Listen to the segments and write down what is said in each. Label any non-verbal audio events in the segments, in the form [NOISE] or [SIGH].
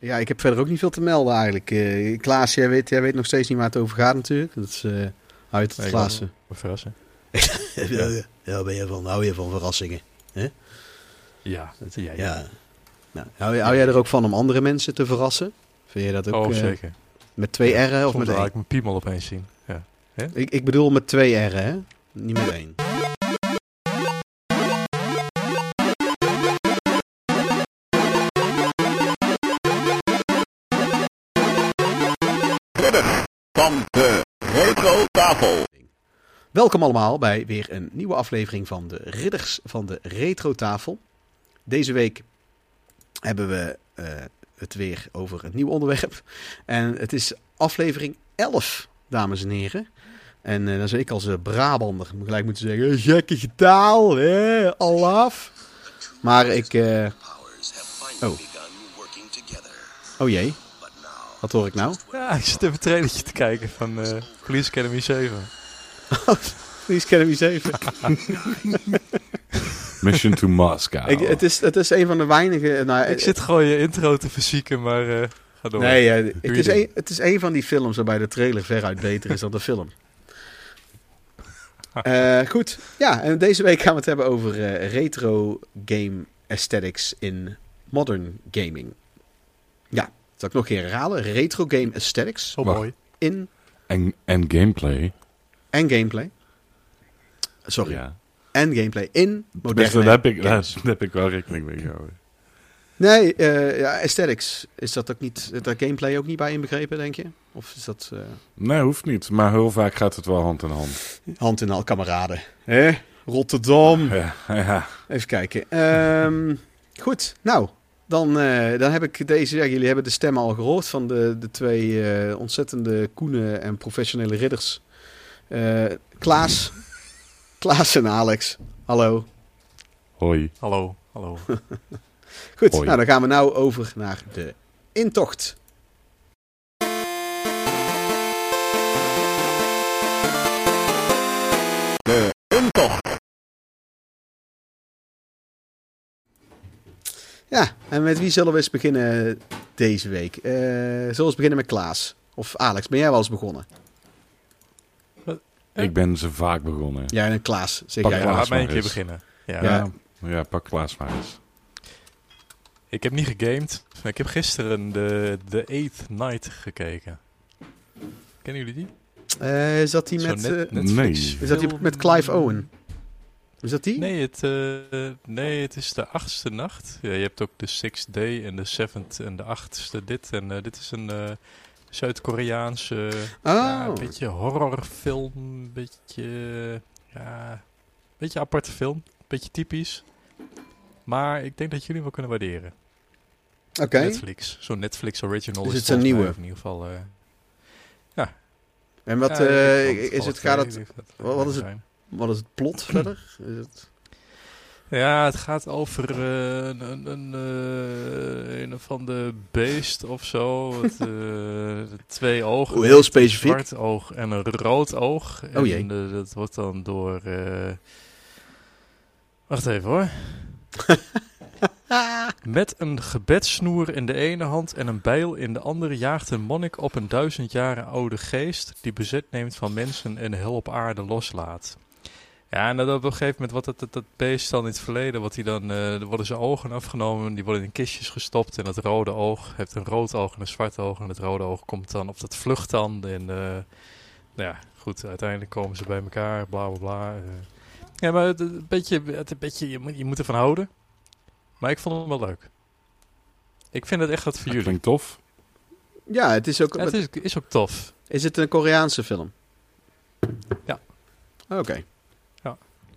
Ja, ik heb verder ook niet veel te melden eigenlijk. Uh, Klaas, jij weet, jij weet nog steeds niet waar het over gaat natuurlijk. Dat is uh, uit het Klaas. Verrassen. [LAUGHS] ja, ja, ben je van, hou je van verrassingen? Hè? Ja, dat jij. Ja. Nou, hou, hou, jij er ook van om andere mensen te verrassen? Vind je dat ook? Oh, zeker. Met twee R'en of met één? ik mijn piemel opeens zien. Ja. Ik, ik bedoel met twee R'en, hè? Niet met één. Tafel. Welkom allemaal bij weer een nieuwe aflevering van de Ridders van de Retro Tafel. Deze week hebben we uh, het weer over een nieuw onderwerp. En het is aflevering 11, dames en heren. En uh, dan zou ik als uh, Brabander gelijk moeten zeggen: gekke taal, hè, af. Maar ik. Oh. Oh jee. Wat hoor ik nou? Ja, ik zit even een trailertje te kijken van uh, Police Academy 7. Police Academy 7. [LAUGHS] Mission to Moscow. Ik, het, is, het is een van de weinige... Nou, ik zit gewoon je intro te fysieken, maar uh, ga door. Nee, ja, het, is een, het is een van die films waarbij de trailer veruit beter is dan de film. Uh, goed, ja, en deze week gaan we het hebben over uh, retro game aesthetics in modern gaming. Zal ik nog een keer herhalen? Retro game aesthetics. Oh, mooi. In... En, en gameplay. En gameplay. Sorry. Ja. En gameplay in moderne Daar heb, ik, [LAUGHS] daar heb ik wel rekening mee gehouden. Nee, uh, ja, aesthetics. Is dat ook niet, daar gameplay ook niet bij inbegrepen, denk je? Of is dat... Uh... Nee, hoeft niet. Maar heel vaak gaat het wel hand in hand. Hand in hand, kameraden. Hè? Rotterdam. Ja, ja. Even kijken. Um, goed, nou, dan, uh, dan heb ik deze. Ja, jullie hebben de stem al gehoord van de, de twee uh, ontzettende koene en professionele ridders. Uh, Klaas. [LAUGHS] Klaas en Alex. Hallo. Hoi. Hallo. Hallo. [LAUGHS] Goed, Hoi. nou dan gaan we nou over naar de intocht. De intocht. Ja, en met wie zullen we eens beginnen deze week? Uh, zullen we eens beginnen met Klaas? Of Alex, ben jij wel eens begonnen? Ik ben ze vaak begonnen. Ja, en Klaas, zeg pak jij. Laat mij een keer beginnen. Ja. Ja, ja, pak Klaas maar eens. Ik heb niet gegamed, maar ik heb gisteren de, de Eighth Night gekeken. Kennen jullie die? Uh, is dat die met... Net, uh, nee. Is dat die met Clive Owen? Is dat die? Nee, het, uh, nee, het is de achtste nacht. Ja, je hebt ook de Sixth Day en de Seventh en de achtste dit. En uh, dit is een uh, Zuid-Koreaanse oh. ja, beetje horrorfilm. Een beetje, ja, een beetje aparte film. Een beetje typisch. Maar ik denk dat jullie wel kunnen waarderen. Oké. Okay. Netflix. Zo'n Netflix original. Is, is het een nieuwe? In ieder geval, ja. En wat ja, is het, gaat het, wat is het? Wat is het plot [CLEARS THROAT] verder? Is het... Ja, het gaat over uh, een, een, uh, een van de beest of zo. Het, uh, [LAUGHS] twee ogen. Oh, heel specifiek. Een zwart oog en een rood oog. Oh jee. En dat wordt dan door... Wacht even hoor. [LAUGHS] Met een gebedssnoer in de ene hand en een bijl in de andere jaagt een monnik op een duizend jaren oude geest die bezit neemt van mensen en hel op aarde loslaat. Ja, en dat op een gegeven moment, wat dat, dat, dat beest dan in het verleden, wat hij dan, uh, er worden zijn ogen afgenomen, die worden in kistjes gestopt en dat rode oog heeft een rood oog en een zwart oog en het rode oog komt dan, of dat vlucht dan en, uh, nou ja, goed, uiteindelijk komen ze bij elkaar, bla bla bla. Uh. Ja, maar het, een beetje, het, een beetje je, moet, je moet ervan houden, maar ik vond hem wel leuk. Ik vind het echt wat voor dat jullie. Klinkt tof. Ja, het is ook... Ja, het is, is ook tof. Is het een Koreaanse film? Ja. Oké. Okay.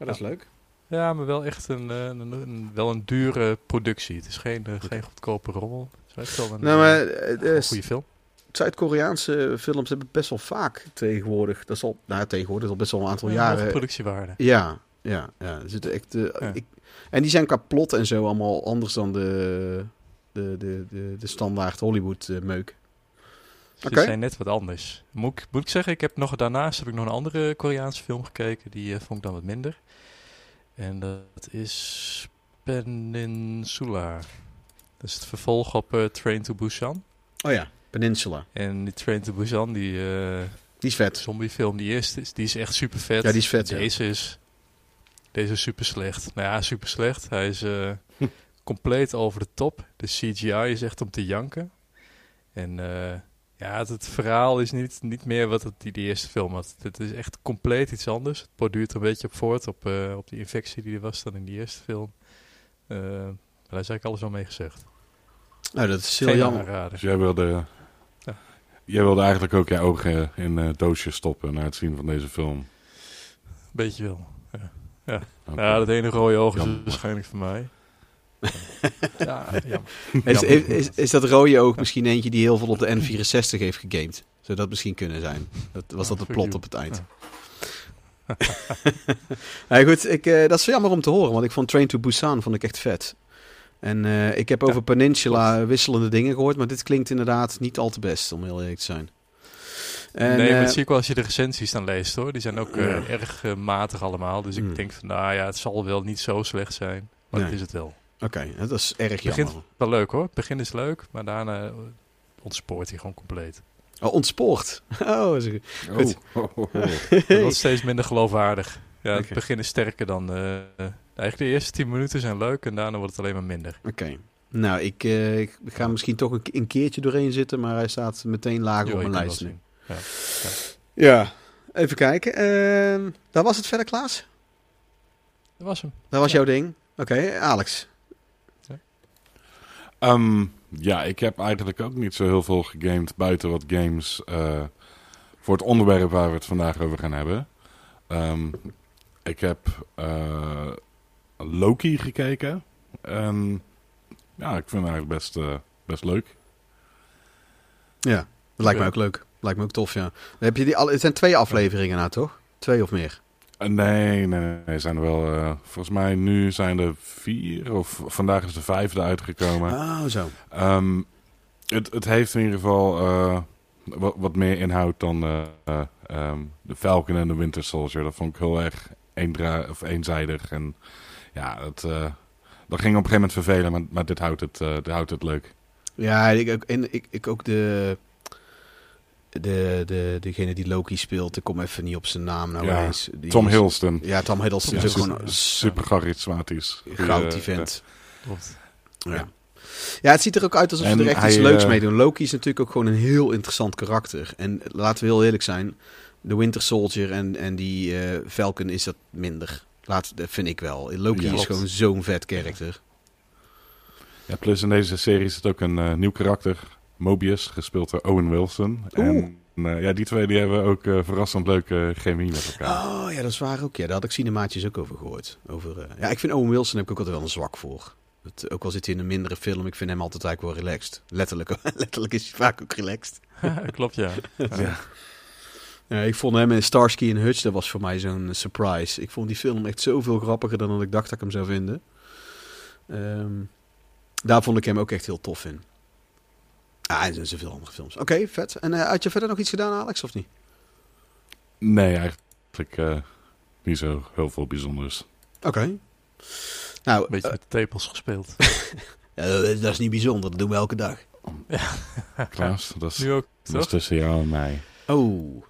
Dat is leuk. Ja, maar wel echt een, een, een, een, wel een dure productie. Het is geen, uh, geen goedkope rommel. Het is wel een, nou, maar, uh, een goede film. Zuid-Koreaanse films hebben best wel vaak tegenwoordig, dat is al, nou tegenwoordig, dat is best wel een aantal ja, jaren. productiewaarde. Ja, ja, ja. Er zitten echt, uh, ja. ik, en die zijn qua plot en zo allemaal anders dan de, de, de, de, de standaard Hollywood uh, meuk. Ze okay. zijn net wat anders. Moet ik, moet ik zeggen, ik heb nog, daarnaast heb ik nog een andere Koreaanse film gekeken. Die uh, vond ik dan wat minder. En dat is Peninsula. Dat is het vervolg op eh, Train to Busan. Oh ja, Peninsula. En die Train to Busan, die uh, die is vet. zombiefilm, die eerste, is, die is echt super vet. Ja, die is vet. Deze, is, deze is super slecht. Nou ja, super slecht. Hij is uh, [LAUGHS] compleet over de top. De CGI is echt om te janken. En ja, het, het, verhaal is niet, niet meer wat het die, die eerste film had. Het is echt compleet iets anders. Het borduurt een beetje op voort, op, uh, op die infectie die er was dan in die eerste film. Uh, daar is eigenlijk alles al mee gezegd. Nou, dat is heel jammer. Dus jij wilde, ja. jij wilde eigenlijk ook je ogen in een doosje stoppen na het zien van deze film? Beetje wel, ja. Ja, okay. ja dat ene rode oog is waarschijnlijk voor mij. [LAUGHS] ja, is, is, is, dat rode oog misschien eentje die heel veel op de N64 heeft gegamed? Zou dat misschien kunnen zijn? Dat, was dat de plot op het eind? [LAUGHS] ja, goed, ik, uh, dat is jammer om te horen, want ik vond Train to Busan vond ik echt vet. En uh, ik heb over ja, Peninsula klopt. wisselende dingen gehoord, maar dit klinkt inderdaad niet al te best, om heel eerlijk te zijn. En, nee, maar dat zie ik wel als je de recensies dan leest hoor. Die zijn ook uh, ja. erg matig allemaal. Dus ik mm. denk van, nou ja, het zal wel niet zo slecht zijn. Maar nee. dat is het wel. Oké, okay, dat is erg jammer. Het begint wel leuk hoor. Het begin is leuk, maar daarna ontspoort hij gewoon compleet. Oh, ontspoort? [LAUGHS] Oh, is goed. Oh, oh, oh. dat wordt steeds minder geloofwaardig. Ja, okay. het begin is sterker dan... Uh, eigenlijk de eerste 10 minuten zijn leuk en daarna wordt het alleen maar minder. Oké. Okay. Nou, ik, uh, ik, ga misschien toch een, keertje doorheen zitten, maar hij staat meteen lager jo, op mijn lijst nu. Ja. Ja. ja. even kijken. Uh, daar was het verder, Klaas? Dat was hem. Dat was jouw ding? Oké, okay, Alex. Um, ja, ik heb eigenlijk ook niet zo heel veel gegamed buiten wat games uh, voor het onderwerp waar we het vandaag over gaan hebben. Um, ik heb uh, Loki gekeken. En ja, ik vind het eigenlijk best, uh, best leuk. Ja, dat lijkt me ook leuk. Lijkt me ook tof, ja. Heb je die al, het zijn twee afleveringen nou, toch? Twee of meer? Nee, nee, nee, zijn er wel. Uh, volgens mij nu zijn er vier, of vandaag is de vijfde uitgekomen. Oh, zo. Um, het, het heeft in ieder geval uh, wat, wat meer inhoud dan uh, um, de Falcon en de Winter Soldier. Dat vond ik heel erg eendra of eenzijdig. En ja, dat, dat ging op een gegeven moment vervelen, maar, maar dit, houdt het, dit houdt het leuk. Ja, ik ook, en ik, ik ook de de, de, degene die Loki speelt, ik kom even niet op zijn naam nou ja, eens. Die Tom Hiddleston. Ja, Tom Hiddleston ja, is ook gewoon super charismatisch. Goud event. Ja. ja. Ja, het ziet er ook uit alsof ze er echt hij, iets leuks uh, mee doen. Loki is natuurlijk ook gewoon een heel interessant karakter. En laten we heel eerlijk zijn, de Winter Soldier en, en die uh, Falcon is dat minder. Laat, dat vind ik wel. Loki ja, is gewoon zo'n vet karakter. Ja, plus in deze serie is het ook een uh, nieuw karakter. Mobius, gespeeld door Owen Wilson. Oeh. En uh, ja, die twee die hebben ook uh, verrassend leuke chemie met elkaar. Oh ja, dat is waar ook. Ja, daar had ik cinemaatjes ook over gehoord. Over, uh, ja, ik vind Owen Wilson heb ik ook altijd wel een zwak voor. Het, ook al zit hij in een mindere film, ik vind hem altijd eigenlijk wel relaxed. Letterlijk, [LAUGHS] letterlijk is hij vaak ook relaxed. [LAUGHS] Klopt, ja. [LAUGHS] ja. ja. ik vond hem in Starsky en Hutch, dat was voor mij zo'n surprise. Ik vond die film echt zoveel grappiger dan dat ik dacht dat ik hem zou vinden. Um, daar vond ik hem ook echt heel tof in. Ah, en zoveel andere films. Oké, okay, vet. En uh, had je verder nog iets gedaan, Alex, of niet? Nee, eigenlijk uh, niet zo heel veel bijzonders. Oké. Okay. Nou, Een beetje uh, met de tepels gespeeld. [LAUGHS] ja, dat is niet bijzonder, dat doen we elke dag. Ja. Klaas, dat is, nu ook, dat is tussen jou en mij. Oh.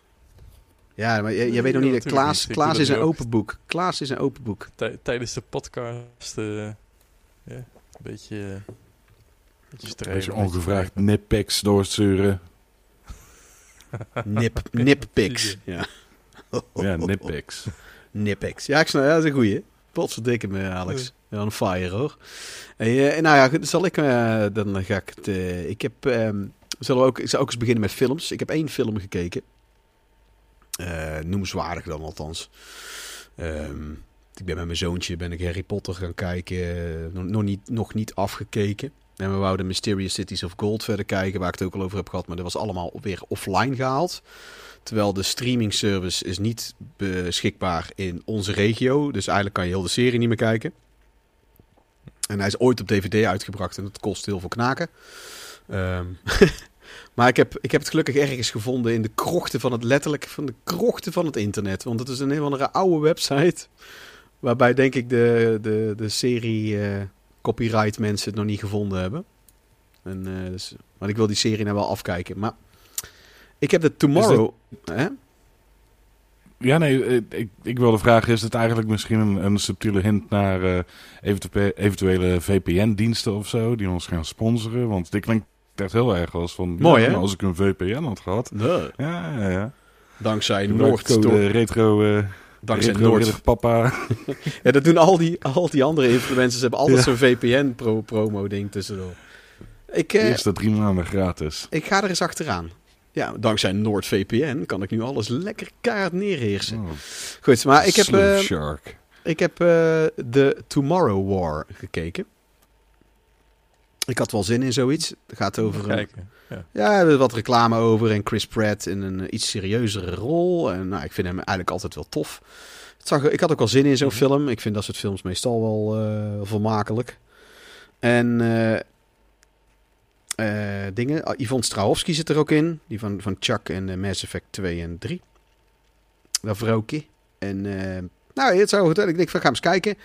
Ja, maar jij, jij weet nog niet, dat Klaas, niet. Klaas is een open boek. Klaas is een open boek. Tijdens de podcast, ja, een beetje... je ongevraagd nippics doorsturen. Nip, [LAUGHS] nippics, ja. Ja, nippics. [LAUGHS] Nippics. Ja, ik snap, ja, dat is een goeie. Potverdikke me, Alex. Ja, een fire, hoor. En, uh, nou ja, zal ik, uh, dan ga ik het, uh, ik heb, um, zullen we ook, ik zal ook eens beginnen met films. Ik heb één film gekeken. noemenswaardig dan althans. Um, ik ben met mijn zoontje ben ik Harry Potter gaan kijken. Nog, nog, niet, nog niet afgekeken. En we wouden Mysterious Cities of Gold verder kijken, waar ik het ook al over heb gehad. Maar dat was allemaal weer offline gehaald. Terwijl de streaming service is niet beschikbaar in onze regio. Dus eigenlijk kan je heel de serie niet meer kijken. En hij is ooit op DVD uitgebracht en dat kost heel veel knaken. Um, [LAUGHS] maar ik heb, ik heb het gelukkig ergens gevonden in de krochten van het letterlijk van de krochten van het internet. Want het is een heel andere oude website. Waarbij denk ik de, de, de serie uh, copyright mensen het nog niet gevonden hebben. En, eh, dus, want ik wil die serie nou wel afkijken. Maar ik heb de Tomorrow... Hè? Ja, nee, eh, ik, ik wilde vragen, is het eigenlijk misschien een, een subtiele hint naar eventu- eventuele VPN-diensten of zo, die ons gaan sponsoren? Want dit klinkt echt heel erg als van, Mooi, ja, hè? als ik een VPN had gehad. Nee. Ja, ja, ja. Dankzij Noord. retro, Dankzij Noord. papa. [LAUGHS] Ja, dat doen al die, al die andere influencers. hebben altijd Ja. zo'n VPN-promo-ding tussendoor. Ik, eh, Eerste drie maanden gratis. ik ga er eens achteraan. Ja, dankzij NordVPN kan ik nu alles lekker keihard neerheersen. Oh, Goed, maar ik heb, eh, Shark. ik heb eh, de Tomorrow War gekeken. Ik had wel zin in zoiets. Het gaat over een. Ja. Ja, er is wat reclame over en Chris Pratt in een iets serieuzere rol. En nou, ik vind hem eigenlijk altijd wel tof. Het zag, ik had ook wel zin in zo'n Mhm. film. Ik vind dat soort films meestal wel eh, vermakelijk. En eh, eh, dingen. Ah, Yvonne Strahovski zit er ook in. Die van, van Chuck en Mass Effect 2 en 3. Dat vrouwtje. En nou, het zou goed. Ik denk, van, ga eens kijken.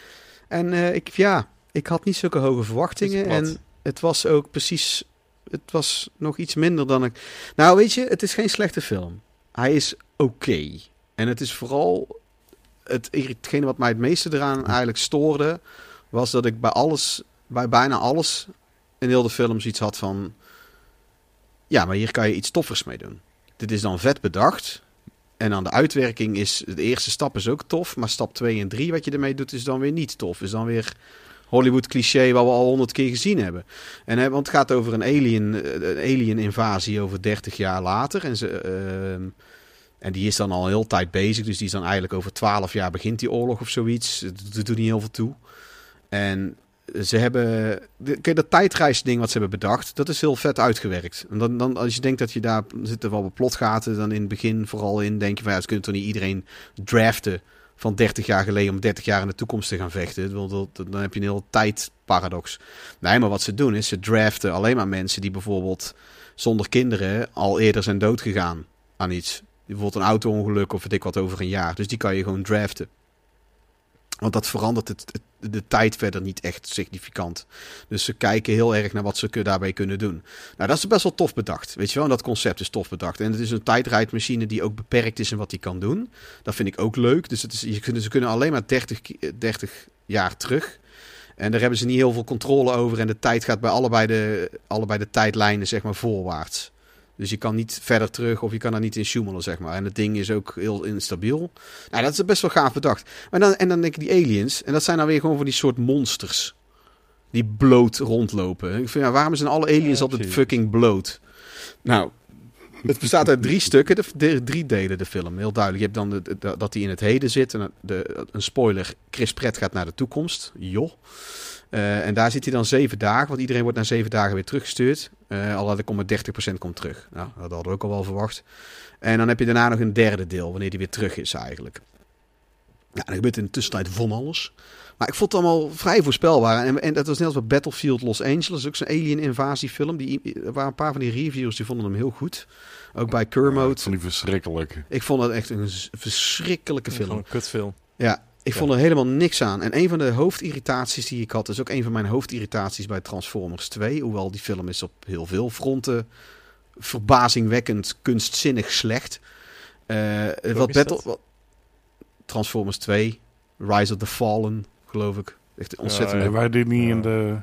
En ik, ja, ik had niet zulke hoge verwachtingen. En het was ook precies het was nog iets minder dan ik. Nou, weet je, het is geen slechte film. Hij is oké. En het is vooral. Het, hetgene wat mij het meeste eraan eigenlijk stoorde. was dat ik bij alles. bij bijna alles. in heel de film zoiets had van. Ja, maar hier kan je iets toffers mee doen. Dit is dan vet bedacht. En dan de uitwerking is. De eerste stap is ook tof. Maar stap 2 en 3, wat je ermee doet, is dan weer niet tof. Is dan weer Hollywood cliché wat we al honderd keer gezien hebben. En, hè, want het gaat over een alien, eh, een alien invasie over 30 jaar later. En, ze, ehm, en die is dan al heel tijd bezig. Dus die is dan eigenlijk over 12 jaar begint die oorlog of zoiets. Dat doet niet heel veel toe. En ze hebben... Kijk, dat tijdreisding wat ze hebben bedacht, dat is heel vet uitgewerkt. En dan, dan, als je denkt dat je daar... zitten wel wat plotgaten dan in het begin vooral in. Denk je van, ja, ze kunnen toch niet iedereen draften van 30 jaar geleden om 30 jaar in de toekomst te gaan vechten. Dan heb je een heel tijdparadox. Nee, maar wat ze doen is ze draften alleen maar mensen die bijvoorbeeld zonder kinderen al eerder zijn doodgegaan aan iets. Bijvoorbeeld een auto-ongeluk of weet ik wat over een jaar. Dus die kan je gewoon draften. Want dat verandert het, de tijd verder niet echt significant. Dus ze kijken heel erg naar wat ze daarbij kunnen doen. Nou, dat is best wel tof bedacht. Weet je wel, dat concept is tof bedacht. En het is een tijdrijdmachine die ook beperkt is in wat hij kan doen. Dat vind ik ook leuk. Dus het is, je ze kunnen alleen maar 30, ki- eh, 30 jaar terug. En daar hebben ze niet heel veel controle over. En de tijd gaat bij allebei de, allebei de tijdlijnen zeg maar voorwaarts. Dus je kan niet verder terug of je kan er niet in sjoemelen, zeg maar. En het ding is ook heel instabiel. Nou, dat is best wel gaaf bedacht. Maar dan, en dan denk ik die aliens. En dat zijn dan weer gewoon van die soort monsters. Die bloot rondlopen. Ik vind, ja, waarom zijn alle aliens Ja, altijd fucking bloot? Nou, het bestaat uit drie stukken, de, de- drie delen de film. Heel duidelijk. Je hebt dan de, dat hij in het heden zit. En de, een spoiler, Chris Pratt gaat naar de toekomst. Joh. Eh, en daar zit hij dan zeven dagen, want iedereen wordt na zeven dagen weer teruggestuurd. Eh al had ik om 30% komt terug. Nou, dat hadden we ook al wel verwacht. En dan heb je daarna nog een derde deel, wanneer die weer terug is eigenlijk. Ja, er gebeurt in de tussentijd van alles. Maar ik vond het allemaal vrij voorspelbaar. En, en dat was net als bij Battlefield Los Angeles, ook zo'n alien invasiefilm. Die, er waren een paar van die reviews die vonden hem heel goed. Ook bij Ja, ik Kermode. vond die verschrikkelijk. Ik vond het echt een verschrikkelijke film. Gewoon een kutfilm. Ja, ik Ja. vond er helemaal niks aan. En een van de hoofdirritaties die ik had, is ook een van mijn hoofdirritaties bij Transformers 2. Hoewel die film is op heel veel fronten verbazingwekkend, kunstzinnig slecht. Eh, wat Battle, wat- Transformers 2, Rise of the Fallen, geloof ik. Echt ontzettend. Ja, Hebben wij die niet Ja. in de...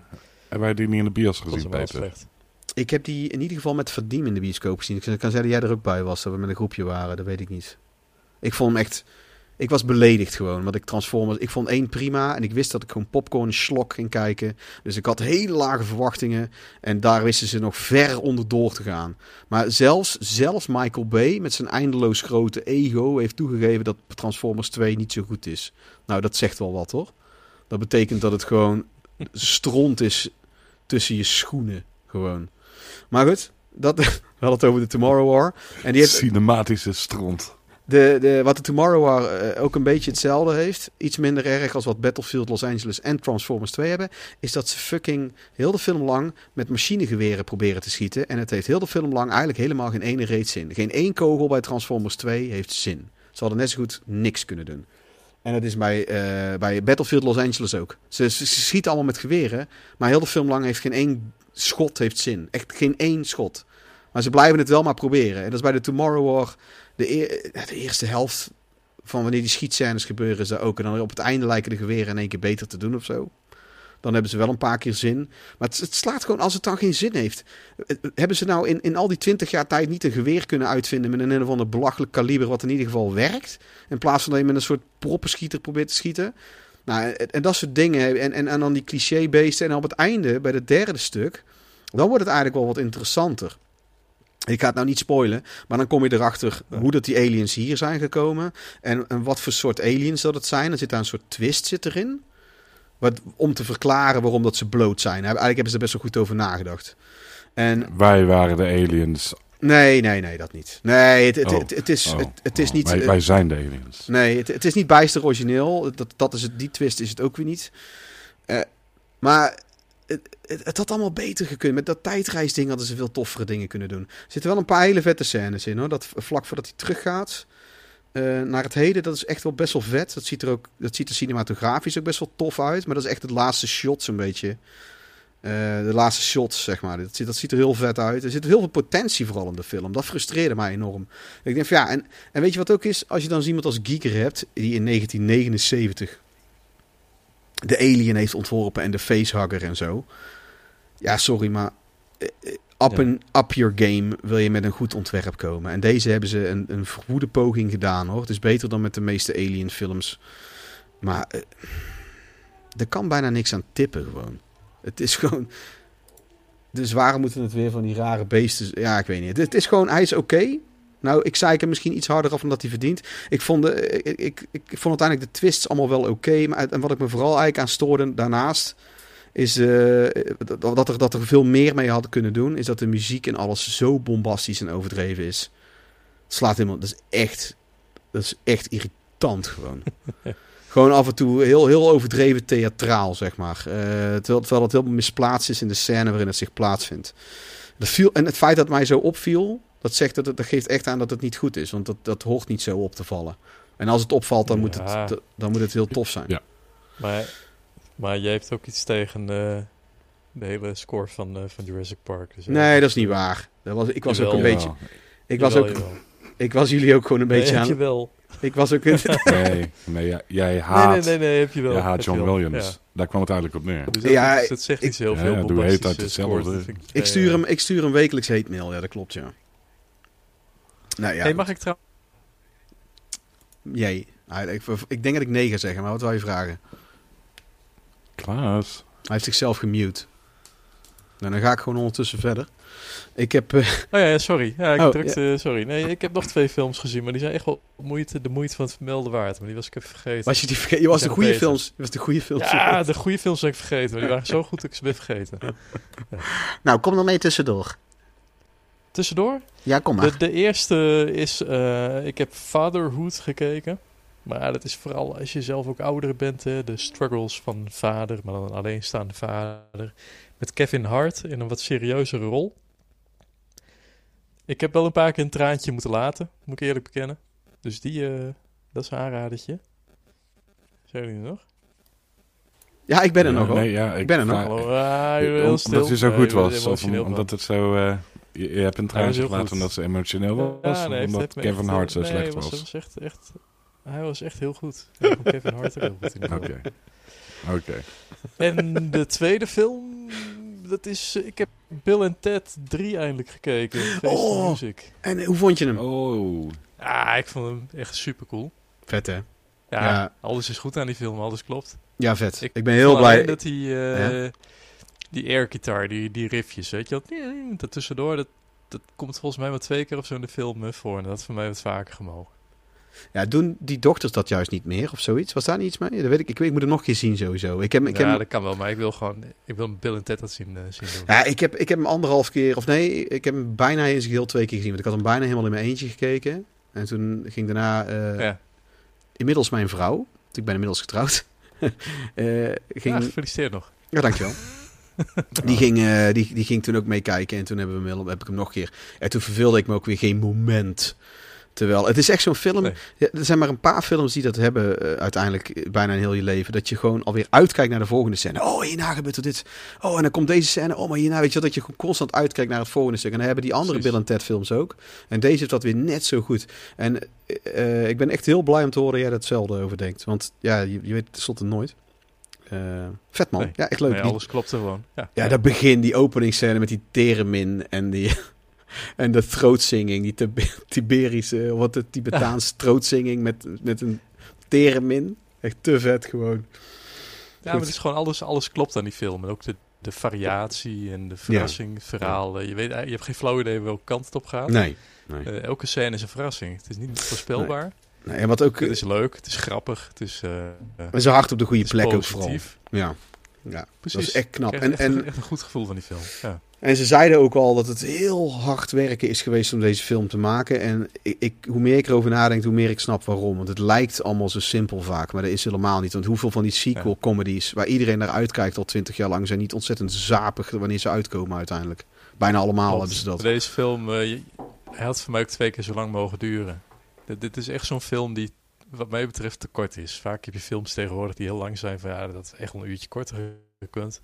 Hebben wij die niet in de bios gezien, wel Peter? slecht. Ik heb die in ieder geval met Verdiem in de bioscoop gezien. Ik kan zeggen dat jij er ook bij was, dat we met een groepje waren. Dat weet ik niet. Ik vond hem echt... Ik was beledigd gewoon, want ik Transformers... Ik vond één prima en ik wist dat ik gewoon popcorn slok ging kijken. Dus ik had hele lage verwachtingen. En daar wisten ze nog ver onder door te gaan. Maar zelfs, zelfs Michael Bay met zijn eindeloos grote ego... heeft toegegeven dat Transformers 2 niet zo goed is. Nou, dat zegt wel wat hoor. Dat betekent dat het gewoon stront is tussen je schoenen. Gewoon. Maar goed, dat, [LAUGHS] we hadden het over de Tomorrow War. En die heeft, Cinematische stront. De, de, wat de Tomorrow eh, ook een beetje hetzelfde heeft, iets minder erg als wat Battlefield Los Angeles en Transformers 2 hebben, is dat ze fucking heel de film lang met machinegeweren proberen te schieten. En het heeft heel de film lang eigenlijk helemaal geen ene reet zin. Geen één kogel bij Transformers 2 heeft zin. Ze hadden net zo goed niks kunnen doen. En dat is bij, eh, bij Battlefield Los Angeles ook. Ze, ze, ze schieten allemaal met geweren, maar heel de film lang heeft geen één schot heeft zin. Echt geen één schot. Maar ze blijven het wel maar proberen. En dat is bij de Tomorrow War de, de eerste helft van wanneer die schietscènes gebeuren dat ook. En dan op het einde lijken de geweren in één keer beter te doen of zo. Dan hebben ze wel een paar keer zin. Maar het, slaat gewoon als het dan geen zin heeft. Eh, eh, Hebben ze nou in, in al die twintig jaar tijd niet een geweer kunnen uitvinden met een een of ander belachelijk kaliber wat in ieder geval werkt? In plaats van dat je met een soort proppenschieter probeert te schieten. Nou, en, dat soort dingen. En, en, en dan die clichébeesten. En op het einde, bij het derde stuk, dan wordt het eigenlijk wel wat interessanter. Ik ga het nou niet spoilen, maar dan kom je erachter hoe dat die aliens hier zijn gekomen. En, en wat voor soort aliens dat het zijn. Er zit daar een soort twist zit erin. Wat, om te verklaren waarom dat ze bloot zijn. Eigenlijk hebben ze er best wel goed over nagedacht. En Wij waren de aliens. nee, nee, nee, dat niet. Nee, het, het, Oh. het, het is, Oh, het, is oh, niet... Wij, wij zijn de aliens. Nee, het, het is niet bijster origineel. Dat, dat is het, die twist is het ook weer niet. Eh, maar het, het, had allemaal beter gekund. Met dat tijdreisding hadden ze veel toffere dingen kunnen doen. Er zitten wel een paar hele vette scènes in hoor. Dat vlak voordat hij teruggaat eh, naar het heden, dat is echt wel best wel vet. Dat ziet er ook, dat ziet er cinematografisch ook best wel tof uit. Maar dat is echt het laatste shot zo'n beetje. Eh, de laatste shots, zeg maar. Dat ziet, dat ziet er heel vet uit. Er zit heel veel potentie vooral in de film. Dat frustreerde mij enorm. Ik denk van ja, en, en weet je wat ook is? Als je dan iemand als Gieker hebt, die in 1979 de Alien heeft ontworpen en de facehugger en zo. Ja, sorry, maar eh, eh, up, en up your game wil je met een goed ontwerp komen. En deze hebben ze een, een verwoede poging gedaan hoor. Het is beter dan met de meeste Alien films. Maar eh, er kan bijna niks aan tippen gewoon. Het is [LAUGHS] gewoon... Dus waarom moeten het weer van die rare beesten... Ja, ik weet niet. Het is gewoon... Hij is oké. Nou, ik zei ik hem misschien iets harder af dan dat hij verdient. Ik vond, de, ik, ik, ik vond uiteindelijk de twists allemaal wel oké. maar en wat ik me vooral eigenlijk aan stoorde daarnaast... is eh, dat, dat er, dat er veel meer mee hadden kunnen doen... is dat de muziek en alles zo bombastisch en overdreven is. Het slaat helemaal... Dat is echt... Dat is echt irritant gewoon. [LAUGHS] Gewoon af en toe heel, heel overdreven theatraal, zeg maar. Eh, terwijl, terwijl het helemaal misplaatst is in de scène waarin het zich plaatsvindt. Dat viel, en het feit dat mij zo opviel, dat, zegt dat, het- dat geeft echt aan dat het niet goed is. Want dat, dat hoort niet zo op te vallen. En als het opvalt, dan, moet, Ja. het, dan moet het heel tof zijn. Ja. Maar, maar jij hebt ook iets tegen eh, de hele score van, eh, van Jurassic Park. Dus, eh, Nee, dat is niet waar. Dat was, ik was ook Jawel. een beetje... Ik was, ook, jawel. ik was jullie ook gewoon een Nee, beetje heb aan... je wel. Ik was ook... een- [LAUGHS] Nee, nee jij, jij Nee, haat, nee, nee, nee, heb je wel. jij haat John wel. Williams. Ja. Daar kwam het eigenlijk op neer. Dus dat, Ja, dat zegt ik- iets heel Ja, veel. doe heet bombastische uit hetzelfde. ik- ik, ja, stuur ja. hem, ik stuur hem wekelijks hate mail. Ja, dat klopt, ja. Nou ja, hey, mag ik trouwens... jij. Ah, Ik, ik denk dat ik nee ga zeggen, maar wat wil je vragen? Klaas. Hij heeft zichzelf gemute. Nou, dan ga ik gewoon ondertussen verder. Ik heb... eh, [LAUGHS] Oh ja, sorry. Ja, ik Oh, drukte, sorry. Nee, ik heb nog twee films gezien, maar die zijn echt wel moeite, de moeite van het vermelden waard. Maar die was ik even vergeten. was je die vergeten? Je was de goede films. Je was de goede films. Ja, de goede films ben ik vergeten, maar die waren zo goed dat ik ze ben vergeten. [LAUGHS] Nou, kom dan mee tussendoor. Tussendoor, Ja, kom maar. de, de eerste is, eh, ik heb Fatherhood gekeken. Maar ja, dat is vooral als je zelf ook ouder bent, hè, de struggles van vader, maar dan een alleenstaande vader. Met Kevin Hart in een wat serieuzere rol. Ik heb wel een paar keer een traantje moeten laten, moet ik eerlijk bekennen. Dus die, eh, dat is een aanradertje. Zijn jullie er nog? Ja, ik ben er Ja, nog. Nee, ja, ik ben er nog. Hallo, ah, heel stil. Omdat hij zo goed was. Of emotioneel om- omdat het zo... eh, je, je hebt een traantje heel gelaten omdat ze emotioneel was. Ja, nee, omdat Kevin echt, Hart zo nee, slecht was, was. was echt, echt, hij was echt heel goed. [LAUGHS] Ja, Kevin Hart ook heel goed in de film. Oké. Oké. En de tweede film, dat is, eh, ik heb Bill en Ted 3 eindelijk gekeken. [GASPS] Oh. Music. En eh, hoe vond je hem? Oh. Ah, ik vond hem echt super cool. Vet hè? Ja, Ja. alles is goed aan die film, alles klopt. Ja, vet. Ik, Ik ben heel blij. dat die, eh, Ja? die air guitar, die, die riffjes, weet je wat? Dat tussendoor, dat, dat komt volgens mij maar twee keer of zo in de film voor. En dat had voor mij wat vaker gemogen. Ja, doen die dochters dat juist niet meer of zoiets? Was daar niet iets mee? Dat weet ik. Ik, weet, ik moet er nog keer zien sowieso. Ik heb, ik ja, heb, dat kan wel, maar ik wil gewoon, ik wil Bill en Ted dat zien, eh, zien doen. ja, ik, heb, ik heb hem anderhalf keer, of nee, ik heb hem bijna in zijn geheel twee keer gezien. Want ik had hem bijna helemaal in mijn eentje gekeken. En toen ging daarna, eh, ja. inmiddels mijn vrouw, want ik ben inmiddels getrouwd, [LAUGHS] eh, ging, ja, gefeliciteerd nog. Ja, dankjewel. [LAUGHS] Die ging, die, die ging toen ook meekijken en toen hebben we hem, heb ik hem nog een keer. En toen verveelde ik me ook weer geen moment. Terwijl, het is echt zo'n film. Nee. Ja, er zijn maar een paar films die dat hebben eh, uiteindelijk eh, bijna in heel je leven. Dat je gewoon alweer uitkijkt naar de volgende scène. Oh, hierna gebeurt er dit. Oh, en dan komt deze scène. Oh, maar hierna weet je wel, dat je gewoon constant uitkijkt naar het volgende stuk. En dan hebben die andere Precies. Bill en Ted films ook. En deze heeft dat weer net zo goed. En eh, ik ben echt heel blij om te horen dat jij dat hetzelfde over denkt. Want ja, je, je weet het tenslotte nooit. Eh, vet man. Nee. Ja, echt leuk. Nee, alles klopt er gewoon. Ja, ja, dat begin, die openingsscène met die teremin en die... En de throatzinging, die Tib- [LAUGHS] Tiberische, wat de Tibetaanse [LAUGHS] throatzinging met, met een teremin. Echt te vet gewoon. Ja, maar het is gewoon alles, alles klopt aan die film. En ook de, de variatie en de verrassing, het verhaal. Eh, Je, weet, je hebt geen flauw idee welke kant het op gaat. Nee. nee. Eh, elke scène is een verrassing. Het is niet voorspelbaar. nee en wat ook... Het is leuk, het is grappig, het is, eh, eh, En zo hard op de goede het plek ook vooral. Ja. ja, Precies. dat is echt knap. En, en, echt een goed gevoel van die film. Ja. En ze zeiden ook al dat het heel hard werken is geweest om deze film te maken. En ik, ik, hoe meer ik erover nadenk, hoe meer ik snap waarom. Want het lijkt allemaal zo simpel vaak, maar dat is helemaal niet. Want hoeveel van die sequel comedies waar iedereen naar uitkijkt al twintig jaar lang, zijn niet ontzettend zapig wanneer ze uitkomen uiteindelijk. Bijna allemaal hebben ze dat. Deze film, hij had voor mij ook twee keer zo lang mogen duren. Dit, dit is echt zo'n film die, wat mij betreft, te kort is. Vaak heb je films tegenwoordig die heel lang zijn. Van ja, dat is echt een uurtje korter gekund.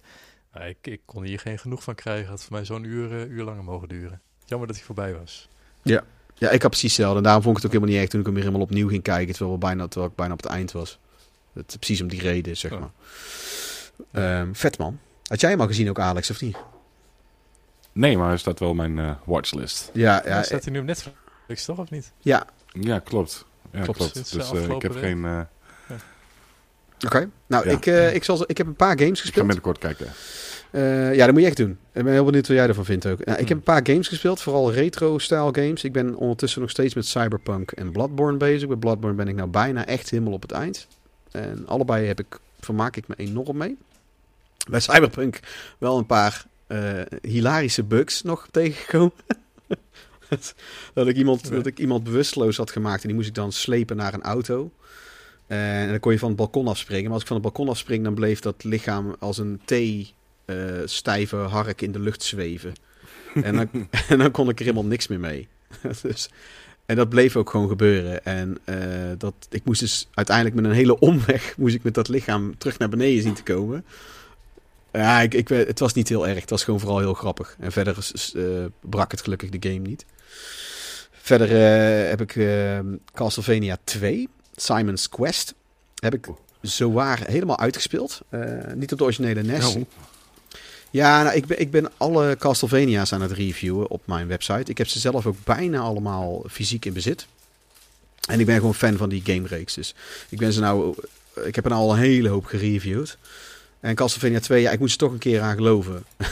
Nou, ik, ik kon hier geen genoeg van krijgen. Het had voor mij zo'n uur, eh, uur langer mogen duren. Jammer dat hij voorbij was. Ja, ik had precies hetzelfde. En daarom vond ik het ook helemaal niet erg toen ik hem weer helemaal opnieuw ging kijken. Terwijl, we bijna, terwijl ik bijna op het eind was. Het, precies om die reden, zeg Ja. maar. Ehm, vet man. Had jij hem al gezien ook, Alex, of niet? Nee, maar hij staat wel op mijn eh, watchlist. Ja, Ja, ja, staat hij nu op Netflix toch, of niet? ja. Ja, klopt. Ja, Klopt. Dus eh, eh, ik heb week. geen... Oké. Nou, Ja. ik, eh, ik, zal, ik heb een paar games ik ga gespeeld. binnenkort kijken. Eh, ja, dat moet je echt doen. Ik ben heel benieuwd wat jij ervan vindt ook. Nou, ik Hmm. heb een paar games gespeeld, vooral retro-style games. Ik ben ondertussen nog steeds met Cyberpunk en Bloodborne bezig. Bij Bloodborne ben ik nou bijna echt helemaal op het eind. En allebei heb ik, vermaak ik me enorm mee. Bij Cyberpunk wel een paar eh, hilarische bugs nog tegengekomen. [LAUGHS] dat, ik iemand, dat ik iemand bewusteloos had gemaakt en die moest ik dan slepen naar een auto. En dan kon je van het balkon afspringen. Maar als ik van het balkon afspring, dan bleef dat lichaam als een T eh, stijve hark in de lucht zweven. [LAUGHS] En dan, en dan kon ik er helemaal niks meer mee. [LAUGHS] dus, en dat bleef ook gewoon gebeuren. En eh, dat, ik moest dus uiteindelijk met een hele omweg... [LAUGHS] moest ik met dat lichaam terug naar beneden zien te komen. Ja, ik, ik, het was niet heel erg. Het was gewoon vooral heel grappig. En verder eh, brak het gelukkig de game niet. Verder eh, heb ik eh, Castlevania 2, Simon's Quest... heb ik zowaar helemaal uitgespeeld. Eh, niet op de originele NES. Oh. Ja, nou, ik, ben, ik ben alle Castlevania's aan het reviewen op mijn website. Ik heb ze zelf ook bijna allemaal fysiek in bezit. En ik ben gewoon fan van die game-reeks. Dus ik ben ze nou... Ik heb er nou al een hele hoop gereviewd. En Castlevania 2, ja, ik moet ze toch een keer aan geloven. [LAUGHS]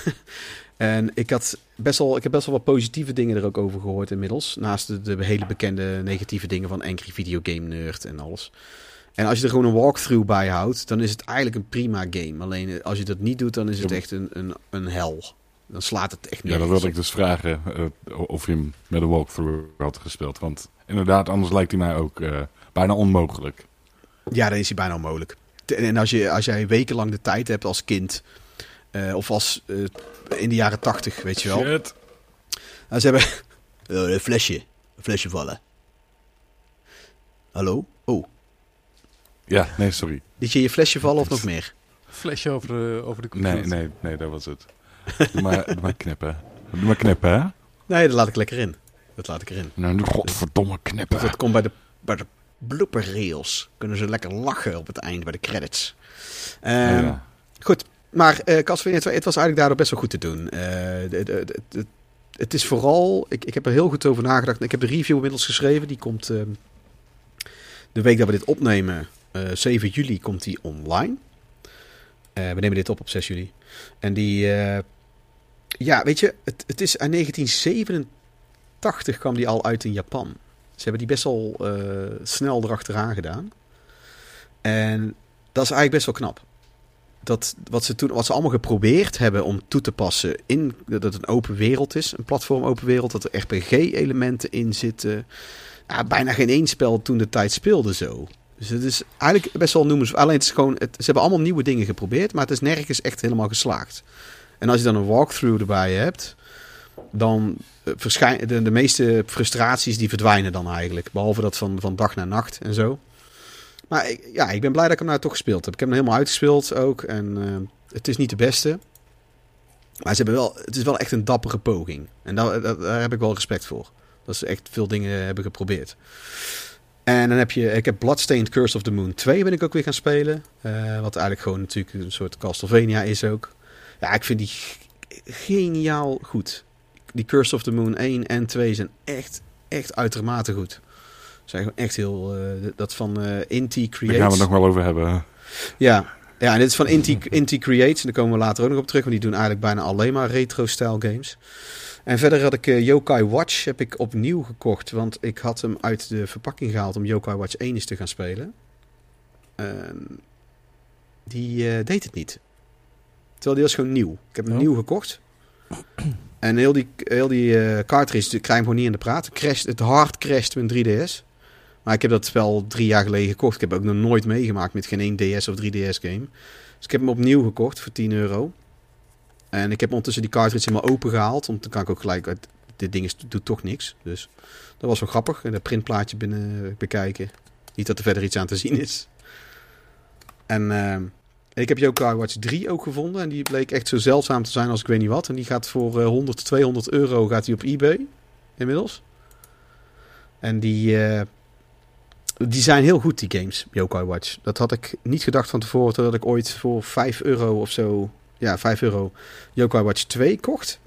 en ik, had best wel, ik heb best wel wat positieve dingen er ook over gehoord inmiddels. Naast de, de hele bekende negatieve dingen van Angry Video Game Nerd en alles. En als je er gewoon een walkthrough bij houdt, dan is het eigenlijk een prima game. Alleen eh, als je dat niet doet, dan is het echt een, een, een hel. Dan slaat het echt niet. Ja, dat wilde ik dus vragen eh, of je hem met een walkthrough had gespeeld. Want inderdaad, anders lijkt hij mij ook eh, bijna onmogelijk. Ja, dan is hij bijna onmogelijk. En als, je, als jij wekenlang de tijd hebt als kind, eh, of als eh, in de jaren tachtig, weet je wel. Shit. Nou, ze hebben [LAUGHS] Eh, een flesje, een flesje vallen. Hallo? Oh, Ja, nee, sorry. liet je je flesje vallen of nog meer? Flesje over de, over de Nee, computer. nee, nee, dat was het. Doe maar, doe maar knippen. Doe maar knippen, hè? Nee, dat laat ik lekker in. Dat laat ik erin. Nou, nu godverdomme knippen. het komt bij de, bij de blooper reels. Kunnen ze lekker lachen op het eind bij de credits. Ehm, ja. Goed, maar eh Castlevania 2, het was eigenlijk daardoor best wel goed te doen. Eh, het is vooral, ik, ik heb er heel goed over nagedacht. Ik heb de review inmiddels geschreven. Die komt ehm, de week dat we dit opnemen, eh 7 juli, komt die online. Eh, we nemen dit op op 6 juli. En die, eh, ja, weet je, het, het is uit 1987 kwam die al uit in Japan. Ze hebben die best wel eh, snel erachteraan gedaan. En dat is eigenlijk best wel knap dat wat ze toen, wat ze allemaal geprobeerd hebben om toe te passen in dat het een open wereld is, een platform open wereld, dat er RPG-elementen in zitten. Ja, bijna geen één spel toen de tijd speelde zo. Dus het is eigenlijk best wel noemenswaardig. Alleen het is gewoon, het, ze hebben allemaal nieuwe dingen geprobeerd, maar het is nergens echt helemaal geslaagd. En als je dan een walkthrough erbij hebt, dan uh, verschijnen de, de, meeste frustraties die verdwijnen dan eigenlijk. Behalve dat van, van dag naar nacht en zo. Maar ik, ja, ik ben blij dat ik hem nou toch gespeeld heb. Ik heb hem helemaal uitgespeeld ook. En uh, het is niet de beste. Maar ze hebben wel, het is wel echt een dappere poging. En daar, daar, heb ik wel respect voor. Dat ze echt veel dingen hebben geprobeerd. En dan heb je, ik heb Bloodstained Curse of the Moon 2 ben ik ook weer gaan spelen. Uh, wat eigenlijk gewoon natuurlijk een soort Castlevania is ook. Ja, ik vind die geniaal goed. Die Curse of the Moon 1 en 2 zijn echt, echt uitermate goed. Zijn gewoon echt heel, uh, dat van uh, Inti Creates. Daar gaan we het nog wel over hebben. Ja, ja en dit is van Inti, Inti Creates. En daar komen we later ook nog op terug. Want die doen eigenlijk bijna alleen maar retro-style games. En verder had ik uh, Yokai Watch heb ik opnieuw gekocht. Want ik had hem uit de verpakking gehaald om Yokai Watch 1 eens te gaan spelen. Uh, die uh, deed het niet. Terwijl die was gewoon nieuw. Ik heb hem oh. nieuw gekocht. En heel die, heel die uh, cartridge krijg hem gewoon niet in de praat. Crasht, het hard crasht mijn 3DS. Maar ik heb dat spel drie jaar geleden gekocht. Ik heb ook nog nooit meegemaakt met geen 1 DS of 3DS game. Dus ik heb hem opnieuw gekocht voor 10 euro. En ik heb ondertussen die cartridge helemaal open gehaald. Want dan kan ik ook gelijk... Dit ding is, doet toch niks. Dus dat was wel grappig. En dat printplaatje binnen bekijken. Niet dat er verder iets aan te zien is. En uh, ik heb Yokai Watch 3 ook gevonden. En die bleek echt zo zeldzaam te zijn als ik weet niet wat. En die gaat voor uh, 100, 200 euro gaat die op eBay. Inmiddels. En die... die zijn heel goed, die games, Yokai Watch. Dat had ik niet gedacht van tevoren, dat ik ooit voor 5 euro of zo ja, 5 euro Yokai Watch 2 kocht.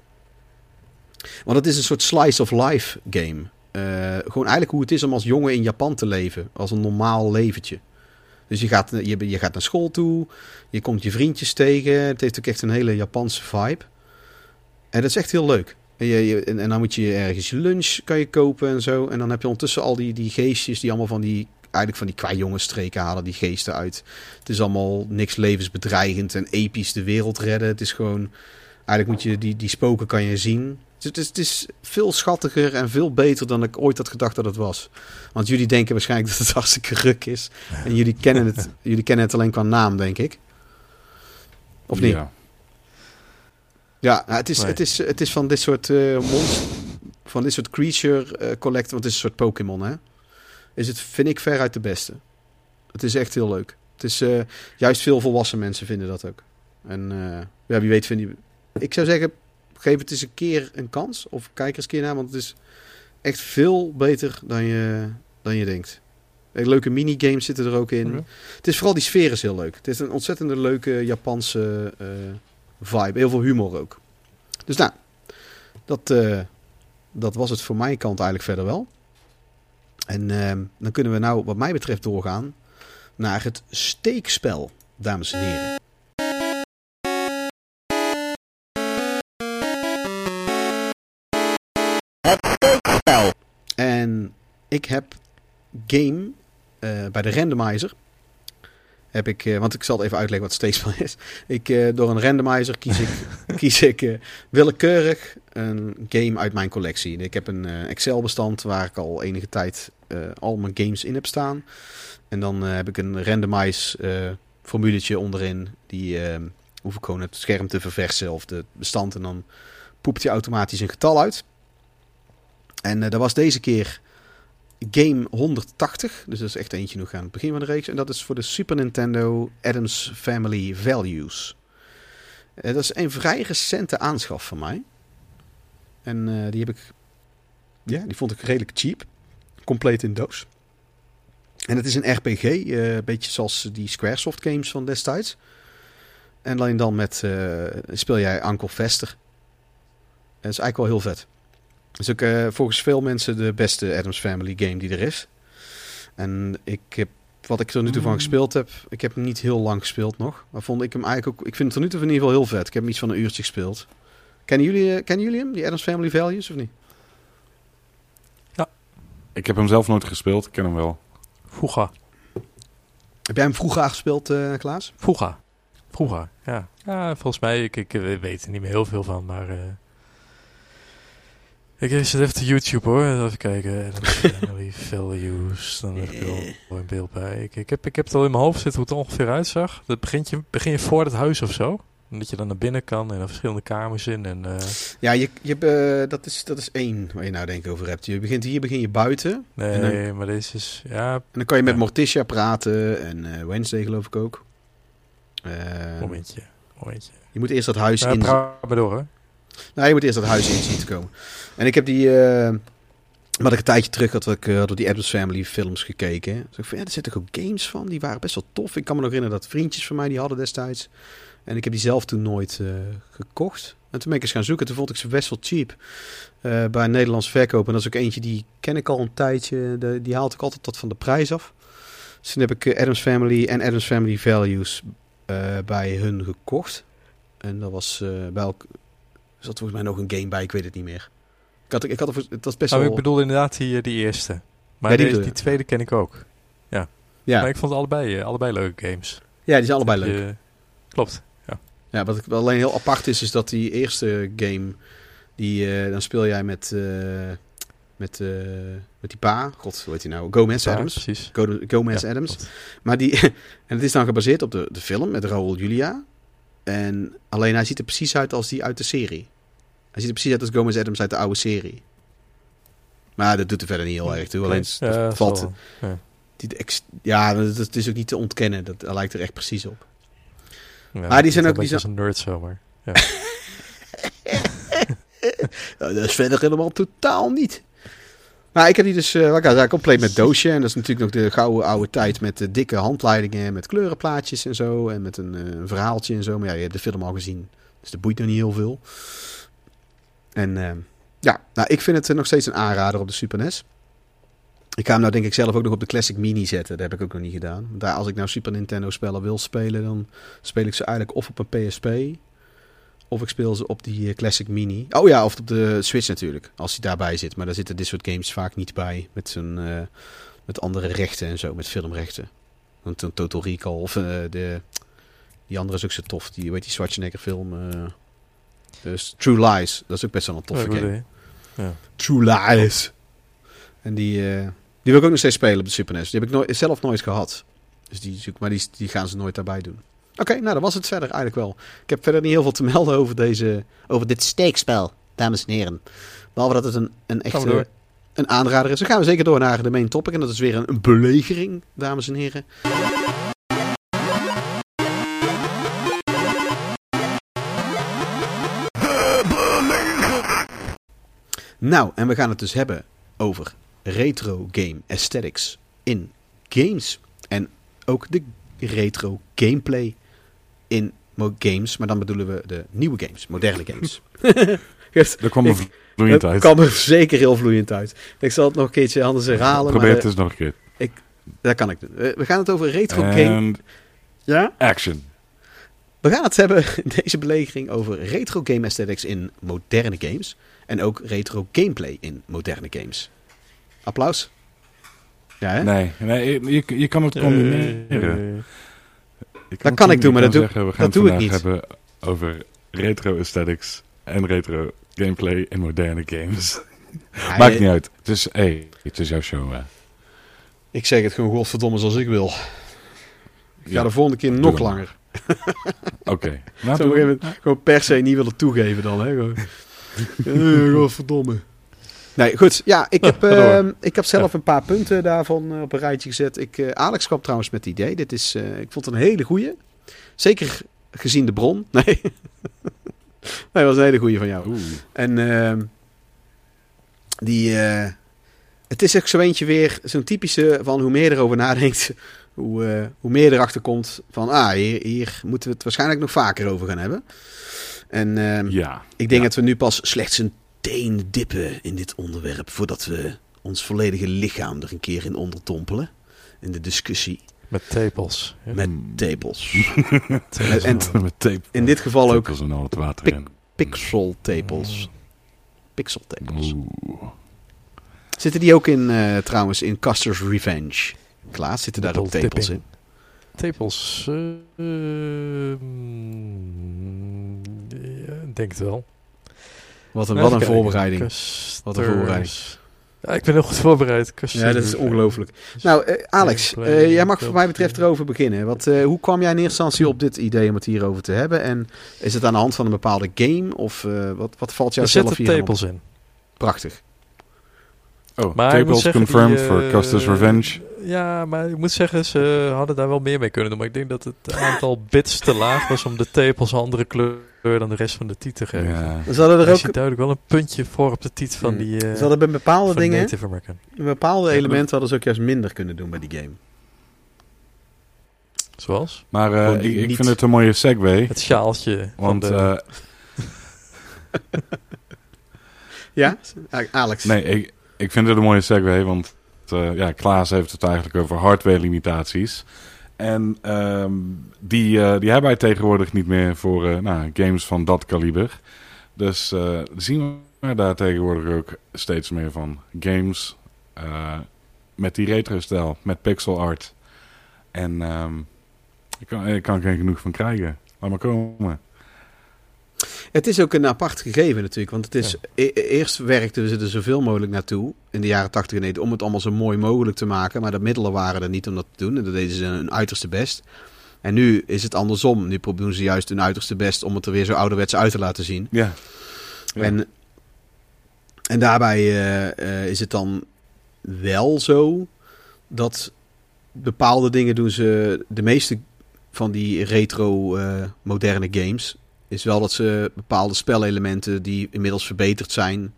Want het is een soort slice of life game. Uh, gewoon eigenlijk hoe het is om als jongen in Japan te leven. Als een normaal leventje. Dus je gaat, je, je gaat naar school toe. Je komt je vriendjes tegen. Het heeft ook echt een hele Japanse vibe. En dat is echt heel leuk. En, je, je, en, en dan moet je ergens je lunch kan je kopen en zo. En dan heb je ondertussen al die, die geestjes die allemaal van die eigenlijk van die kwajongensstreken halen die geesten uit. Het is allemaal niks levensbedreigend en episch de wereld redden. Het is gewoon, eigenlijk moet je die, die spoken kan je zien. Het is, het is veel schattiger en veel beter dan ik ooit had gedacht dat het was. Want jullie denken waarschijnlijk dat het [LAUGHS] hartstikke ruk is. En jullie kennen het, [LAUGHS] jullie kennen het alleen qua naam, denk ik. Of niet? Ja. Ja, nou, het, is, nee. het, is, het is van dit soort uh, monster, van dit soort creature uh, collector, want het is een soort Pokémon, hè? is het, vind ik, veruit de beste. Het is echt heel leuk. Het is uh, juist veel volwassen mensen vinden dat ook. En ja, wie weet vinden Ik zou zeggen, geef het eens een keer een kans. Of kijk er eens een keer naar, want het is echt veel beter dan je, dan je denkt. Leuke minigames zitten er ook in. Okay. Het is vooral die sfeer is heel leuk. Het is een ontzettende leuke Japanse vibe. Heel veel humor ook. Dus nou, dat, dat was het voor mijn kant eigenlijk verder wel. En uh, dan kunnen we nou, wat mij betreft, doorgaan naar het steekspel, dames en heren. Het steekspel. En ik heb game uh, bij de randomizer. Heb ik, uh, want ik zal het even uitleggen wat steekspel is. Ik, uh, door een randomizer kies ik, [LAUGHS] kies ik willekeurig een game uit mijn collectie. Ik heb een Excel-bestand waar ik al enige tijd al mijn games in heb staan. En dan heb ik een randomize formuletje onderin. Die hoef ik gewoon het scherm te verversen of de bestand. En dan poept hij automatisch een getal uit. En dat was deze keer game 180. Dus dat is echt eentje nog aan het begin van de reeks. En dat is voor de Super Nintendo Adams Family Values. dat is een vrij recente aanschaf van mij. En die heb ik... Ja, die vond ik redelijk cheap compleet in doos. En het is een RPG, uh, een beetje zoals die Squaresoft games van destijds. En alleen dan met, speel jij Uncle Vester. Dat is eigenlijk wel heel vet. Het is ook uh, volgens veel mensen de beste Adams Family game die er is. En ik heb, wat ik er nu toe van gespeeld heb, ik heb hem niet heel lang gespeeld nog. Maar vond ik hem eigenlijk ook, ik vind het er nu toe in ieder geval heel vet. Ik heb hem iets van een uurtje gespeeld. Kennen jullie, kennen jullie hem, die Adams Family Values, of niet? Ik heb hem zelf nooit gespeeld, ik ken hem wel. Vroeger. Heb jij hem vroeger gespeeld, uh, Klaas? Vroeger. Vroeger, ja. Ja, volgens mij, ik, ik weet er niet meer heel veel van, maar... Uh, ik zit even te YouTube hoor, even kijken. Family [LAUGHS] values, dan heb ik er wel een beeld bij. Ik, ik, heb, ik heb het al in mijn hoofd zitten hoe het ongeveer uitzag. Dat begint je, begin je voor het huis of zo. Dat je dan naar binnen kan en er verschillende kamers in. En, eh, Ja, je, je, eh, dat, is, dat is één waar je nou denk ik over hebt. Je begint hier begin je buiten. nee, maar deze is... Ja, En dan kan je met Ja. Morticia praten. En eh, Wednesday geloof ik ook. Eh, momentje. momentje. je moet eerst dat huis Ja, in... praat maar door, hè. Nou, je moet eerst dat huis in zien te komen. En ik heb die... eh, wat ik een tijdje terug had, ik eh, door die Addams Family films gekeken. Dus ik van, ja, er zitten ook games van. Die waren best wel tof. Ik kan me nog herinneren dat vriendjes van mij die hadden destijds. En ik heb die zelf toen nooit eh, gekocht. En toen ben ik eens gaan zoeken. Toen vond ik ze best wel cheap. eh, bij Nederlands verkoop. En dat is ook eentje die ken ik al een tijdje. Die haalt ik altijd tot van de prijs af. Dus toen heb ik Adams Family en Adams Family Values bij hun gekocht. En dat was bij elk... Zat volgens mij nog een game bij, ik weet het niet meer. Ik had, ik had het was best Nou, wel... ik bedoel inderdaad die, die eerste. Maar Ja, die deze- die, tweede ken ik ook. ja. Maar ik vond allebei, eh, allebei leuke games. ja, die zijn allebei leuk. je- klopt. Ja, wat ik wel alleen heel apart is, is dat die eerste game, die, eh, dan speel jij met, eh, met, eh, met die pa, god, hoe heet hij nou? Gomez Ja, Adams. precies. Go- Gomez Ja, Adams. klopt. Maar die, [LAUGHS] en het is dan gebaseerd op de, de film met Raoul Julia. En alleen hij ziet er precies uit als die uit de serie. Hij ziet er precies uit als Gomez Adams uit de oude serie. Maar dat doet er verder niet heel erg toe. Alleen het Ja, valt, wel. Ja. die, ja, is ook niet te ontkennen. Dat hij lijkt er echt precies op. Ja, Maar die zijn niet ook- die beetje als een nerd zomaar. Nou, [LAUGHS] dat is verder helemaal totaal niet. Maar ik heb die dus, eh wat ik compleet met doosje. En dat is natuurlijk nog de gouden oude tijd met de dikke handleidingen, met kleurenplaatjes en zo. En met een, eh, een verhaaltje en zo. Maar ja, je hebt de film al gezien, dus dat boeit nog niet heel veel. En eh, ja, nou, ik vind het eh, nog steeds een aanrader op de Super NES. Ik ga hem nou denk ik zelf ook nog op de Classic Mini zetten. Dat heb ik ook nog niet gedaan. Daar, als ik nou Super Nintendo spellen wil spelen, dan speel ik ze eigenlijk of op een PSP... Of ik speel ze op die eh, Classic Mini. Oh ja, of op de Switch natuurlijk. Als die daarbij zit. Maar daar zitten dit soort games vaak niet bij. Met, zijn, met andere rechten en zo. Met filmrechten. Want een Total Recall. Of de, die andere is ook zo tof. Die, weet die Schwarzenegger film. Dus True Lies. Dat is ook best wel een toffe Ja, game. hè. True Lies. En die, eh, die wil ik ook nog steeds spelen op de Super NES. Die heb ik nooit, zelf nooit gehad. Dus die maar die, die gaan ze nooit daarbij doen. Oké, nou dat was het verder eigenlijk wel. Ik heb verder niet heel veel te melden over, deze, over dit steekspel, dames en heren. Behalve dat het een, een echte een aanrader is. Dan gaan we zeker door naar de main topic. En dat is weer een, een belegering, dames en heren. Nou, en we gaan het dus hebben over retro game aesthetics in games. En ook de retro gameplay in games. Maar dan bedoelen we de nieuwe games, moderne games. [LAUGHS] Geeft- Daar kwam Ik- er vloeiend dat uit. [LAUGHS] kwam er zeker heel vloeiend uit. Ik zal het nog een keertje anders herhalen. Probeer maar het eens nog een keer. eh, dat kan ik doen. We gaan het over retro game. Ja? action. We gaan het hebben in [LAUGHS] deze belegering over retro game aesthetics in moderne games. En ook retro gameplay in moderne games. Applaus. Ja, hè? Nee, nee je, je kan het combineren. Eh, Je Dat het kan ik doen, maar dat doe- zeggen, we gaan dat doe ik het niet. vandaag hebben over retro aesthetics en retro gameplay in moderne games. [LAUGHS] Ja, Maakt je- niet uit. Het is, hey, het is jouw show. Hè. Ik zeg het gewoon godverdomme zoals ik wil. Ik ga de volgende keer nog langer. [LAUGHS] Oké. Nou, Zo op een gegeven moment gewoon per se niet willen toegeven dan. Hè? Gewoon. Eh, godverdomme. Nee, goed. Ja, ik heb, ga door. ehm, ik heb zelf een paar punten daarvan eh, op een rijtje gezet. Ik, eh, Alex kwam trouwens met het idee. Dit is, ik vond het een hele goeie. Zeker gezien de bron. [LAUGHS] Nee. nee, dat was een hele goeie van jou. Oeh. En ehm, die, het is ook zo eentje weer, zo'n typische van hoe meer je erover nadenkt, [LAUGHS] hoe, hoe meer je erachter komt van, ah, hier, hier moeten we het waarschijnlijk nog vaker over gaan hebben. En ehm, Ja. ik denk Ja. dat we nu pas slechts een teen dippen in dit onderwerp, voordat we ons volledige lichaam er een keer in onderdompelen. In de discussie Met tepels. Ja. met Mm. tepels. [LAUGHS] Tepels. en- Met tape. In dit geval ook Tepels en al het water Pik- in. pixel tepels. Pixel tepels. Oeh. Zitten die ook in, eh, trouwens, in Custer's Revenge? Klaas, zitten daar ook tepels in? Tepels. ja, ik denk het wel. Wat een, wat een voorbereiding. Wat een voorbereiding. Ja, ik ben heel goed voorbereid. Ja, dat is ongelooflijk. Nou, eh, Alex, eh, jij mag voor mij betreft erover beginnen. Wat, eh, hoe kwam jij in eerste instantie op dit idee om het hierover te hebben? En is het aan de hand van een bepaalde game? Of eh, wat, wat valt jou Er zelf zitten hier tepels in. Prachtig. Oh, Maar confirmed die, for eh, Custer's Revenge. Ja, maar ik moet zeggen, ze hadden daar wel meer mee kunnen doen. Maar ik denk dat het aantal bits te laag was om de tepels een andere kleur dan de rest van de titel te geven. Ja. Ze hadden er ook ziet duidelijk wel een puntje voor op de titel van Hmm. die eh ze hadden bij bepaalde dingen, bepaalde elementen hadden ze ook juist minder kunnen doen bij die game. Zoals Maar eh, die ik, niet- vind het een mooie segue. het sjaaltje van Want de... eh, [LAUGHS] Ja, Alex. nee, ik, ik vind het een mooie segue. Want eh, ja, Klaas heeft het eigenlijk over hardware limitaties. En ehm, die, eh, die hebben wij tegenwoordig niet meer voor eh, nou, games van dat kaliber. Dus eh, zien we daar tegenwoordig ook steeds meer van. Games eh, met die retro-stijl, met pixel art. En ehm ik kan, ik kan er geen genoeg van krijgen. Laat maar komen. Het is ook een apart gegeven natuurlijk. Want het is, Ja. e- eerst werkten ze er zoveel mogelijk naartoe in de jaren 80 en 90 om het allemaal zo mooi mogelijk te maken. Maar de middelen waren er niet om dat te doen. En dat deden ze hun uiterste best. En nu is het andersom. Nu proberen ze juist hun uiterste best om het er weer zo ouderwets uit te laten zien. Ja. Ja. En, en daarbij eh, eh, is het dan wel zo dat bepaalde dingen doen ze. De meeste van die retro eh, moderne games is wel dat ze bepaalde spelelementen die inmiddels verbeterd zijn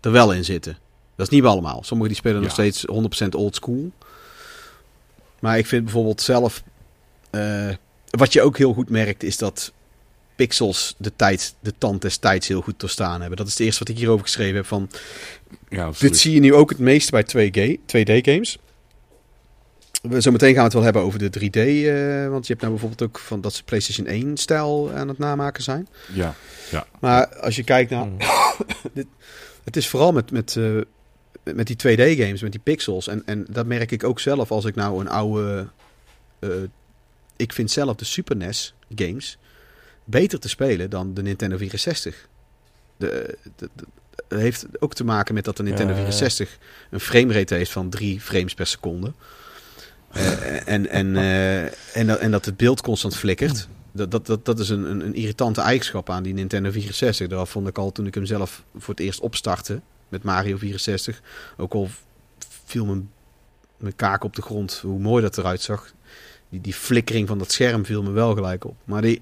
er wel in zitten. Dat is niet bij allemaal. Sommigen die spelen nog steeds 100% old school. Maar ik vind bijvoorbeeld zelf eh, wat je ook heel goed merkt is dat pixels de tijd, de tand des tijds heel goed doorstaan hebben. Dat is het eerste wat ik hierover geschreven heb. Van, Ja, dit zie je nu ook het meest bij 2G, 2D-games. We, zometeen gaan we het wel hebben over de 3D. eh, want je hebt nou bijvoorbeeld ook van dat ze PlayStation 1-stijl aan het namaken zijn. Ja. Maar als je kijkt naar... [COUGHS] Hmm. Het is vooral met, met, eh, met die 2D-games, met die pixels. En, en dat merk ik ook zelf als ik nou een oude... eh, ik vind zelf de Super NES-games beter te spelen dan de Nintendo 64. De, de, de- het heeft ook te maken met dat de Nintendo Ja, ja, ja. 64 een framerate heeft van 3 frames per seconde. Eh, en, en, eh, en, dat, en dat het beeld constant flikkert. Dat, dat, dat, dat is een, een, een irritante eigenschap aan die Nintendo 64. Dat vond ik al toen ik hem zelf voor het eerst opstartte met Mario 64. Ook al viel mijn, mijn kaak op de grond hoe mooi dat eruit zag. Die, die flikkering van dat scherm viel me wel gelijk op. Maar die,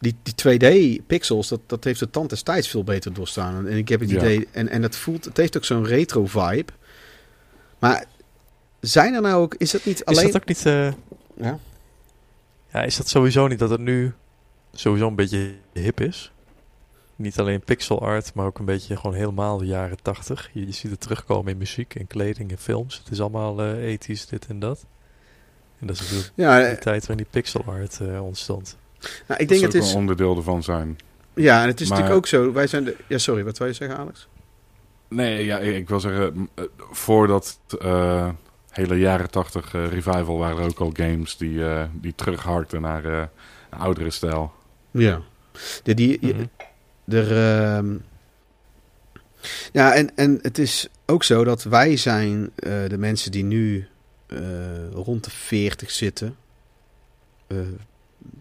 die, die 2D-pixels, dat, dat heeft de tand des tijds veel beter doorstaan. En, en ik heb het Ja. idee, en, en dat voelt, het heeft ook zo'n retro-vibe. Maar zijn er nou ook, is dat niet Is alleen... dat ook niet... eh, Ja? ja, is dat sowieso niet dat het nu sowieso een beetje hip is? Niet alleen pixel art, maar ook een beetje gewoon helemaal de jaren 80. Je, je ziet het terugkomen in muziek, in kleding, in films. Het is allemaal eh ethisch, dit en dat. En dat is natuurlijk Ja, de eh, tijd waarin die pixel art eh, ontstond. nou, ik Dat denk zou het is... een onderdeel ervan zijn. Ja, en het is Maar- natuurlijk ook zo. Wij zijn de. Ja, sorry, wat wil je zeggen, Alex? Nee, ja, ik wil zeggen, voordat eh hele jaren tachtig eh, revival waren er ook al games die, eh, die terugharkten naar eh, een oudere stijl. Ja. De, die, je- Mhm. er, ehm, ja, en, en het is ook zo dat wij zijn eh, de mensen die nu eh, rond de 40 zitten. eh,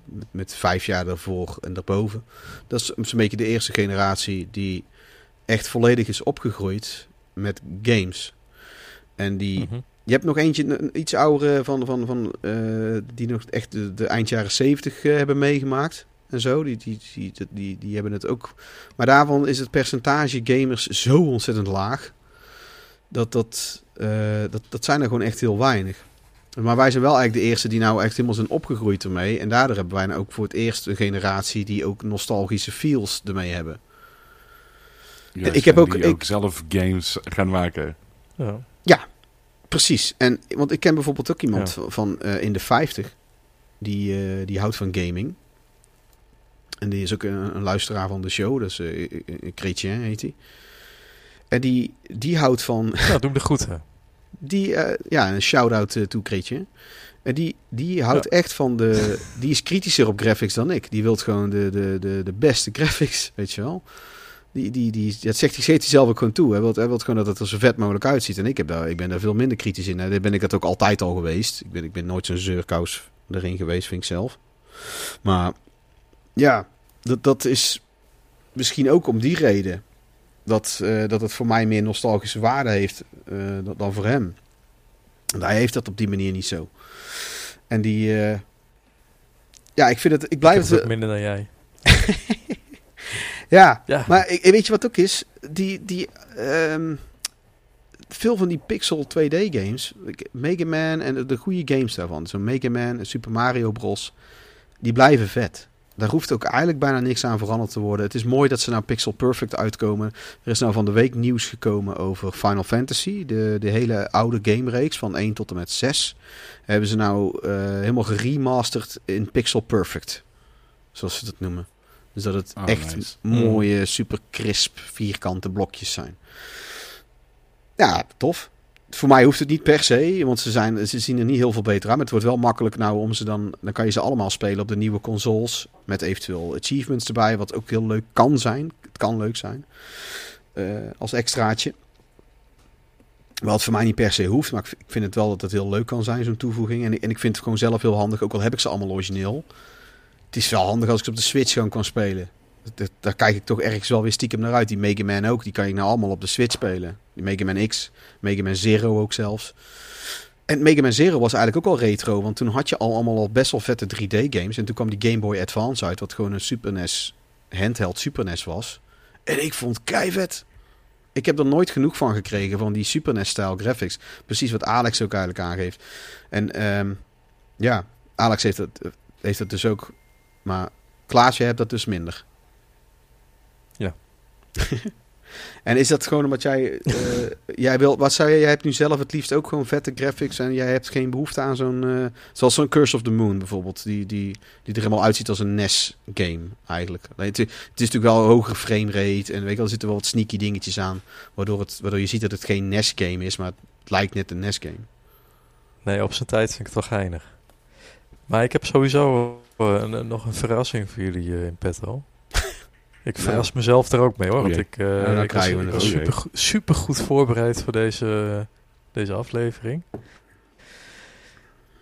met, met vijf jaar daarvoor en daarboven. Dat is zo'n beetje de eerste generatie die echt volledig is opgegroeid met games. En die, Mhm. Je hebt nog eentje, een iets oudere, van, van, van, eh, die nog echt de, de eind jaren zeventig eh, hebben meegemaakt. En zo, die, die, die, die, die hebben het ook. Maar daarvan is het percentage gamers zo ontzettend laag. Dat, dat, eh, dat, dat zijn er gewoon echt heel weinig. Maar wij zijn wel eigenlijk de eerste die nou echt helemaal zijn opgegroeid ermee. En daardoor hebben wij nou ook voor het eerst een generatie die ook nostalgische feels ermee hebben. Juist, ik heb en ook- die ik- ook zelf games gaan maken. Ja. Precies. En, want ik ken bijvoorbeeld ook iemand Ja. van, eh, in de 50. Die, eh, die houdt van gaming. En die is ook een, een luisteraar van de show. Dus eh Chrétien heet hij. En die, die houdt van... [LAUGHS] Nou, doe hem de groeten. Die, ja, een shout-out uh, toe Chrétien. En die, die houdt echt van de... Die is kritischer op graphics dan ik. Die wil gewoon de, de, de, de beste graphics, weet je wel. Die, die, die, dat zegt, hij zegt hij zelf ook gewoon toe. Hij wil, hij wil gewoon dat het er zo vet mogelijk uitziet. En ik, heb daar, ik ben daar veel minder kritisch in. Daar ben ik dat ook altijd al geweest. Ik ben, ik ben nooit zo'n zeurkous erin geweest, vind ik zelf. Maar ja, dat, dat is misschien ook om die reden. Dat, uh, dat het voor mij meer nostalgische waarde heeft uh, dan voor hem. Hij heeft dat op die manier niet zo. En die... Uh, ja, ik vind het... Ik blijf ik het... minder dan jij. [LAUGHS] ja, ja, maar ik, weet je wat ook is? Die... die um, veel van die Pixel 2D games, Mega Man en de goede games daarvan, zo'n Mega Man en Super Mario Bros, die blijven vet. Daar hoeft ook eigenlijk bijna niks aan veranderd te worden. Het is mooi dat ze naar Pixel Perfect uitkomen. Er is nou van de week nieuws gekomen over Final Fantasy. De, de hele oude game reeks van 1 tot en met 6. Hebben ze nou uh, helemaal geremasterd in Pixel Perfect. Zoals ze dat noemen. Dus dat het Oh, echt nice. mooie, super crisp, vierkante blokjes zijn. Ja, tof. Voor mij hoeft het niet per se, want ze, zijn, ze zien er niet heel veel beter uit. Maar het wordt wel makkelijk nou om ze dan... Dan kan je ze allemaal spelen op de nieuwe consoles. Met eventueel achievements erbij, wat ook heel leuk kan zijn. Het kan leuk zijn. eh, als extraatje. Wat voor mij niet per se hoeft, maar ik vind het wel dat het heel leuk kan zijn, zo'n toevoeging. En, en ik vind het gewoon zelf heel handig, ook al heb ik ze allemaal origineel. Het is wel handig als ik op de Switch gewoon kan spelen. Daar kijk ik toch ergens wel weer stiekem naar uit. Die Mega Man ook, die kan ik nou allemaal op de Switch spelen. Die Mega Man X, Mega Man Zero ook zelfs. En Mega Man Zero was eigenlijk ook al retro, want toen had je al allemaal al best wel vette 3D-games. En toen kwam die Game Boy Advance uit, wat gewoon een Super NES, handheld Super NES was. En ik vond keivet. Ik heb er nooit genoeg van gekregen, van die Super NES-style graphics. Precies wat Alex ook eigenlijk aangeeft. En ehm, ja, Alex heeft het, heeft het dus ook. Maar Klaasje hebt dat dus minder. Ja. [LAUGHS] en is dat gewoon omdat jij... eh, [LAUGHS] jij wil, wat zou je... Jij hebt nu zelf het liefst ook gewoon vette graphics... en jij hebt geen behoefte aan zo'n... eh, zoals zo'n Curse of the Moon bijvoorbeeld. Die, die, die er helemaal uitziet als een NES-game eigenlijk. Het, het is natuurlijk wel een hogere framerate... en weet je wel, er zitten wel wat sneaky dingetjes aan... waardoor, het, waardoor je ziet dat het geen NES-game is... maar het lijkt net een NES-game. Nee, op zijn tijd vind ik het wel geinig. Maar ik heb sowieso een- nog een verrassing voor jullie eh, in petto. [LAUGHS] Ik verras mezelf er ook mee hoor. Want ik, Nou, dan ik was, ik was super, super goed voorbereid voor deze, deze aflevering.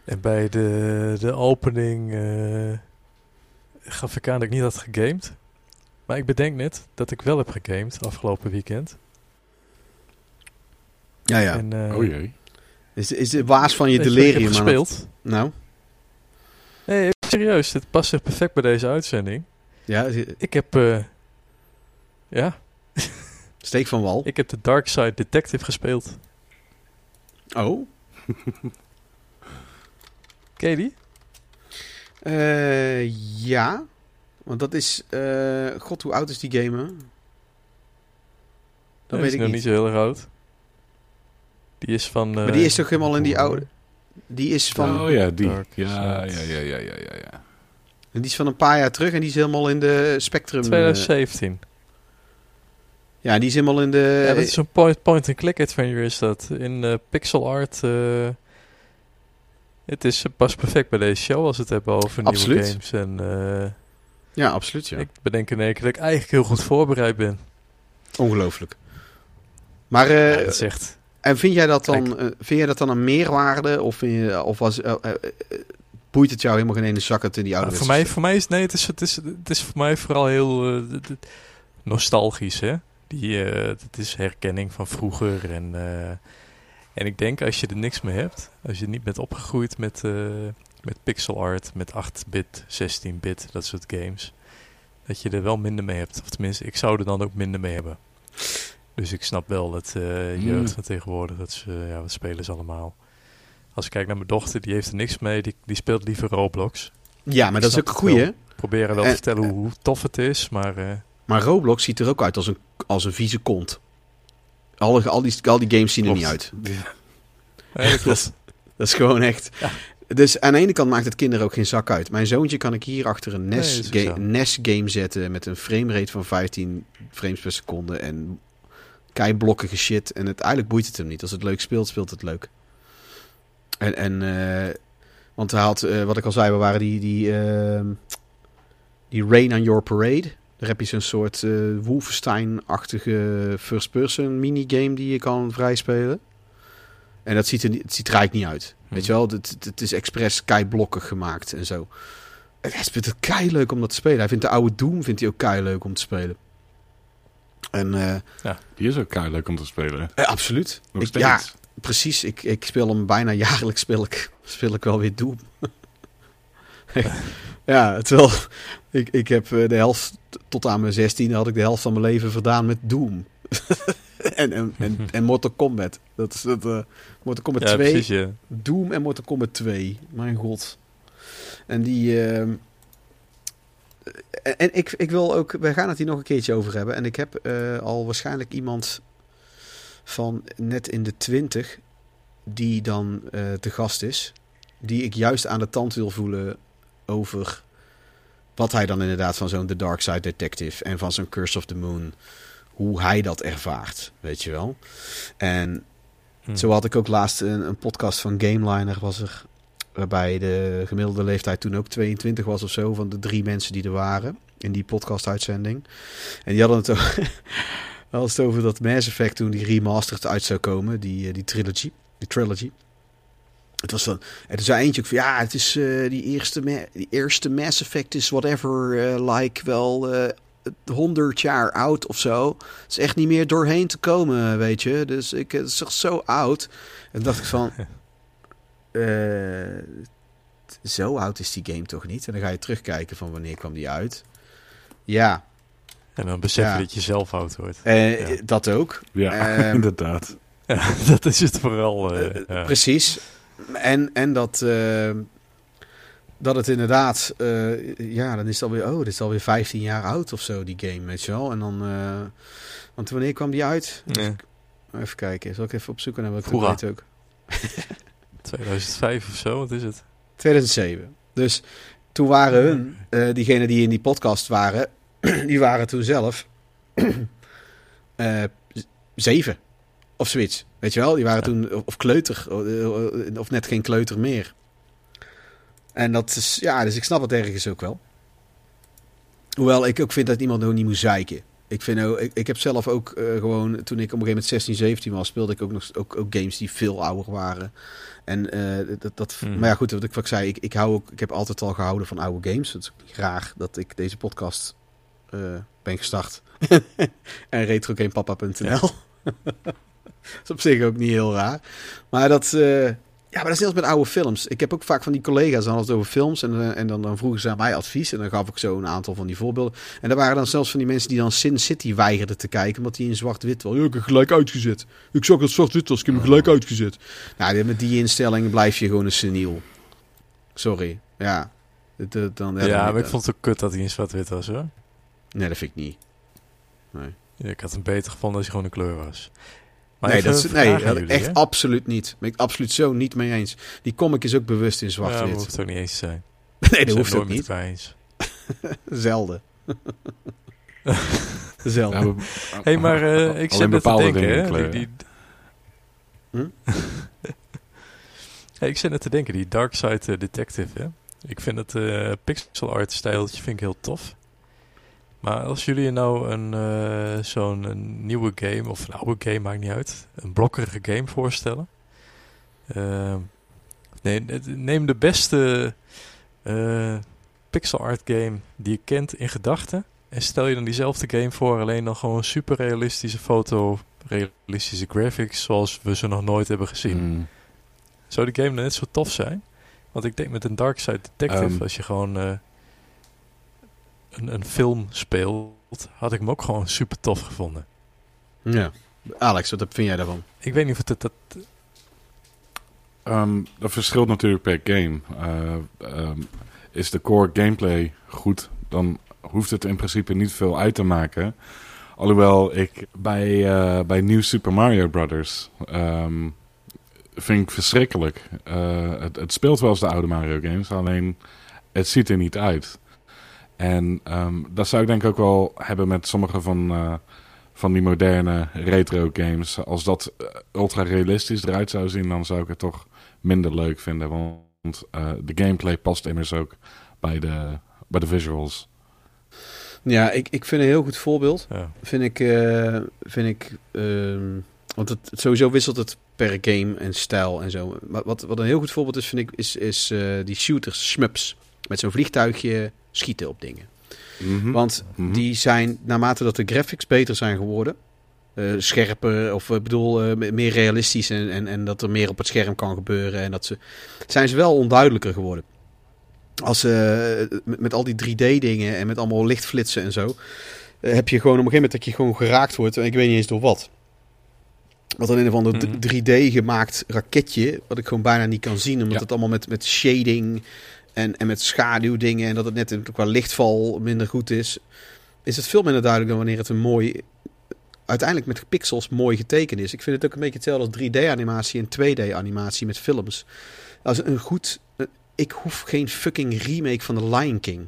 En bij de, de opening eh, gaf ik aan dat ik niet had gegamed. Maar ik bedenk net dat ik wel heb gegamed afgelopen weekend. Ja, ja. En, Oh jee. Is, is de waas van je je delirium heb het- gespeeld. Nou, Nee, serieus. Dit past zich perfect bij deze uitzending. ja, Ik heb... eh, ja, steek van wal. ik heb de Dark Side Detective gespeeld. Oh. [LAUGHS] Ken je die? Eh, ja. Want dat is... eh, God, hoe oud is die game? hè? Dat Nee, weet is ik nog niet. niet zo heel erg oud. Die is van... maar die is toch helemaal in die oude... Die is van, Oh ja, die. Dark Ja, ja, ja, ja, ja, ja, die is van een paar jaar terug en die is helemaal in de Spectrum... eh, 2017. ja, die is helemaal in de... ja, dat is een point- point-and-click adventure is dat. In eh, pixel art. eh, het is eh, past perfect bij deze show als we het hebben over nieuwe games. En eh, Ja, absoluut, ja. ik bedenk in één keer dat ik eigenlijk heel goed voorbereid ben. Ongelooflijk. Maar, eh, ja, dat is echt... en vind jij dat dan, eh, vind jij dat dan een meerwaarde? Of, vind je, of was, eh, eh, boeit het jou helemaal geen ene zak het in die oude voor, mij, voor mij is nee, het is, het is, het is voor mij vooral heel nostalgisch. Hè? Die, het is herkenning van vroeger. En, en ik denk als je er niks mee hebt, als je niet bent opgegroeid met, met pixel art, met 8-bit, 16-bit, dat soort games, dat je er wel minder mee hebt. Of tenminste, ik zou er dan ook minder mee hebben. Dus ik snap wel dat eh, jeugd van tegenwoordig, dat ze, ja, wat spelen ze allemaal? Als ik kijk naar mijn dochter, die heeft er niks mee. Die, die speelt liever Roblox. Ja, maar dat is ook een goeie. wel. proberen wel En- te vertellen hoe, hoe tof het is, maar eh, Maar Roblox ziet er ook uit als een, als een vieze kont. Alle, al, die, al die games zien er Klopt. niet uit. [LAUGHS] nee, [LAUGHS] dat is gewoon echt. Ja. Dus aan de ene kant maakt het kinderen ook geen zak uit. Mijn zoontje kan ik hier achter een NES, ga- zo. NES game zetten met een framerate van 15 frames per seconde en keiblokkige shit. En het, eigenlijk boeit het hem niet. Als het leuk speelt, speelt het leuk. En, en eh, want hij had, eh, wat ik al zei, we waren die, die, ehm, die Rain on Your Parade. Daar heb je zo'n soort uh, Wolfenstein-achtige first-person minigame die je kan vrijspelen. En dat ziet er, het ziet er eigenlijk niet uit. Hm. Weet je wel, het, het is expres keiblokkig gemaakt en zo. En hij vindt het kei leuk om dat te spelen. Hij vindt de oude Doom vindt hij ook kei leuk om te spelen. En, uh, Die is ook kei leuk om te spelen. Uh, absoluut. Nog ik, steeds. Ja, precies. Ik, ik speel hem bijna jaarlijks speel ik, speel ik wel weer Doom. [LAUGHS] ja, terwijl ik, ik heb de helft tot aan mijn 16 had ik de helft van mijn leven verdaan met Doom. [LAUGHS] en, en, en, en, Mortal Kombat. Dat is het. Uh, Mortal Kombat ja, 2. Precies, ja. Doom en Mortal Kombat 2. Mijn god. En die. Uh, en ik, ik wil ook. We gaan het hier nog een keertje over hebben. En ik heb uh, al waarschijnlijk iemand van net in de 20. Die dan uh, te gast is. Die ik juist aan de tand wil voelen over. Wat hij dan inderdaad van zo'n The Dark Side Detective. En van zo'n Curse of the Moon hoe hij dat ervaart, weet je wel. En hm. zo had ik ook laatst een, een, podcast van Gameliner was er, waarbij de gemiddelde leeftijd toen ook 22 was of zo van de drie mensen die er waren in die podcast-uitzending. En die hadden het over, [LAUGHS] hadden het over dat Mass Effect toen die remastered uit zou komen, die, die trilogy, die trilogy. Het was dan, er zei eentje ook van ja, het is uh, die eerste, die eerste Mass Effect is whatever uh, like wel uh, 100 jaar oud of zo. Het is echt niet meer doorheen te komen, weet je. Dus ik, het is zo oud. En dacht ik van... [LAUGHS] uh, zo oud is die game toch niet? En dan ga je terugkijken van wanneer kwam die uit. Ja. En dan besef je ja. dat je zelf oud wordt. Uh, ja. Dat ook. Ja, um, [LAUGHS] inderdaad. [LAUGHS] Ja, dat is het vooral. Uh, ja. Precies. En, en dat dat het inderdaad, uh, ja, dan is het alweer, oh, dit is alweer 15 jaar oud of zo, die game, weet je wel. En dan, uh, want wanneer kwam die uit? Even kijken, zal ik even opzoeken naar wat ik Vroeger. weet ook. [LAUGHS] 2005 of zo, wat is het? 2007. Dus toen waren hun, uh, diegenen die in die podcast waren, [CLEARS THROAT] die waren toen zelf [CLEARS THROAT] zeven of zoiets. Weet je wel, die waren ja. toen, of kleuter, of net geen kleuter meer. En dat is, ja, dus ik snap het ergens ook wel. Hoewel ik ook vind dat iemand nog niet moet zeiken. Ik, vind ook, ik, ik heb zelf ook uh, gewoon, toen ik op een gegeven moment 16, 17 was, speelde ik ook nog ook, ook games die veel ouder waren. En uh, dat, dat Hmm. maar ja, goed, wat ik, wat ik zei, ik, ik, hou ook, ik heb altijd al gehouden van oude games. Het is graag dat ik deze podcast uh, ben gestart. [LAUGHS] en retrogamepapa.nl. [LAUGHS] dat is op zich ook niet heel raar. Maar dat, ja, maar dat is net als met oude films. Ik heb ook vaak van die collega's dan het over films. En, uh, en dan, dan vroegen ze aan mij advies. En dan gaf ik zo een aantal van die voorbeelden. En er waren dan zelfs van die mensen die dan Sin City weigerden te kijken. Omdat die in zwart-wit was. Ja, ik heb gelijk uitgezet. Ik zag dat zwart-wit was. Ik heb hem gelijk uitgezet. Nou, met die instelling blijf je gewoon een seniel. Sorry. Ja. Dan, ja, maar ik vond het ook kut dat hij in zwart-wit was hoor. Nee, dat vind ik niet. Nee. Ja, ik had hem beter gevonden als hij gewoon een kleur was. Maar nee, dat is, nee jullie, echt hè? absoluut niet. Ben ik absoluut zo niet mee eens. Die comic is ook bewust in Ja, zwart-wit. dat hoeft ook niet eens te zijn. [LAUGHS] nee, dat hoeft ook niet. Eens. [LAUGHS] Zelden. [LAUGHS] Zelden. Ja, we- hey, maar uh, ik zit net te denken, dingen hè, die, die... Hm? hey, ik zit net te denken, die Dark Side uh, Detective, hè. Ik vind het uh, pixel art stijltje vind ik heel tof. Maar als jullie nou een uh, zo'n nieuwe game, of een oude game, maakt niet uit, een blokkerige game voorstellen. Uh, nee, neem de beste uh, pixel art game die je kent in gedachten. En stel je dan diezelfde game voor, alleen dan gewoon super realistische foto, realistische graphics, zoals we ze nog nooit hebben gezien. Mm. Zou die game dan net zo tof zijn? Want ik denk met een Dark Side Detective, Um. als je gewoon uh, een, een film speelt, had ik hem ook gewoon super tof gevonden. Ja. Alex, wat vind jij daarvan? Ik weet niet of het dat... Um, dat verschilt natuurlijk per game. Uh, um, is de core gameplay goed, dan hoeft het in principe niet veel uit te maken. Alhoewel ik bij, uh, bij New Super Mario Brothers um, vind ik verschrikkelijk. Uh, het, het speelt wel als de oude Mario games, alleen het ziet er niet uit. En um, dat zou ik denk ik ook wel hebben met sommige van, uh, van die moderne retro games. Als dat uh, ultra realistisch eruit zou zien, dan zou ik het toch minder leuk vinden. Want uh, de gameplay past immers ook bij de, bij de visuals. Ja, ik, ik vind een heel goed voorbeeld. Ja. Vind ik, eh, vind ik ehm, want het, sowieso wisselt het per game en stijl en zo. Maar wat, wat een heel goed voorbeeld is, vind ik, is, is eh, die shooters, shmups. Met zo'n vliegtuigje schieten op dingen. Mhm. Want Mhm. die zijn, naarmate dat de graphics beter zijn geworden, eh, scherper, of ik bedoel, eh, me- meer realistisch en, en, en dat er meer op het scherm kan gebeuren. En dat ze, zijn ze wel onduidelijker geworden. Als, eh, met, met al die 3D-dingen en met allemaal lichtflitsen en zo, eh, heb je gewoon op een gegeven moment dat je gewoon geraakt wordt. En ik weet niet eens door wat. Wat dan een of ander Mhm. 3D gemaakt raketje, wat ik gewoon bijna niet kan zien, omdat Ja. het allemaal met, met shading en, en met schaduwdingen en dat het net qua lichtval minder goed is, is het veel minder duidelijk dan wanneer het een mooi, uiteindelijk met pixels mooi getekend is. Ik vind het ook een beetje hetzelfde als 3D-animatie en 2D-animatie met films. Als een goed, ik hoef geen fucking remake van The Lion King.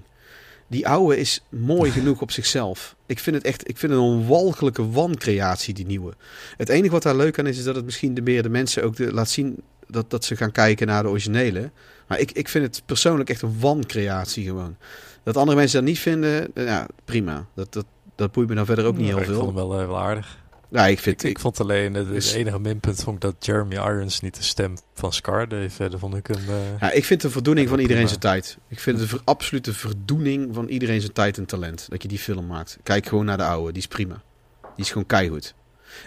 Die oude is mooi genoeg op zichzelf. Ik vind het echt, ik vind het een walgelijke wancreatie, die nieuwe. Het enige wat daar leuk aan is, is dat het misschien de meer de mensen ook de, laat zien dat, dat ze gaan kijken naar de originele. Maar ik, ik vind het persoonlijk echt een wancreatie gewoon. Dat andere mensen dat niet vinden, eh, ja, prima. Dat, dat, dat boeit me dan verder ook niet Ja, heel Ik vond veel. hem wel, eh, wel aardig. Ja, ik vind... Ik, ik vond alleen, het, Dus- het enige minpunt vond ik dat Jeremy Irons niet de stem van Scar deed. Verder vond ik hem... eh, Ja, ik vind de verdoening van iedereen zijn tijd. Ik vind het de ver- absolute verdoening van iedereen zijn tijd en talent. Dat je die film maakt. Kijk gewoon naar de oude, die is prima. Die is gewoon keigoed.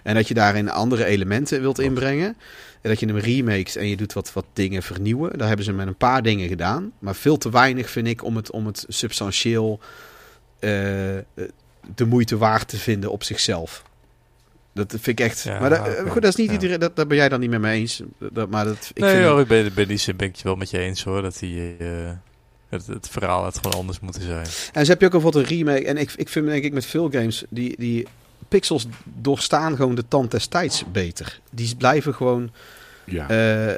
En dat je daarin andere elementen wilt inbrengen. Dat je hem remakes en je doet wat, wat dingen vernieuwen. Daar hebben ze met een paar dingen gedaan. Maar veel te weinig vind ik om het, om het substantieel eh, eh, de moeite waard te vinden op zichzelf. Dat vind ik echt. Ja, maar dat, oké. goed, dat is niet Ja. iedereen. Dat, daar ben jij dan niet met me eens. Dat, maar dat, ik nee, vind hoor, ik ben, ben die zin ben ik het wel met je eens hoor. Dat die, eh, het, het verhaal had gewoon anders moeten zijn. En ze heb je ook wat een remake. En ik, ik vind denk ik met veel games, die, die pixels doorstaan gewoon de tand des tijds beter. Die blijven gewoon, Ja. eh,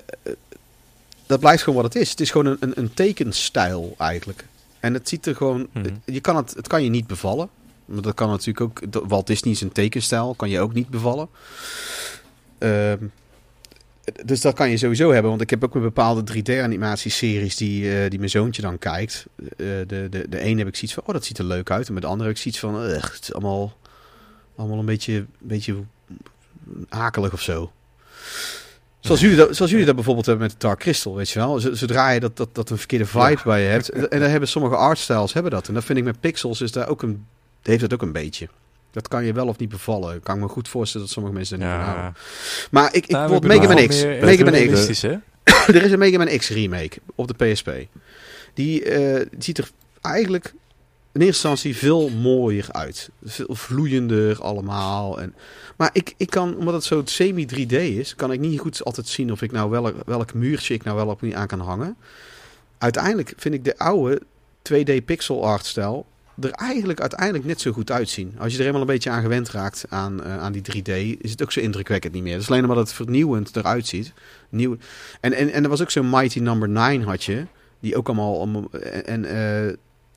dat blijft gewoon wat het is. Het is gewoon een, een, een tekenstijl eigenlijk. En het ziet er gewoon, Mhm. je kan het, het kan je niet bevallen. Maar dat kan natuurlijk ook, Walt Disney is een tekenstijl, kan je ook niet bevallen. Ehm, dus dat kan je sowieso hebben, want ik heb ook een bepaalde 3D-animatieseries die, eh, die mijn zoontje dan kijkt. Eh, de, de, de ene heb ik zoiets van, oh dat ziet er leuk uit. En met de andere heb ik zoiets van, "Ugh, het is allemaal, allemaal een beetje, een beetje akelig of zo. Zoals jullie, dat, zoals jullie dat bijvoorbeeld hebben met Dark Crystal, weet je wel. Zodra je dat, dat, dat een verkeerde vibe Ja. bij je hebt. En daar hebben sommige artstyles hebben dat. En dat vind ik met pixels is daar ook een, heeft dat ook een beetje. Dat kan je wel of niet bevallen. Ik kan me goed voorstellen dat sommige mensen er niet van houden. Ja, Maar ik, ik Nou, ik Mega Man X. Mega Man X. er is een Mega Man X remake op de PSP. Die eh, ziet er eigenlijk in eerste instantie veel mooier uit. Veel vloeiender allemaal. En, maar ik, ik kan, omdat het zo semi-3D is, kan ik niet goed altijd zien of ik nou welk, welk muurtje ik nou wel op niet aan kan hangen. Uiteindelijk vind ik de oude 2D pixel art stijl er eigenlijk uiteindelijk net zo goed uitzien. Als je er eenmaal een beetje aan gewend raakt aan, eh, aan die 3D, is het ook zo indrukwekkend niet meer. Het is alleen omdat het vernieuwend eruit ziet. Nieuw. En, en, en er was ook zo'n Mighty Number 9 had je, die ook allemaal... allemaal- En, en, eh,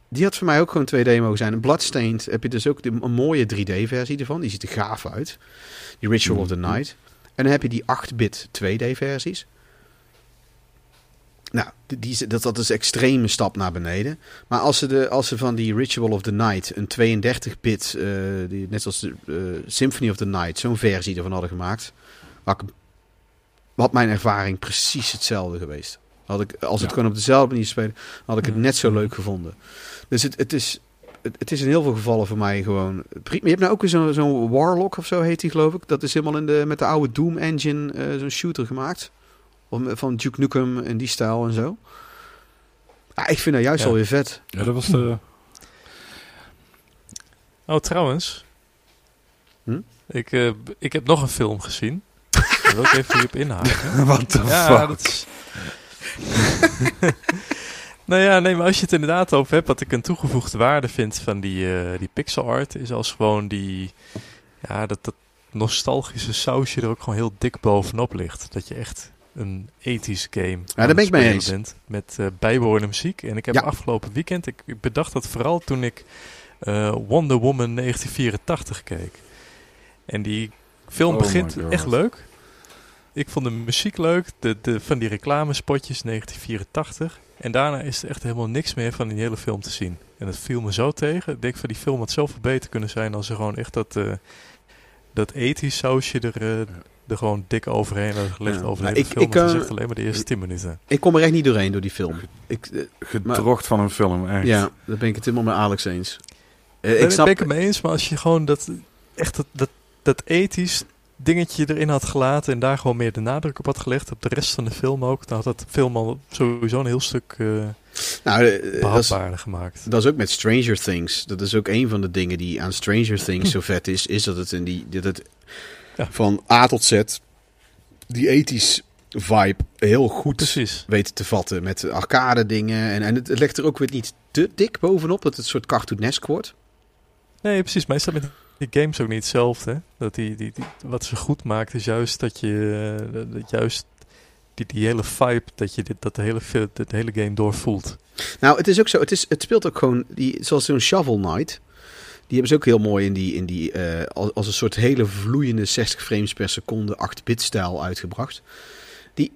die had voor mij ook gewoon 2D mogen zijn. En Bloodstained heb je dus ook de, een mooie 3D-versie ervan. Die ziet er gaaf uit. Die Ritual of the Night. En dan heb je die 8-bit 2D-versies. Nou, die, dat, dat is een extreme stap naar beneden. Maar als ze, de, als ze van die Ritual of the Night een 32-bit, eh, net zoals de eh, Symphony of the Night, zo'n versie ervan hadden gemaakt, had, ik, had mijn ervaring precies hetzelfde geweest. Had ik, als het Ja. gewoon op dezelfde manier spelen, had ik het Mhm. net zo leuk gevonden. Dus het, het, is, het, is in heel veel gevallen voor mij gewoon... prima. Je hebt nou ook weer zo'n zo'n Warlock of zo heet die geloof ik. Dat is helemaal in de, met de oude Doom engine eh, zo'n shooter gemaakt. Om- Van Duke Nukem en die stijl en zo. Ja, ik vind dat juist Ja. wel weer vet. ja, dat was de... Oh, trouwens. Hm? Ik, eh, ik heb nog een film gezien. Daar wil ik even hierop inhaken. [LAUGHS] What the ja, fuck? dat is... [LAUGHS] nou ja, nee, maar als je het inderdaad over hebt, wat ik een toegevoegde waarde vind van die, eh, die pixel art, is als gewoon die, ja, dat, dat nostalgische sausje er ook gewoon heel dik bovenop ligt. Dat je echt een ethisch game daar ben ik mee eens. bent met eh bijbehorende muziek. En ik heb Ja. afgelopen weekend, ik, ik bedacht dat vooral toen ik eh, Wonder Woman 1984 keek. En die film Oh begint echt leuk. Ik vond de muziek leuk, de, de, van die reclamespotjes 1984. En daarna is er echt helemaal niks meer van die hele film te zien. En het viel me zo tegen. Ik denk van die film had zoveel beter kunnen zijn als ze gewoon echt dat, eh dat ethisch sausje er, eh, er gewoon dik overheen hadden gelegd Ja. over de Nou, hele ik- film. ik, Het is echt alleen maar de eerste 10 minuten. Ik kom er echt niet doorheen door die film. Ik, Gedrocht van een film, echt. ja, daar ben ik het helemaal met Alex eens. Eh, ik ik snap... ben ik het mee eens, maar als je gewoon dat echt dat, dat, dat ethisch dingetje erin had gelaten en daar gewoon meer de nadruk op had gelegd, op de rest van de film ook, dan had dat film al sowieso een heel stuk eh nou, eh, is, behapbaarder gemaakt. dat is ook met Stranger Things. Dat is ook een van de dingen die aan Stranger Things [LAUGHS] zo vet is. Is dat het, in die, dat het Ja. van A tot Z die ethisch vibe heel goed Precies. weten te vatten. Met arcade dingen. En, en het, het legt er ook weer niet te dik bovenop. Dat het een soort cartoonesk wordt. Nee, precies. Maar is dat met die games ook niet hetzelfde? Dat die, die, wat ze goed maakt is juist dat je eh, dat- dat juist die, die hele vibe, dat je dit, dat de hele, fi- de hele game doorvoelt. Nou, het is ook zo. Het, is, het speelt ook gewoon, die, zoals zo'n Shovel Knight. Die hebben ze ook heel mooi in die, in die eh, als, als een soort hele vloeiende 60 frames per seconde 8-bit stijl uitgebracht. Die,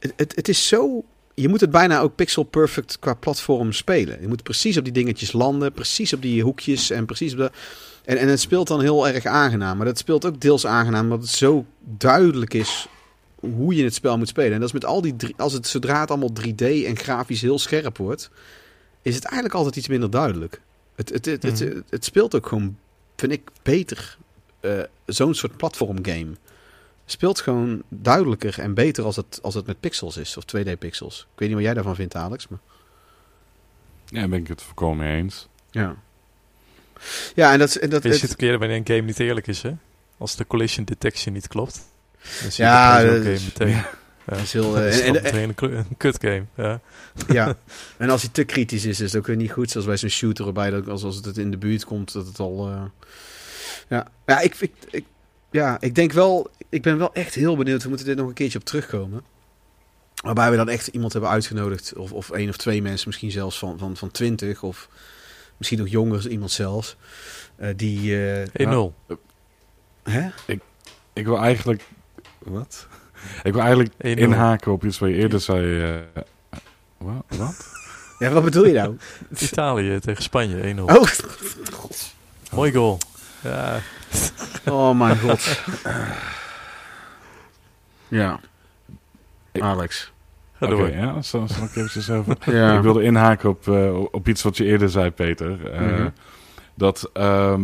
het, het, het is zo, je moet het bijna ook pixel perfect qua platform spelen. Je moet precies op die dingetjes landen, precies op die hoekjes en precies op de... En, en het speelt dan heel erg aangenaam. Maar dat speelt ook deels aangenaam omdat het zo duidelijk is hoe je het spel moet spelen. En dat is met al die drie, als het zodra het allemaal 3D en grafisch heel scherp wordt, is het eigenlijk altijd iets minder duidelijk. Het, het, het, het, het, speelt ook gewoon, vind ik, beter. eh, Zo'n soort platformgame. Speelt gewoon duidelijker en beter als het, als het met pixels is, of 2D-pixels. Ik weet niet wat jij daarvan vindt, Alex. Maar... Ja, daar ben ik het volkomen eens. Ja. Ja, en dat, en dat Je het- keer wanneer een game niet eerlijk is, hè? Als de collision detection niet klopt. Dan zie Ja, dat game is- meteen. dat is heel... [LAUGHS] eh, Dat is en, en, meteen een, een kut game. Ja. Ja, [LAUGHS] en als hij te kritisch is, is het ook weer niet goed. Zoals bij zo'n shooter, waarbij dat als, als het in de buurt komt, dat het al... eh, Ja, ja ik, ik, ik, ja, ik denk wel... Ik ben wel echt heel benieuwd. We moeten dit nog een keertje op terugkomen. Waarbij we dan echt iemand hebben uitgenodigd. Of, of één of twee mensen, misschien zelfs van, van, van twintig. Of misschien nog jonger, iemand zelfs. eh, die... eh, 1-0. nou, hè? Ik wil eigenlijk... Wat? Ik wil eigenlijk 1-0. inhaken op iets wat je eerder zei. eh, wat? wat? Ja, wat bedoel je nou? [LAUGHS] Italië tegen Spanje 1-0. Oh, Mooi goal. Ja, oh mijn god. Ja. Alex. Ga Oké, ja, zal, zal ik eventjes over... [LAUGHS] Ja. Ik wilde inhaken op, eh, op iets wat je eerder zei, Peter. Eh, Mhm. Dat ehm,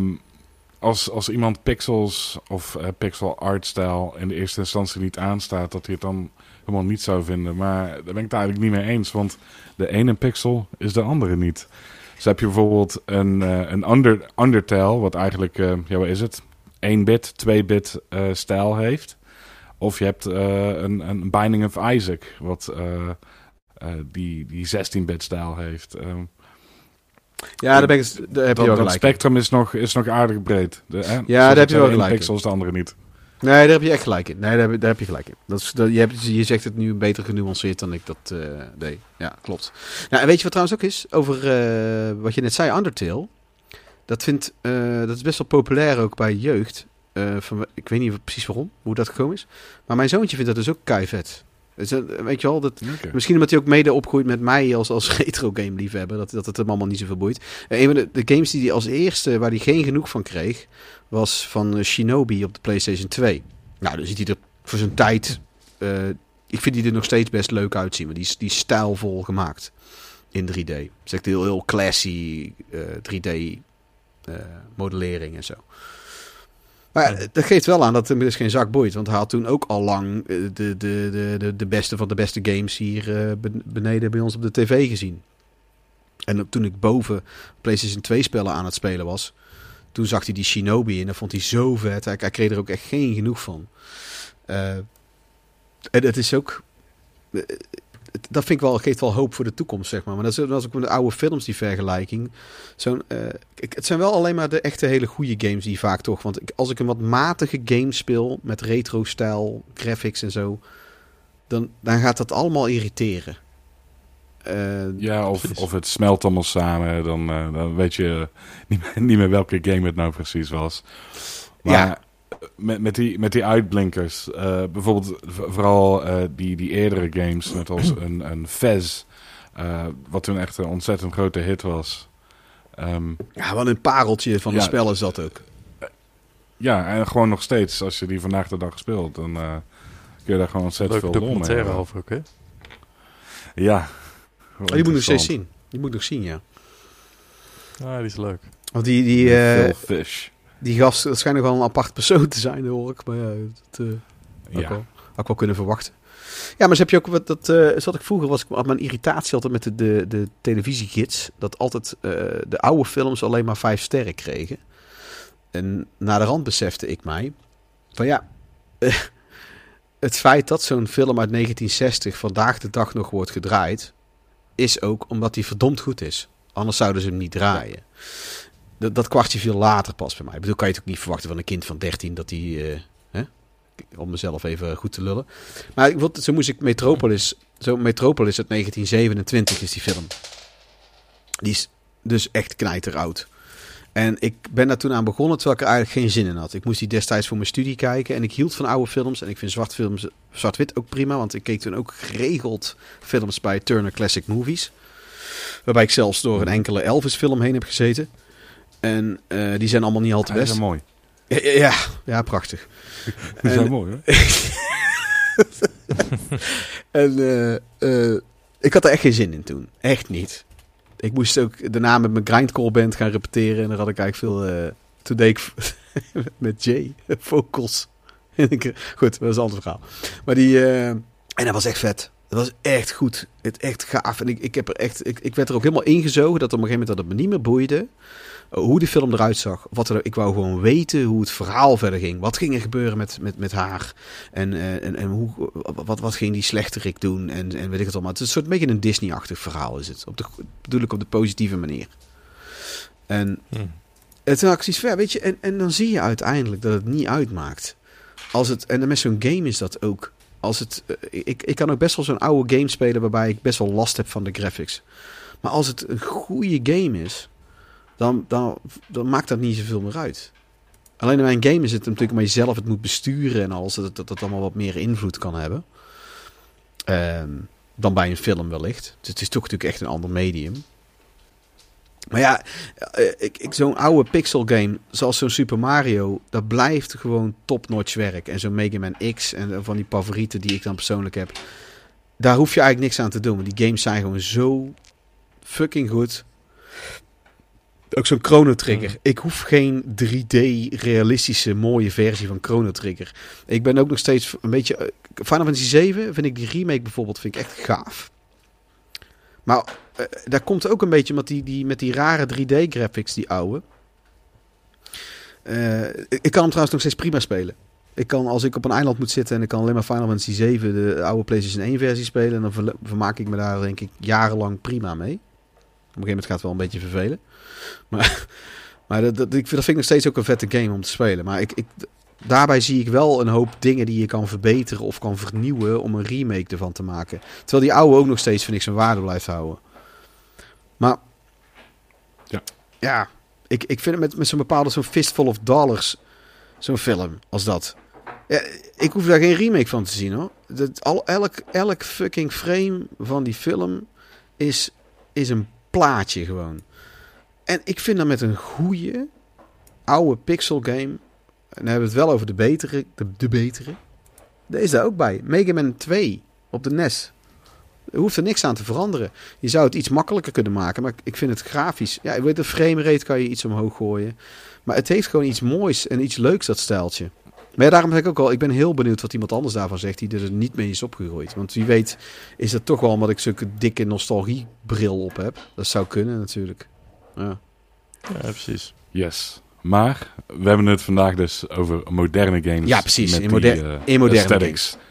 als, als iemand pixels of eh, pixel art style in de eerste instantie niet aanstaat, dat hij het dan helemaal niet zou vinden. Maar daar ben ik het eigenlijk niet mee eens, want de ene pixel is de andere niet. Dus heb je bijvoorbeeld een, eh, een under, Undertale, wat eigenlijk, eh, ja, wat is het? 1-bit, 2-bit eh, stijl heeft. Of je hebt eh, een, een Binding of Isaac, wat eh, eh, die, die 16-bit stijl heeft. Ehm, Ja, daar, ben ik, daar heb je wel gelijk. in. spectrum is nog, is nog aardig breed. De, hè? daar heb je wel gelijk in. pixel is de andere niet. Nee, daar heb je echt gelijk in. Nee, daar heb, daar heb je gelijk in. Dat is, dat, je, hebt, je zegt het nu beter genuanceerd dan ik dat deed. Ja, klopt. Nou, en weet je wat trouwens ook is? Over wat je net zei, Undertale. Dat, vindt, dat is best wel populair ook bij jeugd. Eh, van, ik weet niet precies waarom, hoe dat gekomen is. Maar mijn zoontje vindt dat dus ook kei vet. Dus, eh, weet je wel, dat. Misschien omdat hij ook mede opgroeit met mij als, als [LAUGHS] retro game liefhebber. Dat, dat het hem allemaal niet zoveel boeit. Eh, een van de, de games die hij als eerste, waar hij geen genoeg van kreeg, was van Shinobi op de PlayStation 2. Nou, dan ziet hij er voor zijn tijd. ik vind die er nog steeds best leuk uitzien. Maar die is, die is stijlvol gemaakt in 3D. Het is echt heel, heel classy eh, 3D eh, modellering en zo. Maar Ja. dat geeft wel aan dat hem dus geen zak boeit. Want hij had toen ook al lang eh, de, de, de, de, de beste van de beste games hier eh, ben- beneden bij ons op de tv gezien. En toen ik boven PlayStation 2 spellen aan het spelen was, toen zag hij die Shinobi en dat vond hij zo vet. Hij, hij kreeg er ook echt geen genoeg van. Eh, en het is ook. Eh, Dat vind ik wel, geeft wel hoop voor de toekomst, zeg maar. Maar dat is ook met de oude films, die vergelijking. Zo'n, eh, kijk, het zijn wel alleen maar de echte hele goede games die vaak toch... Want ik- als ik een wat matige game speel met retro-stijl, graphics en zo... Dan, dan gaat dat allemaal irriteren. Eh, Ja, of, of het smelt allemaal samen. Dan, eh, dan weet je niet meer, niet meer welke game het nou precies was. Maar Ja. Met, met, die, met die uitblinkers. eh, bijvoorbeeld vooral eh, die, die eerdere games. Net als [CLEARS THROAT] een, een Fez. eh, wat toen echt een ontzettend grote hit was. Ehm, Ja, wat een pareltje van een Ja. spel is dat ook. ja, en gewoon nog steeds, als je die vandaag de dag speelt, dan eh, kun je daar gewoon ontzettend veel lol mee hebben. over ook, hè? Ja. Oh, die moet nog steeds zien. Die moet nog zien, ja. Ja, die is leuk. Want die, die, eh, Fish. Die gast, dat schijnt nog wel een apart persoon te zijn, hoor ik. Maar ja, dat had, ik Ja. wel, had ik wel kunnen verwachten. Ja, maar ze heb je ook wat dat. eh zat ik vroeger was ik had mijn irritatie altijd met de, de, de televisiegids. Dat altijd eh, de oude films alleen maar vijf sterren kregen. En na de rand besefte ik mij van ja, [LAUGHS] het feit dat zo'n film uit 1960 vandaag de dag nog wordt gedraaid, is ook omdat die verdomd goed is. Anders zouden ze hem niet draaien. Dat, dat kwartje viel later pas bij mij. Ik bedoel, kan je ook niet verwachten van een kind van 13 dat die. eh, hè? Om mezelf even goed te lullen. Maar ik, zo moest ik Metropolis. Zo Metropolis uit 1927 is die film. Die is dus echt knijteroud. En ik ben daar toen aan begonnen terwijl ik er eigenlijk geen zin in had. Ik moest die destijds voor mijn studie kijken. En ik hield van oude films. En ik vind zwart films, zwart-wit ook prima. Want ik keek toen ook geregeld films bij Turner Classic Movies. Waarbij ik zelfs door een enkele Elvis film heen heb gezeten. En eh, die zijn allemaal niet al te Ja, best. zijn mooi. Ja, ja, ja, prachtig. [LAUGHS] Die zijn En- mooi, hoor. [LAUGHS] En eh, eh, ik had er echt geen zin in toen. Echt niet. Ik moest ook daarna met mijn grindcore band gaan repeteren. En daar had ik eigenlijk veel... eh, toen deed ik met Jay vocals. [LAUGHS] En ik- Goed, dat is een ander verhaal. Maar die... eh, en dat was echt vet. Dat was echt goed. Het echt gaaf. En ik, ik, heb er echt, ik, ik werd er ook helemaal ingezogen dat op een gegeven moment dat het me niet meer boeide. Hoe de film eruit zag. Wat er, ik wou gewoon weten hoe het verhaal verder ging. Wat ging er gebeuren met, met, met haar? En, eh, en, en hoe, wat, wat ging die slechterik doen? En, en weet ik het allemaal. Het is een soort beetje een Disney-achtig verhaal is het. Op de, bedoel ik op de positieve manier. En Hm. toen had ik zoiets van, ja, weet je, en, en dan zie je uiteindelijk dat het niet uitmaakt. Als het, en met zo'n game is dat ook. Als het, eh, ik, ik kan ook best wel zo'n oude game spelen waarbij ik best wel last heb van de graphics. Maar als het een goede game is, dan, dan, dan maakt dat niet zoveel meer uit. Alleen bij een game is het natuurlijk maar jezelf het moet besturen en alles, dat dat, dat allemaal wat meer invloed kan hebben. Ehm, dan bij een film wellicht. Dus het is toch natuurlijk echt een ander medium. Maar ja, eh, ik, ik, zo'n oude pixel game, zoals zo'n Super Mario, dat blijft gewoon top-notch werk. En zo'n Mega Man X en van die favorieten die ik dan persoonlijk heb. Daar hoef je eigenlijk niks aan te doen. Want die games zijn gewoon zo fucking goed. Ook zo'n Chrono Trigger. Mhm. Ik hoef geen 3D-realistische mooie versie van Chrono Trigger. Ik ben ook nog steeds een beetje... eh, Final Fantasy 7 vind ik die remake bijvoorbeeld vind ik echt gaaf. Maar eh, daar komt ook een beetje met die, die, met die rare 3D-graphics, die oude. Eh, ik kan hem trouwens nog steeds prima spelen. Ik kan, als ik op een eiland moet zitten en ik kan alleen maar Final Fantasy 7, de oude PlayStation 1 versie spelen, dan verle- vermaak ik me daar denk ik jarenlang prima mee. Op een gegeven moment gaat het wel een beetje vervelen. Maar, maar dat, dat, ik, vind- dat vind ik nog steeds ook een vette game om te spelen. Maar ik, ik, daarbij zie ik wel een hoop dingen die je kan verbeteren of kan vernieuwen om een remake ervan te maken. Terwijl die oude ook nog steeds, vind ik, zijn waarde blijft houden. Maar Ja. ja ik, ik vind het met, met zo'n bepaalde zo'n Fistful of Dollars, zo'n film als dat. Ja, ik hoef daar geen remake van te zien hoor. Dat, al, elk, elk fucking frame van die film is, is een plaatje gewoon. En ik vind dat met een goede oude pixel game. En dan hebben we het wel over de betere. De, betere. Daar is daar ook bij. Mega Man 2 op de NES. Er hoeft er niks aan te veranderen. Je zou het iets makkelijker kunnen maken. Maar ik vind het grafisch. Ja, weet de frame rate kan je iets omhoog gooien. Maar het heeft gewoon iets moois en iets leuks, dat stijltje. Maar daarom zeg ik ook al, ik ben heel benieuwd wat iemand anders daarvan zegt die er niet mee is opgegroeid. Want wie weet is dat toch wel omdat ik zulke dikke nostalgiebril op heb. Dat zou kunnen natuurlijk. Ja. Ja, precies. Yes. Maar we hebben het vandaag dus over moderne games. Ja, precies. met In, die, moder- eh, in moderne aesthetics. games.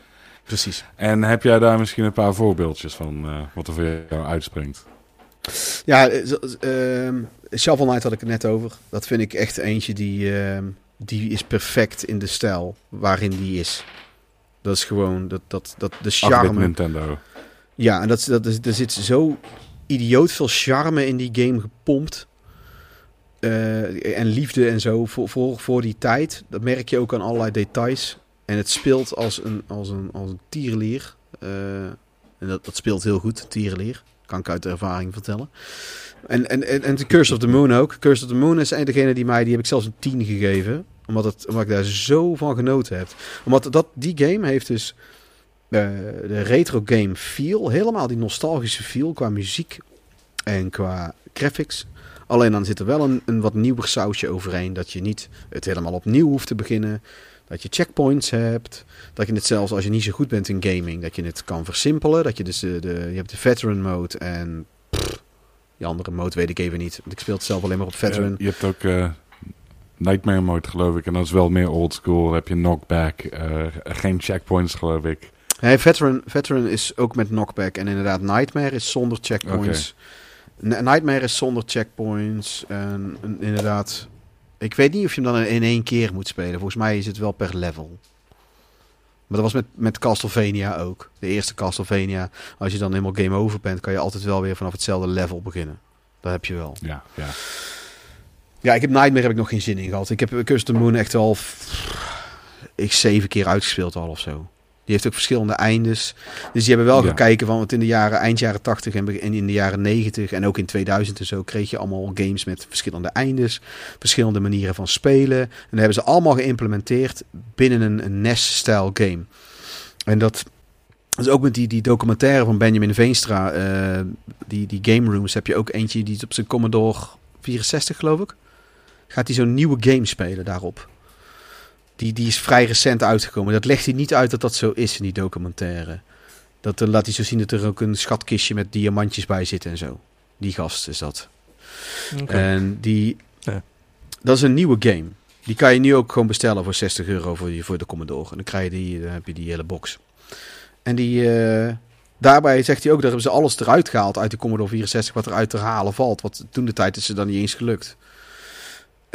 Precies. En heb jij daar misschien een paar voorbeeldjes van eh, wat er voor jou uitspringt? Ja, ehm, Shovel Knight had ik het net over. Dat vind ik echt eentje die, ehm, die is perfect in de stijl waarin die is. Dat is gewoon dat, dat, dat, de 8-bit charme. Nintendo. Ja, en dat, is- dat is, er zit zo idioot veel charme in die game gepompt. Eh, en liefde en zo voor, voor, voor die tijd. Dat merk je ook aan allerlei details. En het speelt als een, als een, als een tierenlier. Eh, en dat, dat speelt heel goed, tierenlier. Kan ik uit ervaring vertellen. En, en, en, en The Curse of the Moon ook. Curse of the Moon is degene die mij, die heb ik zelfs een 10 gegeven. Omdat, het, omdat ik daar zo van genoten heb. Omdat dat, die game heeft dus de retro game feel. Helemaal die nostalgische feel qua muziek en qua graphics. Alleen dan zit er wel een, een wat nieuwer sausje overheen. Dat je niet het helemaal opnieuw hoeft te beginnen. Dat je checkpoints hebt. Dat je het zelfs als je niet zo goed bent in gaming, dat je het kan versimpelen. Dat je dus de, je hebt de veteran mode en pff, die andere mode weet ik even niet. Want ik speel het zelf alleen maar op veteran. Je hebt ook uh, Nightmare mode geloof ik. En dat is wel meer old school. Dan heb je knockback. Uh, geen checkpoints geloof ik. Nee, veteran, veteran is ook met knockback. En inderdaad, Nightmare is zonder checkpoints. Okay. Nightmare is zonder checkpoints. En, en inderdaad, ik weet niet of je hem dan in één keer moet spelen. Volgens mij is het wel per level. Maar dat was met, met Castlevania ook. De eerste Castlevania. Als je dan helemaal game over bent, kan je altijd wel weer vanaf hetzelfde level beginnen. Dat heb je wel. Ja, ja. Ja, ik heb Nightmare heb ik nog geen zin in gehad. Ik heb Custom Moon echt al... Ik zeven keer uitgespeeld al of zo. Die heeft ook verschillende eindes. Dus die hebben wel ja. gekeken van, want in de jaren, eind jaren 80 en in de jaren 90 en ook in 2000 en zo kreeg je allemaal games met verschillende eindes, verschillende manieren van spelen. En dat hebben ze allemaal geïmplementeerd binnen een, een NES-stijl game. En dat is ook met die, die documentaire van Benjamin Veenstra, uh, die, die Game Rooms, heb je ook eentje die op zijn Commodore 64 geloof ik. Gaat hij zo'n nieuwe game spelen daarop. Die, die is vrij recent uitgekomen. Dat legt hij niet uit dat dat zo is in die documentaire. Dat uh, laat hij zo zien dat er ook een schatkistje met diamantjes bij zit en zo. Die gast is dat. Okay. En die... Ja. Dat is een nieuwe game. Die kan je nu ook gewoon bestellen voor 60 euro voor, voor de Commodore. En dan, krijg je die, dan heb je die hele box. En die... Uh, daarbij zegt hij ook, dat hebben ze alles eruit gehaald uit de Commodore 64 wat eruit te halen valt. Wat toen de tijd is ze dan niet eens gelukt.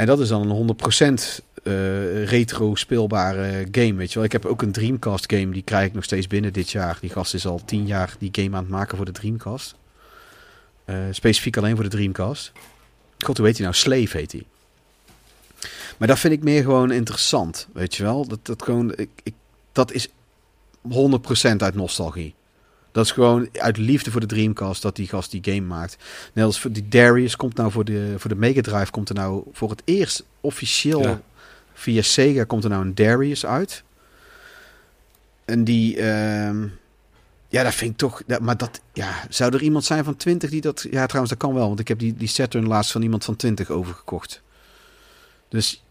En dat is dan een 100% uh, retro speelbare game, weet je wel. Ik heb ook een Dreamcast game, die krijg ik nog steeds binnen dit jaar. Die gast is al tien jaar die game aan het maken voor de Dreamcast. Uh, specifiek alleen voor de Dreamcast. God, hoe heet hij nou? Slave heet hij. Maar dat vind ik meer gewoon interessant, weet je wel. Dat, dat, gewoon, ik, ik, dat is 100% uit nostalgie. Dat is gewoon uit liefde voor de Dreamcast dat die gast die game maakt. Net als voor die Darius komt nou voor de, voor de Mega Drive komt er nou voor het eerst officieel ja. via Sega komt er nou een Darius uit. En die, uh, ja, dat vind ik toch, dat, maar dat, ja, zou er iemand zijn van 20 die dat, ja trouwens dat kan wel, want ik heb die, die Saturn laatst van iemand van 20 overgekocht. Dus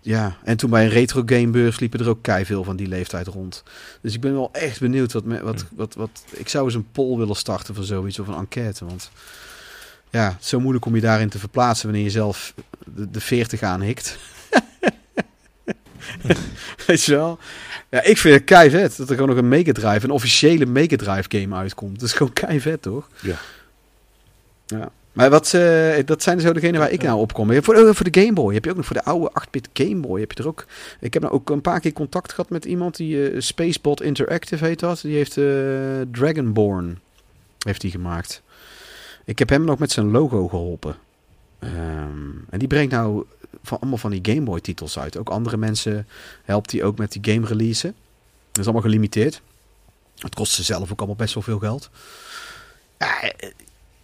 ja, en toen bij een retro gamebeurs liepen er ook kei veel van die leeftijd rond. Dus ik ben wel echt benieuwd wat, me, wat, wat, wat. Ik zou eens een poll willen starten van zoiets of een enquête. Want ja, het is zo moeilijk om je daarin te verplaatsen wanneer je zelf de, de 40 aanhikt. [LAUGHS] Weet je wel? Ja, ik vind het kei vet dat er gewoon nog een Mega Drive, een officiële Mega Drive game uitkomt. Dat is gewoon kei vet, toch? Ja. Ja. Maar wat, uh, dat zijn zo degenen waar ik nou op kom. Voor, voor de Game Boy heb je ook nog voor de oude 8-bit Game Boy. Heb je er ook. Ik heb nou ook een paar keer contact gehad met iemand die uh, Spacebot Interactive heet dat. Die heeft Dragonborn heeft die gemaakt. Ik heb hem nog met zijn logo geholpen. Um, en die brengt nou van, allemaal van die Game Boy titels uit. Ook andere mensen helpt hij ook met die game releasen. Dat is allemaal gelimiteerd. Het kost ze zelf ook allemaal best wel veel geld. Ja,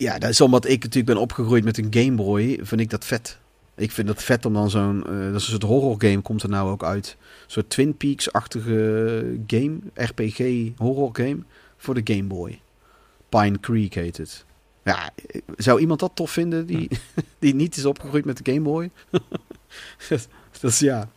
ja, dat is omdat ik natuurlijk ben opgegroeid met een Game Boy, vind ik dat vet. Ik vind dat vet om dan zo'n, uh, dat is een soort horror game komt er nou ook uit. Een soort Twin Peaks-achtige game, RPG horror game voor de Game Boy. Pine Creek heet het. Ja, zou iemand dat tof vinden die, [LAUGHS] die niet is opgegroeid met de Game Boy? [LAUGHS] dat, dat, is ja.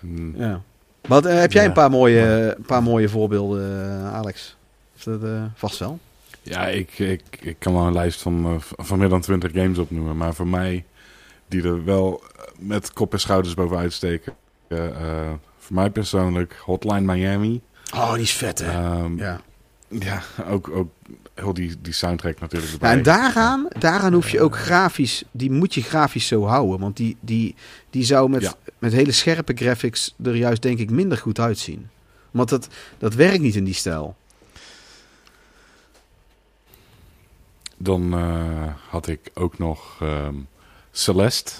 Hmm. ja. Wat, uh, heb jij ja. een paar mooie, paar mooie voorbeelden, uh, Alex? Of dat, vast wel. Ja, ik, ik, ik kan wel een lijst van, uh, van meer dan 20 games opnoemen. Maar voor mij, die er wel met kop en schouders bovenuit steken. Uh, uh, voor mij persoonlijk, Hotline Miami. Oh, die is vet, hè? Um, ja. Ja, ook, ook heel die, die soundtrack natuurlijk erbij. Ja, en daaraan, daaraan hoef je ook grafisch, die moet je grafisch zo houden. Want die, die, die zou met, ja. met hele scherpe graphics er juist denk ik minder goed uitzien. Want dat, dat werkt niet in die stijl. Dan uh, had ik ook nog um, Celeste.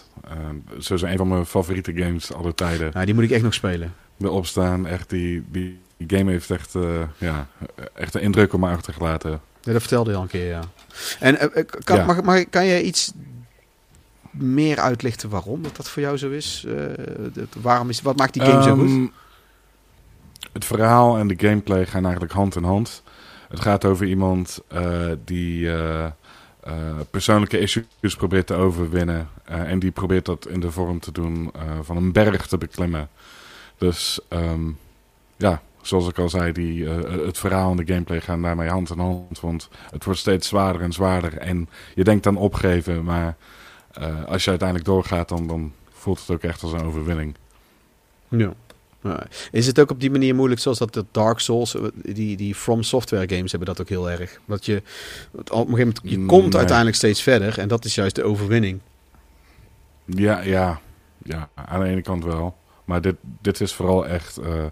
Zo is een van mijn favoriete games aller tijden. Nou, die moet ik echt nog spelen. Erop staan. Echt die, die, game heeft echt, uh, ja, echt een indruk op me achtergelaten. Ja, dat vertelde je al een keer, ja. En eh, eh, kan, Ja. mag, mag, kan je iets meer uitlichten waarom dat, dat voor jou zo is? Eh, dat- waarom is wat maakt die game zo goed? Ehm, Het verhaal en de gameplay gaan eigenlijk hand in hand. Het gaat over iemand eh, die eh, eh, persoonlijke issues probeert te overwinnen. en die probeert dat in de vorm te doen van een berg te beklimmen. Dus ehm, ja, zoals ik al zei, die, het verhaal en de gameplay gaan daarmee hand in hand. Want het wordt steeds zwaarder en zwaarder. En je denkt aan opgeven, maar als je uiteindelijk doorgaat, dan, dan voelt het ook echt als een overwinning. Ja. Is het ook op die manier moeilijk zoals dat de Dark Souls, eh, die, die From Software games hebben dat ook heel erg. Dat je op een gegeven moment, je komt Nee. uiteindelijk steeds verder en dat is juist de overwinning. Ja, ja, ja, aan de ene kant wel. Maar dit, dit is vooral echt eh,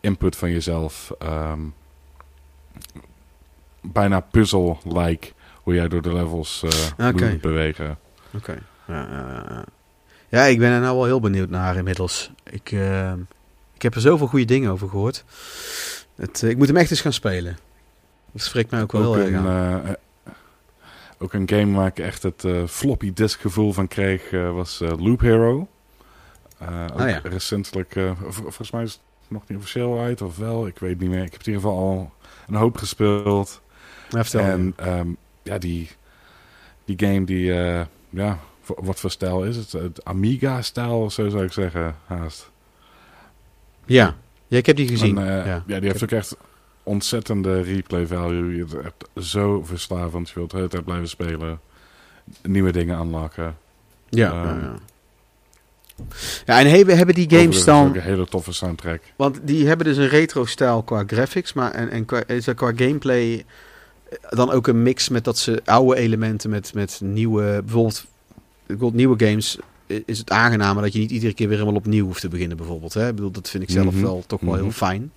input van jezelf. ehm, bijna puzzle-like hoe jij door de levels Oké. moet bewegen. Oké. Ja, ja, ja, ja. ja, ik ben er nou wel heel benieuwd naar inmiddels. Ik, eh, ik heb er zoveel goede dingen over gehoord. Het, eh, ik moet hem echt eens gaan spelen. Dat spreekt mij ook wel Ook heel erg aan. eh, eh, ook een game waar ik echt het floppy disk gevoel van kreeg was Loop Hero. Ook Ah, ja. recentelijk, volgens mij is het nog niet officieel uit of wel, ik weet niet meer. Ik heb in ieder geval al een hoop gespeeld. Ja. En ehm, ja, die, die game die, ja, wat voor stijl is het? Het Amiga-stijl zo zou ik zeggen, haast. Ja. ja, ik heb die gezien. En, eh, ja. ja. die heeft ook echt ontzettende replay value. Je hebt zo verslavend, je wilt de hele tijd blijven spelen. Nieuwe dingen aanlakken. Ja, ehm, ja, ja. ja, en hebben, hebben die games Overigens ook dan... een hele toffe soundtrack. Want die hebben dus een retro-stijl qua graphics, maar en, en qua, is dat qua gameplay eh, dan ook een mix met dat ze oude elementen met, met nieuwe, bijvoorbeeld, bijvoorbeeld nieuwe games, is het aangenamer dat je niet iedere keer weer helemaal opnieuw hoeft te beginnen bijvoorbeeld. Hè? Ik bedoel, dat vind ik zelf Mhm. wel toch wel heel Mhm. fijn.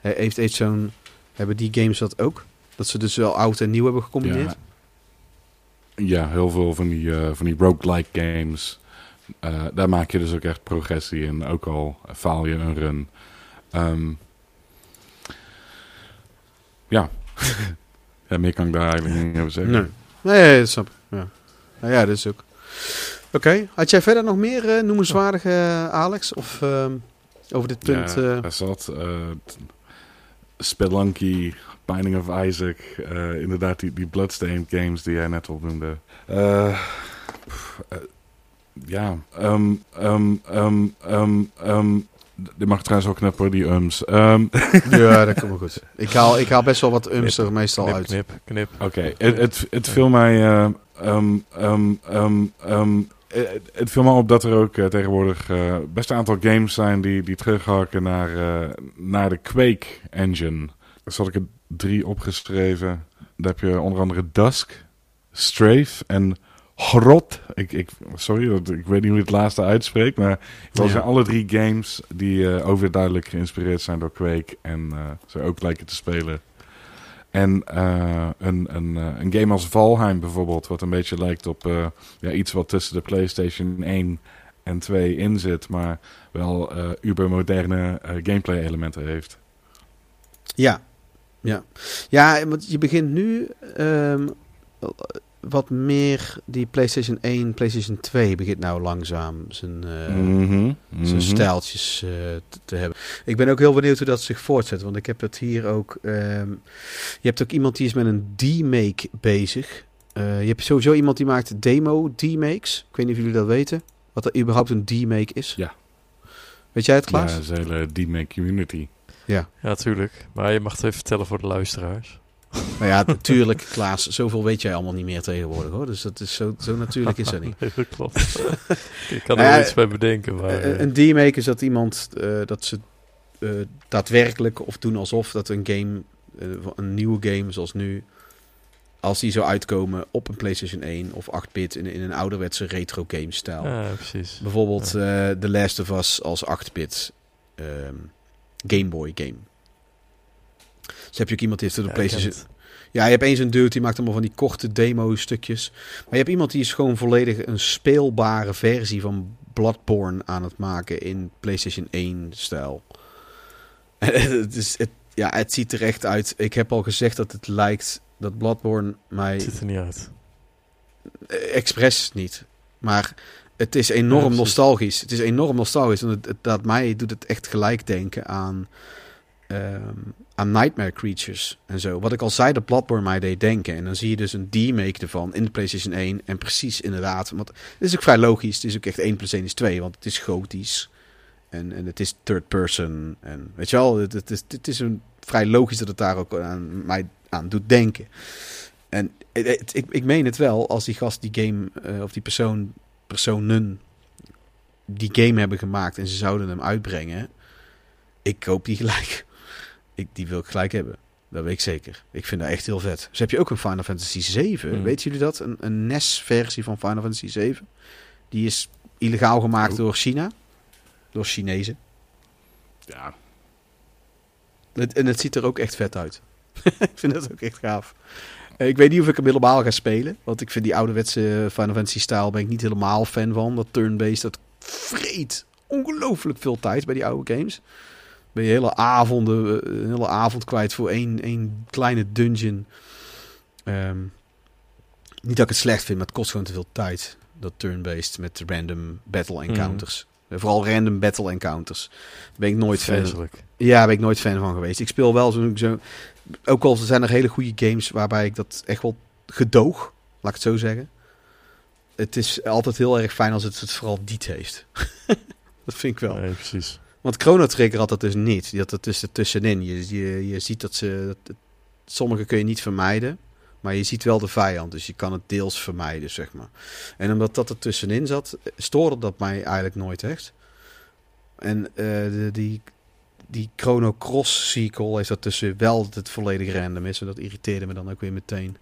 He- Heeft, heeft zo'n, hebben die games dat ook? Dat ze dus wel oud en nieuw hebben gecombineerd? Ja, ja heel veel van die, eh, van die roguelike games. Eh, daar maak je dus ook echt progressie in. Ook al faal je een run. Ehm, ja. [LAUGHS] ja, meer kan ik daar eigenlijk niet over zeggen. Nee. Nee, dat snap ik. Ja, nou ja dat is ook. Oké, had jij verder nog meer eh, noemenswaardige, eh, Alex? Of ehm, over dit punt? Ja, eh, daar zat eh, Spelunky, Binding of Isaac, eh, inderdaad die, die Bloodstained games die jij net al noemde. Eh, pff, eh, ja, ehm um, um, um, um, die mag trouwens ook knippen, die ums. Ehm, [LAUGHS] Ja, dat komt wel goed. Ik haal, ik haal best wel wat ums er meestal knip, uit. knip, knip. Oké, het, het, het viel mij. eh, ehm, ehm, ehm, ehm, eh, het viel me op dat er ook eh, tegenwoordig eh, best een aantal games zijn die, die terughaken naar, eh, naar de Quake engine. Dus had ik er drie opgeschreven. Daar heb je onder andere Dusk, Strafe en Grot. Ik, ik, sorry, ik weet niet hoe je het laatste uitspreekt, maar dat Ja. zijn alle drie games die eh, overduidelijk geïnspireerd zijn door Quake en eh, ze ook lijken te spelen. En eh, een, een, eh, een game als Valheim bijvoorbeeld, wat een beetje lijkt op eh, ja, iets wat tussen de PlayStation 1 en 2 in zit, maar wel ubermoderne eh, gameplay elementen heeft. Ja, ja. Ja, want je begint nu ehm, wat meer die PlayStation 1, PlayStation 2 begint nou langzaam zijn, zijn mhm. stijltjes eh, te, te hebben. Ik ben ook heel benieuwd hoe dat zich voortzet, want ik heb het hier ook... ehm, je hebt ook iemand die is met een D-make bezig. Eh, je hebt sowieso iemand die maakt demo D-makes. Ik weet niet of jullie dat weten. Wat er überhaupt een D-make is. Ja. Weet jij het, Ja, Klaas? dat is een hele D-Make community. Ja. Ja, tuurlijk. Maar je mag het even vertellen voor de luisteraars. Nou ja, natuurlijk, Klaas. Zoveel weet jij allemaal niet meer tegenwoordig, hoor. Dus dat is zo, zo natuurlijk is dat niet. [LAUGHS] Nee, dat klopt. [LAUGHS] ik kan Nou er ja, iets bij bedenken. Maar, Eh, eh, een D-make is dat iemand eh, dat ze daadwerkelijk of doen alsof dat een game, een nieuwe game zoals nu, als die zou uitkomen op een PlayStation 1 of 8-bit in, in een ouderwetse retro game stijl. ja, precies. Bijvoorbeeld eh The Last of Us als 8-bit ehm, Game Boy game. Dus heb je ook iemand die heeft ken PlayStation. Ja, je hebt eens een dude die maakt allemaal van die korte demo-stukjes. Maar je hebt iemand die is gewoon volledig een speelbare versie van Bloodborne aan het maken in PlayStation 1-stijl. [LAUGHS] het, is, het, ja, het ziet er echt uit. Ik heb al gezegd dat het lijkt dat Bloodborne mij Het ziet er niet uit. eh, expres niet. Maar het is enorm Ja, nostalgisch. Het is enorm nostalgisch. En het, het- dat mij doet het echt gelijk denken aan, ehm, Nightmare Creatures en zo. Wat ik al zei, dat Bloodborne mij deed denken. En dan zie je dus een remake ervan in de PlayStation 1. En precies inderdaad. Want het is ook vrij logisch. Het is ook echt 1 plus 1 is 2. Want het is gotisch. En, en het is third person. En weet je wel, het, is, het is een vrij logisch dat het daar ook aan mij aan doet denken. En het- het- ik, ik meen het wel, als die gast die game, eh, of die persoon, personen, die game hebben gemaakt en ze zouden hem uitbrengen, ik koop die gelijk. Ik, die wil ik gelijk hebben. Dat weet ik zeker. Ik vind dat echt heel vet. Dus heb je ook een Final Fantasy 7. Hmm. Weten jullie dat? Een, een NES-versie van Final Fantasy 7. Die is illegaal gemaakt Oh. door China. Door Chinezen. Ja, Het, en het ziet er ook echt vet uit. [LAUGHS] ik vind dat ook echt gaaf. Eh, ik weet niet of ik hem helemaal ga spelen. Want ik vind die ouderwetse Final Fantasy stijl ben ik niet helemaal fan van. Dat turn-based, dat vreet ongelooflijk veel tijd bij die oude games. Ben je hele avonden, eh, een hele avond kwijt voor één, één kleine dungeon. Ehm, niet dat ik het slecht vind, maar het kost gewoon te veel tijd. Dat turn-based met random battle encounters. Eh, Vooral random battle encounters. Daar ben ik nooit fan ja, ben ik nooit fan van geweest. Ik speel wel zo'n... Zo, ook al zijn er hele goede games waarbij ik dat echt wel gedoog. Laat ik het zo zeggen. Het is altijd heel erg fijn als het het vooral diet heeft. [LAUGHS] dat vind ik wel. Nee, precies. Want Chrono Trigger had dat dus niet. Die had dat dus ertussenin. Je, je, je ziet dat ze... Dat, sommige kun je niet vermijden. Maar je ziet wel de vijand. Dus je kan het deels vermijden, zeg maar. En omdat dat er tussenin zat, stoorde dat mij eigenlijk nooit echt. En eh, de, die, die Chrono Cross sequel heeft dat tussen wel het volledig random is. En dat irriteerde me dan ook weer meteen.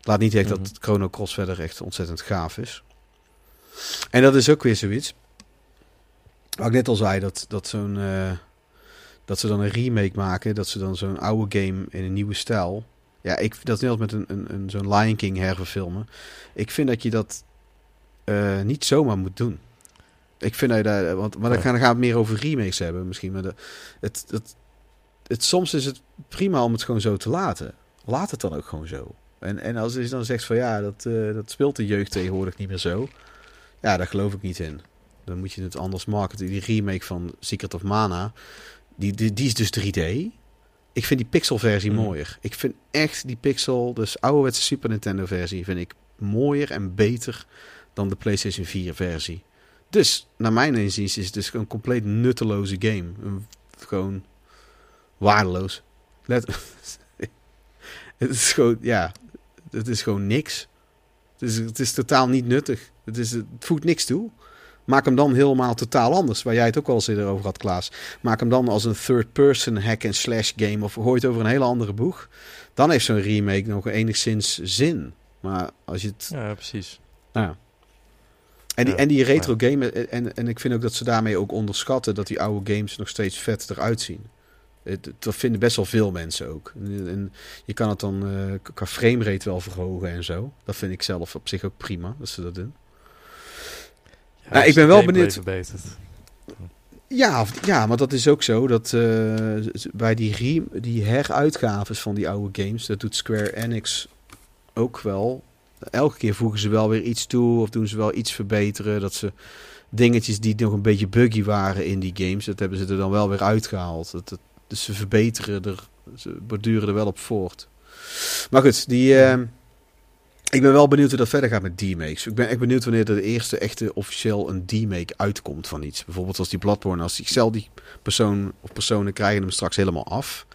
Laat niet echt Mhm. dat Chrono Cross verder echt ontzettend gaaf is. En dat is ook weer zoiets. Wat ik net al zei, dat, dat zo'n... eh, dat ze dan een remake maken. Dat ze dan zo'n oude game in een nieuwe stijl. Ja, ik, dat is net als met een, een, een, zo'n Lion King herverfilmen. Ik vind dat je dat eh, niet zomaar moet doen. Ik vind dat je daar... Want, maar dan Nee. gaan, dan gaan we het meer over remakes hebben misschien. Maar de, het, het, het, soms is het prima om het gewoon zo te laten. Laat het dan ook gewoon zo. En, en als je dan zegt van ja, dat, eh, dat speelt de jeugd tegenwoordig niet meer zo. Ja, daar geloof ik niet in. Dan moet je het anders marketen. Die remake van Secret of Mana, die, die, die is dus 3D. Ik vind die pixel-versie Mhm. mooier. Ik vind echt die pixel, dus ouderwetse Super Nintendo-versie, vind ik mooier en beter dan de PlayStation 4-versie. Dus, naar mijn inziens, is het dus een compleet nutteloze game. Een- gewoon waardeloos. Let, [LAUGHS] het is gewoon, ja, het is gewoon niks. Het is, het is totaal niet nuttig. Het, is, het voegt niks toe. Maak hem dan helemaal totaal anders. Waar jij het ook al eens eerder over had, Klaas. Maak hem dan als een third-person hack-and-slash game. Of gooi het over een hele andere boeg. Dan heeft zo'n remake nog enigszins zin. Maar als je het... Ja, precies. Nou ja. En die, Ja, en die retro game, en, en ik vind ook dat ze daarmee ook onderschatten dat die oude games nog steeds vet eruit zien. Het- Dat vinden best wel veel mensen ook. En, en je kan het dan eh, qua framerate wel verhogen en zo. Dat vind ik zelf op zich ook prima, dat ze dat doen. Ja, Nou, ik ben wel benieuwd-. Ja, of- ja, maar dat is ook zo. Dat eh, bij die, re- die heruitgaves van die oude games, dat doet Square Enix ook wel. Elke keer voegen ze wel weer iets toe of doen ze wel iets verbeteren. Dat ze dingetjes die nog een beetje buggy waren in die games, dat hebben ze er dan wel weer uitgehaald. Dat, dat- dus ze verbeteren er, ze borduren er wel op voort. Maar goed, die, eh, ik ben wel benieuwd hoe dat verder gaat met D-makes. Ik ben echt benieuwd wanneer er de eerste echte officieel een D-make uitkomt van iets. Bijvoorbeeld als die Bloodborne, als stel die persoon of personen krijgen hem straks helemaal af.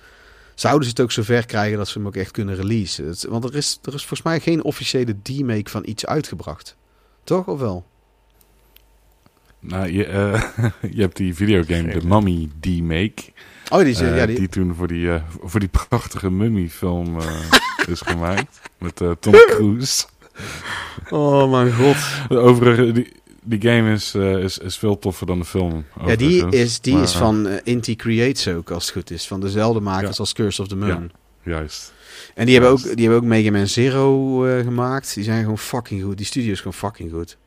Zouden ze het ook zover krijgen dat ze hem ook echt kunnen releasen? Het- want er is, er is volgens mij geen officiële D-make van iets uitgebracht. Toch of wel? nou, je, eh, [LAUGHS] je hebt die videogame, de Mummy D-Make. Oh, die, is, eh, ja, die... die, toen voor die, eh, voor die prachtige Mummy-film eh, [LAUGHS] [LAUGHS] is gemaakt. Met eh, Tom Cruise. [LAUGHS] Oh mijn god. De overige, die, die game is, eh, is, is veel toffer dan de film. Ja, die overigens. is, die Maar, is eh, van eh, Inti Creates ook, als het goed is. Van dezelfde makers Ja. als Curse of the Moon. Juist. En die hebben, ook, die hebben ook Mega Man Zero eh, gemaakt. Die zijn gewoon fucking goed. Die studio is gewoon fucking goed.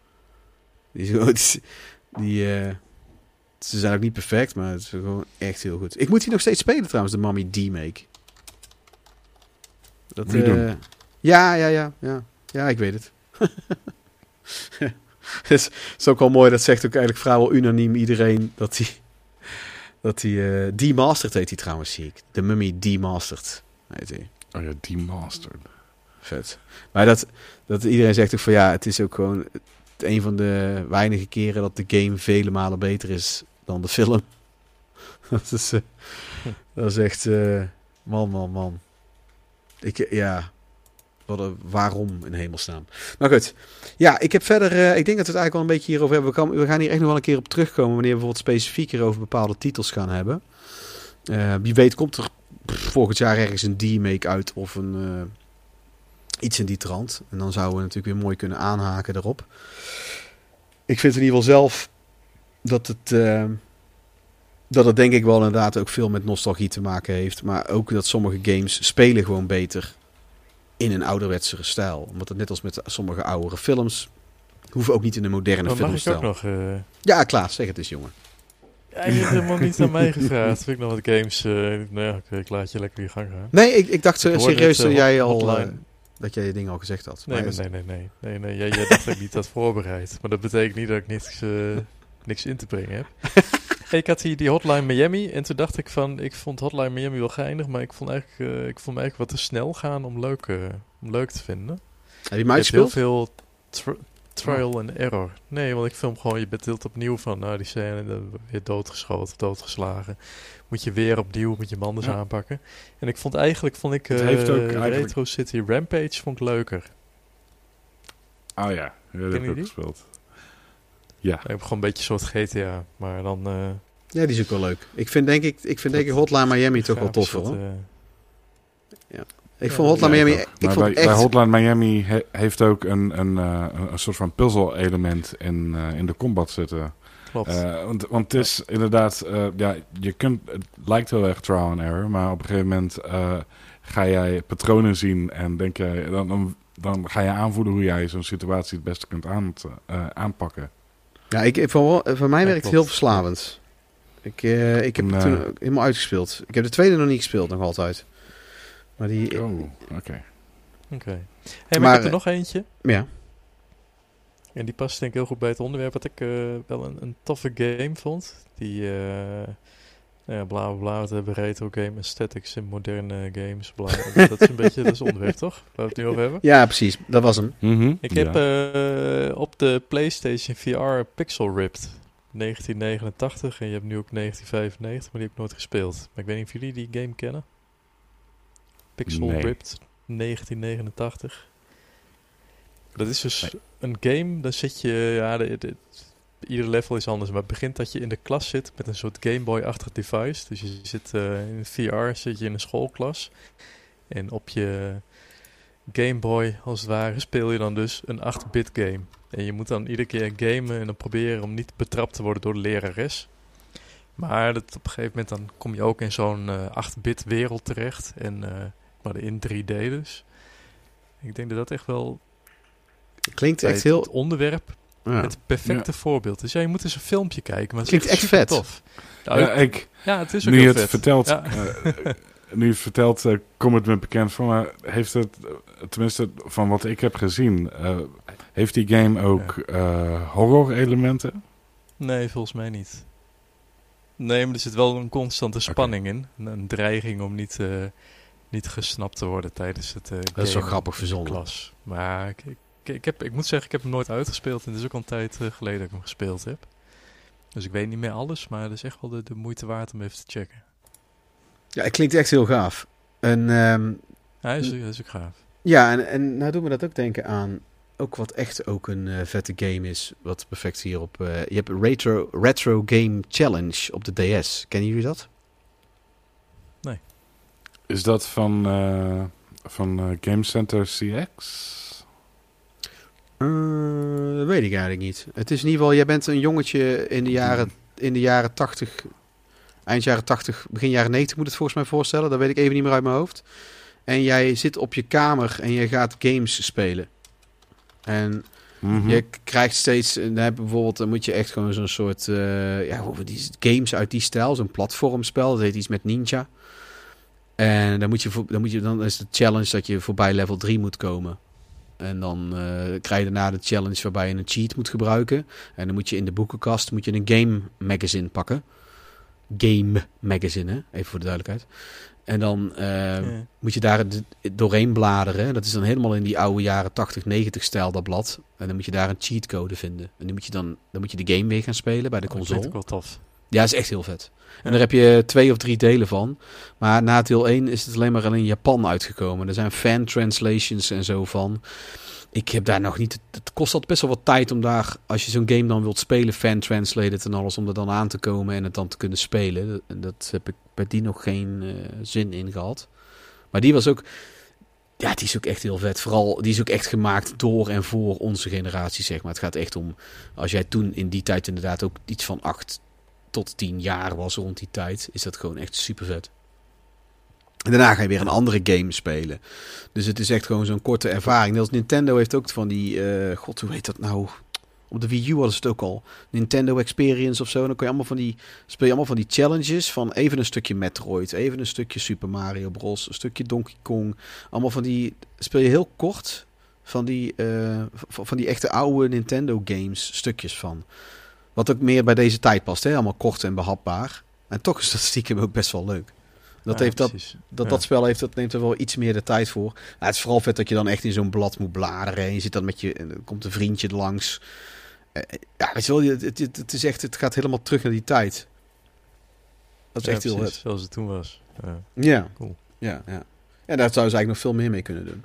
Die, [LAUGHS] die, die, eh, ze zijn ook niet perfect, maar het is gewoon echt heel goed. Ik moet die nog steeds spelen trouwens, de Mommy D-Make. Dat, eh, doen. ja, ja, ja, ja. Ja, ik weet het. [LAUGHS] het, is, is ook wel mooi, dat zegt ook eigenlijk vrijwel unaniem iedereen dat hij dat hij eh demastered heet hij trouwens, zie ik. De Mummy demastered heet hij. Oh ja, demastered. Vet. Maar dat, dat iedereen zegt ook van ja, het is ook gewoon het- een van de weinige keren dat de game vele malen beter is dan de film. [LAUGHS] dat, is, eh, dat is echt, eh, man, man, man. Ik, eh, ja, wat een, waarom in hemelsnaam. Maar goed, ja, ik heb verder, eh, ik denk dat we het eigenlijk wel een beetje hierover hebben. We, we gaan hier echt nog wel een keer op terugkomen wanneer we bijvoorbeeld specifieker over bepaalde titels gaan hebben. Eh, wie weet komt er volgend jaar ergens een D-make uit of een... iets in die trant. En dan zouden we natuurlijk weer mooi kunnen aanhaken erop. Ik vind in ieder geval zelf dat het, dat het denk ik wel inderdaad ook veel met nostalgie te maken heeft. Maar ook dat sommige games spelen gewoon beter in een ouderwetsere stijl. Omdat het net als met sommige oudere films... hoeven ook niet in een moderne Maar mag ik filmstijl. ook nog... eh, Ja, Klaas, zeg het eens jongen. Ja, je hebt helemaal niet aan mij [LAUGHS] gevraagd. Vind ik nog wat games... eh nou ja, ik laat je lekker je gang gaan. Nee, ik, ik dacht eh, Ik serieus dat jij al... dat jij je dingen al gezegd had. Nee, Maar nee, nee, nee, nee. nee. Jij, jij dacht dat ik niet had voorbereid. Maar dat betekent niet dat ik niks, niks in te brengen heb. [LAUGHS] Ik had hier die Hotline Miami. En toen dacht ik van... Ik vond Hotline Miami wel geinig. Maar ik vond eigenlijk, eh, ik vond me eigenlijk wat te snel gaan om leuk, eh, om leuk te vinden. Heb je heel veel tr- trial and error. Nee, want ik film gewoon, je bent deelt opnieuw van, nou die scène, weer doodgeschoten, doodgeslagen. Moet je weer opnieuw, moet je manders Ja. aanpakken. En ik vond eigenlijk, vond ik Het eh, heeft ook eigenlijk- Retro City Rampage vond ik leuker. Oh ja, ja dat heb ik ook gespeeld. Ja. Ik heb gewoon een beetje een soort GTA, maar dan... eh Ja, die is ook wel leuk. Ik vind denk ik, ik vind denk ik Hotline Miami toch wel wat, hoor. eh, Ik Ja, vond Hotline Ja, Miami, ik Maar vond bij, echt... bij Hotline Miami he- heeft ook een, een, eh, een, een soort van puzzel-element in, eh, in de combat zitten. klopt. Eh, want, want het is inderdaad, eh, ja, je kunt, het lijkt heel erg trial and error, maar op een gegeven moment eh, ga jij patronen zien en denk jij, dan, dan, dan ga je aanvoelen hoe jij zo'n situatie het beste kunt aan, eh, aanpakken. Ja, ik, wel- voor mij Ja, werkt het heel verslavend. Ik, eh, ik heb En, het eh, toen ook helemaal uitgespeeld. Ik heb de tweede nog niet gespeeld, nog altijd. Maar die... Oh, oké. Oké. Hey, maar, maar, ik heb er eh, nog eentje. Ja. En die past denk ik heel goed bij het onderwerp. Wat ik eh, wel een, een toffe game vond. Die, ja, bla bla hebben retro game aesthetics in moderne games. Bla. dat is een beetje dat is onderwerp, toch? Waar we het nu over hebben. ja, precies. Dat was hem. Mhm, Ik ja. heb eh, op de PlayStation VR Pixel Ripped 1989 en je hebt nu ook 1995, maar die heb ik nooit gespeeld. Maar ik weet niet of jullie die game kennen. Pixel Nee. Ripped 1989. Dat is dus een game, dan zit je, ja, de, de- ieder level is anders, maar het begint dat je in de klas zit met een soort Game Boy-achtig device. Dus je zit eh, in VR, zit je in een schoolklas. En op je Game Boy, als het ware, speel je dan dus een 8-bit game. En je moet dan iedere keer gamen en dan proberen om niet betrapt te worden door de lerares. Maar dat, op een gegeven moment dan kom je ook in zo'n eh 8-bit wereld terecht. En eh, maar in 3D dus. Ik denk dat dat echt wel Klinkt echt het heel... onderwerp Ja. het perfecte voorbeeld. Dus ja, je moet eens een filmpje kijken. Maar het is Klinkt echt super vet. Tof. Ja, Ja, ik- ja, het is ook nu heel het vet. vertelt, Ja. eh, nu je het vertelt, eh, komt het me bekend voor. Maar heeft het, eh, tenminste van wat ik heb gezien, eh, heeft die game ook eh, horror elementen? Nee, volgens mij niet. Nee, maar er zit wel een constante spanning in. Een, dreiging om niet, eh, niet gesnapt te worden tijdens het eh Dat is wel grappig verzonnen. klas. Maar ik, ik, ik, heb, ik moet zeggen, ik heb hem nooit uitgespeeld. En het is ook al een tijd eh, geleden dat ik hem gespeeld heb. Dus ik weet niet meer alles, maar het is echt wel de, de moeite waard om even te checken. Ja, het klinkt echt heel gaaf. En ehm, Ja, hij is, hij is ook gaaf. ja, en, en nou doet me dat ook denken aan... Ook wat echt ook een eh, vette game is. Wat perfect hierop... eh je hebt Retro, Retro Game Challenge op de DS. Kennen jullie dat? Is dat van, eh, van Game Center CX? Eh, dat weet ik eigenlijk niet. Het is in ieder geval... Jij bent een jongetje in de jaren, in de jaren 80... Eind jaren 80, begin jaren 90 moet het volgens mij voorstellen. Dat weet ik even niet meer uit mijn hoofd. En jij zit op je kamer en je gaat games spelen. En Mhm. Je krijgt steeds, eh, dan heb bijvoorbeeld, dan moet je echt gewoon zo'n soort, eh, ja, hoe- die games uit die stijl, zo'n platformspel, dat heet iets met ninja. En dan, moet je, dan, moet je, dan is de challenge dat je voorbij level 3 moet komen. En dan eh, krijg je daarna de challenge waarbij je een cheat moet gebruiken. En dan moet je in de boekenkast moet je een game magazine pakken. Game magazine, hè? even voor de duidelijkheid. En dan eh, Ja. moet je daar doorheen bladeren. Dat is dan helemaal in die oude jaren 80, 90 stijl, dat blad. En dan moet je daar een cheatcode vinden. En dan moet je, dan, dan moet je de game weer gaan spelen bij de Oh, dat console. klinkt ook wel tof. Ja, is echt heel vet. En daar heb je twee of drie delen van. Maar na deel 1 is het alleen maar in Japan uitgekomen. Er zijn fan translations en zo van. Ik heb daar nog niet... Het kost altijd best wel wat tijd om daar... Als je zo'n game dan wilt spelen, fan translated en alles... om er dan aan te komen en het dan te kunnen spelen. Dat, heb ik bij die nog geen eh, zin in gehad. Maar die was ook... Ja, die is ook echt heel vet. Vooral, die is ook echt gemaakt door en voor onze generatie, zeg maar. Het gaat echt om... Als jij toen in die tijd inderdaad ook iets van acht tot 10 jaar was rond die tijd, is dat gewoon echt super vet. En daarna ga je weer een andere game spelen. Dus het is echt gewoon zo'n korte ervaring. Net Nintendo heeft ook van die, eh, god hoe heet dat nou? Op de Wii U ze het ook al. Nintendo Experience of zo. Dan kun je allemaal van die, speel je allemaal van die challenges van even een stukje Metroid, even een stukje Super Mario Bros, een stukje Donkey Kong. Allemaal van die, speel je heel kort van die, eh, van die echte oude Nintendo games stukjes van. Wat ook meer bij deze tijd past. Hè? Allemaal kort en behapbaar. En toch is dat [LAUGHS] stiekem ook best wel leuk. Dat, Ja, heeft dat, precies. dat, Ja. dat spel heeft, dat neemt er wel iets meer de tijd voor. Nou, het is vooral vet dat je dan echt in zo'n blad moet bladeren. En je zit dan met je... En komt een vriendje langs. Eh, eh, ja, weet je wel, het, het, het is echt... Het gaat helemaal terug naar die tijd. Dat is Ja, echt heel vet. Zoals het toen was. Ja. Ja. Cool. Ja, ja. En daar zouden ze eigenlijk nog veel meer mee kunnen doen.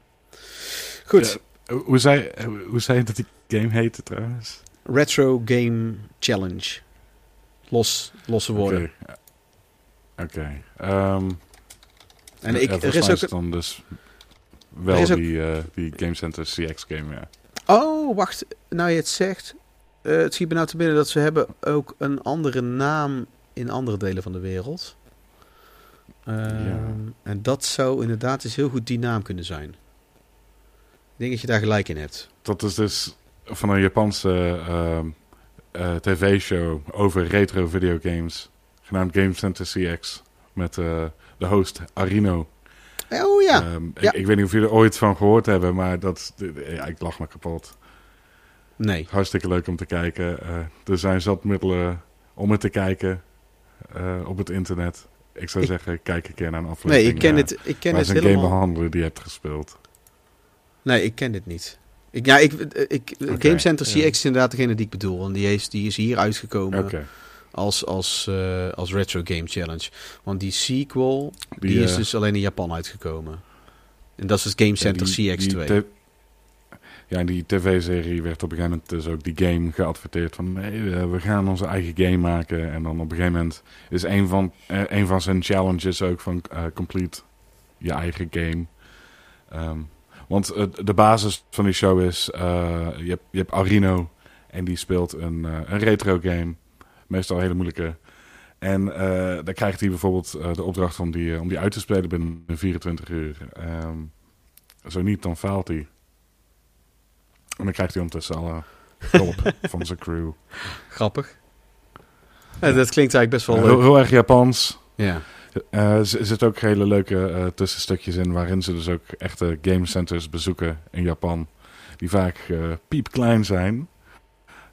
Goed. Ja, hoe, zei, hoe zei je dat die game heette trouwens? Retro Game Challenge. Los, losse woorden. Oké. Oké. Ehm, En ik, er is ook... dan dus wel ook- die, eh, die Game Center CX game, ja. Oh, wacht. Nou je het zegt. eh, het schiet me nou te binnen dat ze hebben ook een andere naam in andere delen van de wereld. Ehm, Ja. En dat zou inderdaad eens heel goed die naam kunnen zijn. Ik denk dat je daar gelijk in hebt. Dat is dus van een Japanse ehm, eh, tv-show over retro videogames, genaamd Game Center CX, met eh, de host Arino. Oh ja. Ehm, Ja. ik, ik weet niet of jullie er ooit van gehoord hebben, maar dat, ja, ik lach me kapot. nee. Hartstikke leuk om te kijken. Eh, er zijn zat middelen om het te kijken op het internet. Ik zou Ik- zeggen, kijk een keer naar een Nee, aflevering. ik ken dit, ik ken waar dit ze een game helemaal. behandelen die je hebt gespeeld. Nee, ik ken dit niet. Ik, ja, ik, ik, Game Center ja. CX is inderdaad degene die ik bedoel. En die is, die is hier uitgekomen als, als, eh, als Retro Game Challenge. Want die sequel, die, Die, is eh, dus alleen in Japan uitgekomen. En dat is dus Game ja, Center die- CX2. die te- ja, in die tv-serie werd op een gegeven moment dus ook die game geadverteerd van nee, we gaan onze eigen game maken. En dan op een gegeven moment is een van, eh, een van zijn challenges ook van complete je eigen game. Ehm, want eh, de basis van die show is, eh, je, hebt, je hebt Arino en die speelt een, eh, een retro game. Meestal een hele moeilijke. En eh, dan krijgt hij bijvoorbeeld de opdracht om die, om die uit te spelen binnen 24 uur. Ehm, zo niet, dan faalt hij. En dan krijgt hij ondertussen alle hulp [LAUGHS] van zijn crew. Grappig. Ja, dat klinkt eigenlijk best wel heel erg Japans. Ja. Eh, er zitten ook hele leuke eh, tussenstukjes in waarin ze dus ook echte game centers bezoeken in Japan. Die vaak eh, piepklein zijn.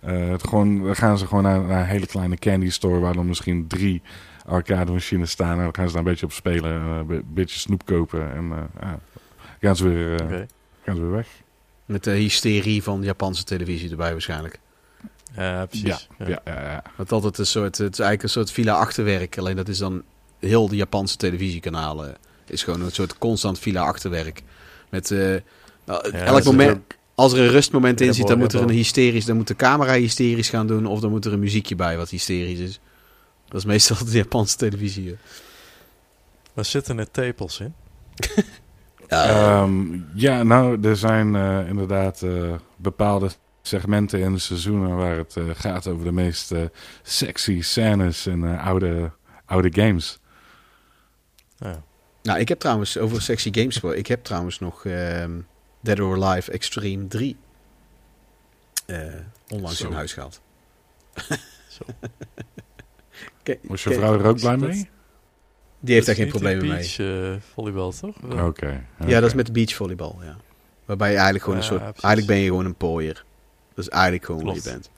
Eh, het gewoon, dan gaan ze gewoon naar, naar een hele kleine candy store waar dan misschien drie arcade machines staan. En dan gaan ze daar een beetje op spelen. en, een beetje snoep kopen. En eh, ja, gaan, ze weer, eh, Oké. gaan ze weer weg. Met de hysterie van de Japanse televisie erbij waarschijnlijk. Ja, precies. Ja, ja, ja, ja. Want altijd een soort, het is eigenlijk een soort villa achterwerk. Alleen dat is dan heel de Japanse televisiekanalen. Is gewoon een soort constant villa achterwerk. Met eh, nou, Ja, elk moment, ook- als er een rustmoment in Ja, zit, dan moet er ja, een hysterisch, dan moet de camera hysterisch gaan doen. Of dan moet er een muziekje bij wat hysterisch is. Dat is meestal de Japanse televisie. Waar zitten er tepels in? [LAUGHS] Ehm, ja, nou, er zijn eh, inderdaad eh, bepaalde segmenten in de seizoenen waar het gaat over de meest sexy scènes in eh, oude, oude games. Ja. Nou, ik heb trouwens over sexy games gesproken. Ik heb trouwens nog ehm, Dead or Alive Extreme 3 eh, onlangs Zo. in huis gehaald. [LAUGHS] Zo. [LAUGHS] Was je vrouw er ook blij dat- mee? Die heeft daar geen problemen die mee. beach, eh, volleybal, toch? Oké. Ja, dat is met de beachvolleybal, ja. Waarbij je eigenlijk gewoon een soort... precies. Eigenlijk ben je gewoon een pooier. Dat is eigenlijk gewoon wie je Klopt. bent.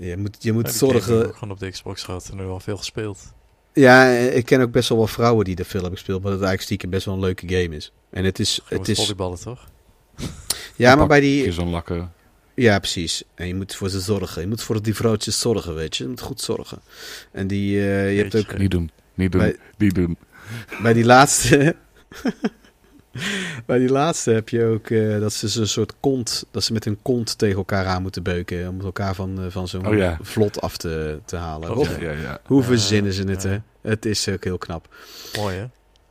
Je moet, je moet heb ik zorgen... ook gewoon op de Xbox gehad en nu al veel gespeeld. Ja, ik ken ook best wel wat vrouwen die de film hebben gespeeld, maar dat het eigenlijk stiekem best wel een leuke game is. En het is... Het is volleyballen, toch? ja, maar bij die... Is zo'n lakken. Ja, precies. En je moet voor ze zorgen. Je moet voor die vrouwtjes zorgen, weet je. Je moet goed zorgen. En die... eh, je hebt ook... Niet doen. Niet doen. Bij- Niet doen. Bij die laatste. [LAUGHS] [LAUGHS] bij die laatste heb je ook eh, dat ze zo'n soort kont. Dat ze met hun kont tegen elkaar aan moeten beuken. Om elkaar van, eh, van zo'n Oh ja. vlot af te, te halen. Oh, Ja, ja, ja. Hoe verzinnen ze het, hè? Het is ook heel knap. Mooi, hè?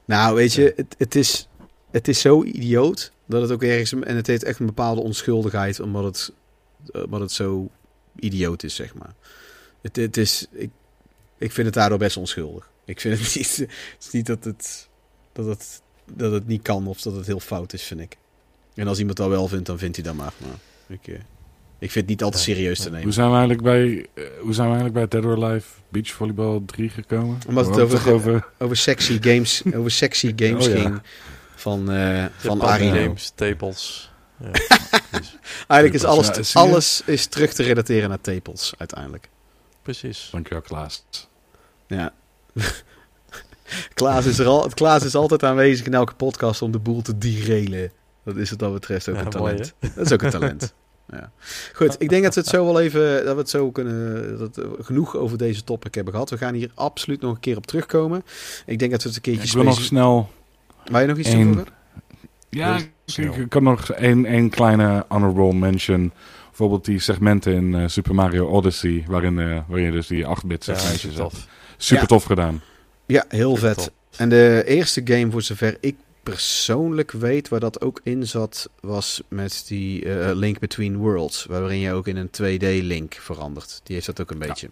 Nou, weet je, het, het, is, het is zo idioot. Dat het ook ergens. En het heeft echt een bepaalde onschuldigheid. Omdat het, omdat het zo idioot is, zeg maar. Het, het is. Ik, ik vind het daardoor best onschuldig. Ik vind het [LAUGHS] niet. Het is niet dat het, dat het. Dat het niet kan of dat het heel fout is, vind ik. En als iemand dat wel vindt, dan vindt hij dat maar. maar ik, eh, ik vind het niet altijd serieus te nemen. Hoe zijn we eigenlijk bij, eh, hoe zijn we eigenlijk bij Dead or Alive Beach Volleybal 3 gekomen? Omdat het We hadden over- toch over... Over sexy games, [LAUGHS] over sexy games Oh, ja. ging. Van, eh van Arino. games, tables. Ja. [LAUGHS] Eigenlijk is alles, te- alles is terug te relateren naar tepels, uiteindelijk. precies. Dankjewel Klaas. Ja. [LAUGHS] Klaas, is er al, Klaas is altijd aanwezig in elke podcast om de boel te derailen. Dat is wat dat betreft ook Ja, een mooi, talent. dat is ook een talent. Ja. Goed, ik denk dat we het zo wel even, dat we het zo kunnen, dat we genoeg over deze topic hebben gehad. We gaan hier absoluut nog een keer op terugkomen. Ik denk dat we het een keertje Ik wil nog snel... Waar je nog iets toevoegen? Ja, ik, kan nog één, één kleine honorable mention. Bijvoorbeeld die segmenten in eh, Super Mario Odyssey, waarin, eh, waarin je dus die 8-bit Ja, segmentjes super hebt. tof. Super Ja. tof gedaan. Ja, heel vet. En de eerste game, voor zover ik persoonlijk weet, waar dat ook in zat, was met die eh, Link Between Worlds. Waarin je ook in een 2D-link verandert. Die heeft dat ook een beetje.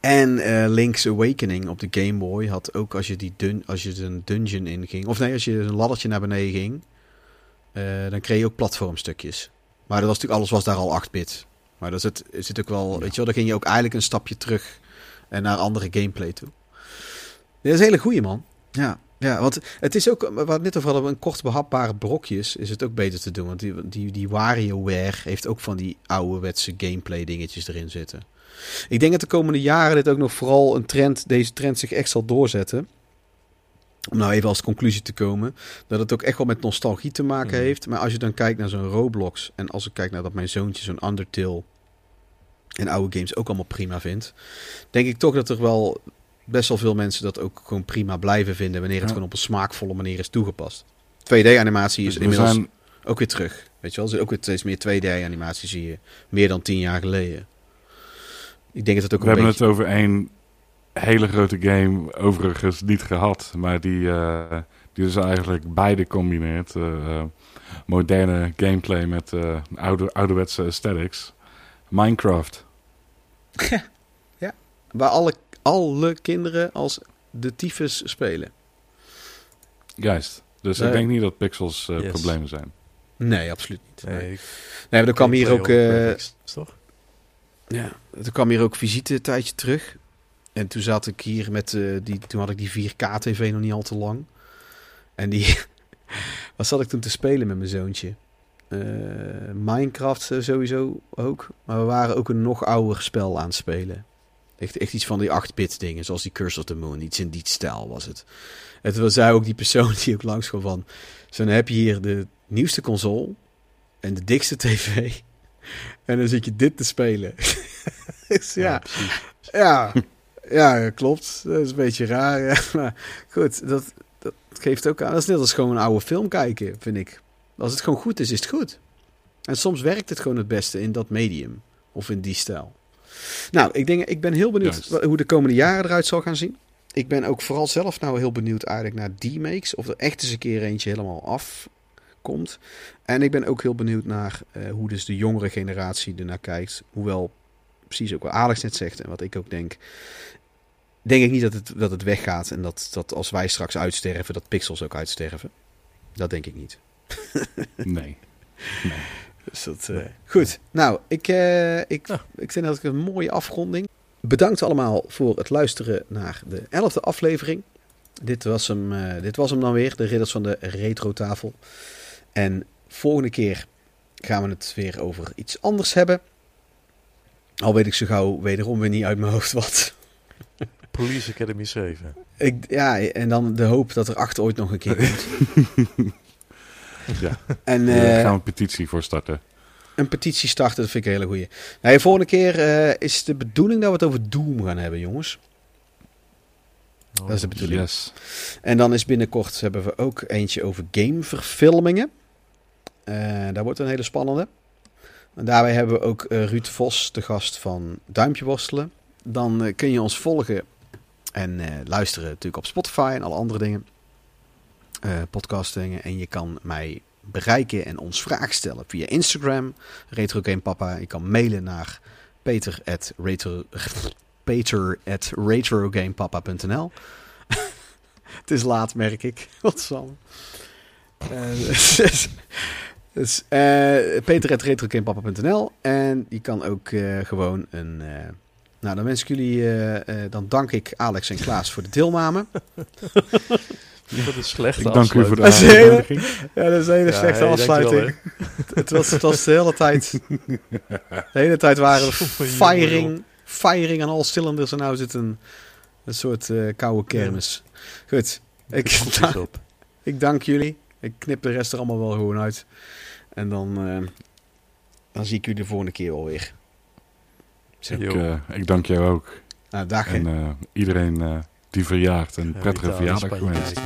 En eh, Link's Awakening op de Game Boy had ook als je, die dun als je een dungeon in ging. Of nee, als je een laddertje naar beneden ging. eh, dan kreeg je ook platformstukjes. Maar dat was natuurlijk alles was daar al 8-bit. Maar dat zit, zit ook wel, weet je wel, dan ging je ook eigenlijk een stapje terug en naar andere gameplay toe. Dat is een hele goeie, man. Ja, ja, want het is ook, we hadden net over hadden, een kort behapbare brokjes is het ook beter te doen. Want die, die, die WarioWare heeft ook van die ouderwetse gameplay dingetjes erin zitten. Ik denk dat de komende jaren dit ook nog vooral een trend, deze trend zich echt zal doorzetten. Om nou even als conclusie te komen, dat het ook echt wel met nostalgie te maken Mhm. heeft. Maar als je dan kijkt naar zo'n Roblox en als ik kijk naar dat mijn zoontje zo'n Undertale en oude games ook allemaal prima vindt, denk ik toch dat er wel best wel veel mensen dat ook gewoon prima blijven vinden wanneer het Ja. gewoon op een smaakvolle manier is toegepast. 2D-animatie is inmiddels zijn, ook weer terug. Weet je wel, er is ook weer steeds meer 2D-animatie zie je. Meer dan tien jaar geleden. Ik denk dat het ook we een hebben beetje... het over één hele grote game, overigens niet gehad, maar die, eh, die dus eigenlijk beide combineert. Eh, eh, moderne gameplay met oude, ouderwetse aesthetics. Minecraft. Waar alle, alle kinderen als de tyfus spelen. Juist. Dus Nee. ik denk niet dat pixels eh, Yes. problemen zijn. Nee, absoluut niet. Nee, Nee, ik- nee maar er kwam hier ook... eh, graphics, toch? Ja, er kwam hier ook visite een tijdje terug. En toen zat ik hier met eh, die, toen had ik die 4K-tv nog niet al te lang. En die, [LAUGHS] wat zat ik toen te spelen met mijn zoontje? Eh, Minecraft eh, sowieso ook. Maar we waren ook een nog ouder spel aan het spelen. Echt, echt iets van die 8-bit dingen, zoals die Curse of the Moon. Iets in die stijl was het. En toen zei ook die persoon die ook langs kwam van... Zo, dan heb je hier de nieuwste console en de dikste tv. [LAUGHS] En dan zit je dit te spelen. [LAUGHS] dus ja, precies. ja, ja, klopt. Dat is een beetje raar. Ja. Maar goed, dat, dat geeft ook aan. Dat is net als gewoon een oude film kijken, vind ik. Als het gewoon goed is, is het goed. En soms werkt het gewoon het beste in dat medium. Of in die stijl. Nou, ik, denk, ik ben heel benieuwd Juist. hoe de komende jaren eruit zal gaan zien. Ik ben ook vooral zelf nou heel benieuwd eigenlijk naar D-makes. Of er echt eens een keer eentje helemaal afkomt. En ik ben ook heel benieuwd naar eh, hoe dus de jongere generatie ernaar kijkt. Hoewel, precies ook wat Alex net zegt en wat ik ook denk. Denk ik niet dat het, dat het weggaat en dat, dat als wij straks uitsterven, dat pixels ook uitsterven. Dat denk ik niet. [LAUGHS] Nee. Dus dat, eh, Nee. Goed, nou, ik, eh, ik, Ja. ik vind dat ik een mooie afronding. Bedankt allemaal voor het luisteren naar de elfde aflevering. Dit was, hem, eh, dit was hem dan weer, de Ridders van de Retro Tafel. En volgende keer gaan we het weer over iets anders hebben. Al weet ik zo gauw wederom weer niet uit mijn hoofd wat. [LAUGHS] Police Academy 7. Ik, ja, en dan de hoop dat er achter ooit nog een keer [LAUGHS] komt. Ja. [LAUGHS] En, Daar gaan we een petitie voor starten. Een petitie starten, dat vind ik een hele goeie. Nee, volgende keer eh, is de bedoeling dat we het over Doom gaan hebben, jongens. Dat is de bedoeling. Yes. En dan is binnenkort hebben we ook eentje over gameverfilmingen. Eh daar wordt een hele spannende. En daarbij hebben we ook eh, Ruud Vos, de gast van Duimpje Worstelen. Dan kun je ons volgen en luisteren natuurlijk op Spotify en alle andere dingen. Eh podcastdingen. En je kan mij bereiken en ons vragen stellen via Instagram, RetroGamePapa. Je kan mailen naar peter at retro, peter at retrogamepapa.nl [LAUGHS] Het is laat, merk ik. [LAUGHS] Wat zal. dus [LAUGHS] dus eh peter.retrogamepapa.nl En je kan ook eh, gewoon een... eh, nou, dan wens ik jullie... eh, eh, dan dank ik Alex en Klaas voor de deelname. Dat is slecht. Ik dank u voor de aankondiging. Ja, dat is een hele Ja, slechte hey, afsluiting. Het, was, het was de hele tijd... [LAUGHS] De hele tijd waren we firing, firing aan alle cylinders. En nou zit een, een soort eh, koude kermis. Goed. Ik, op. [LAUGHS] ik dank jullie. Ik knip de rest er allemaal wel gewoon uit. En dan, eh, dan zie ik jullie de volgende keer wel weer. Zo. Ik, eh, ik dank jou ook. Nou, dag. En eh, iedereen eh, die verjaagt een prettige verjaardag gewenst.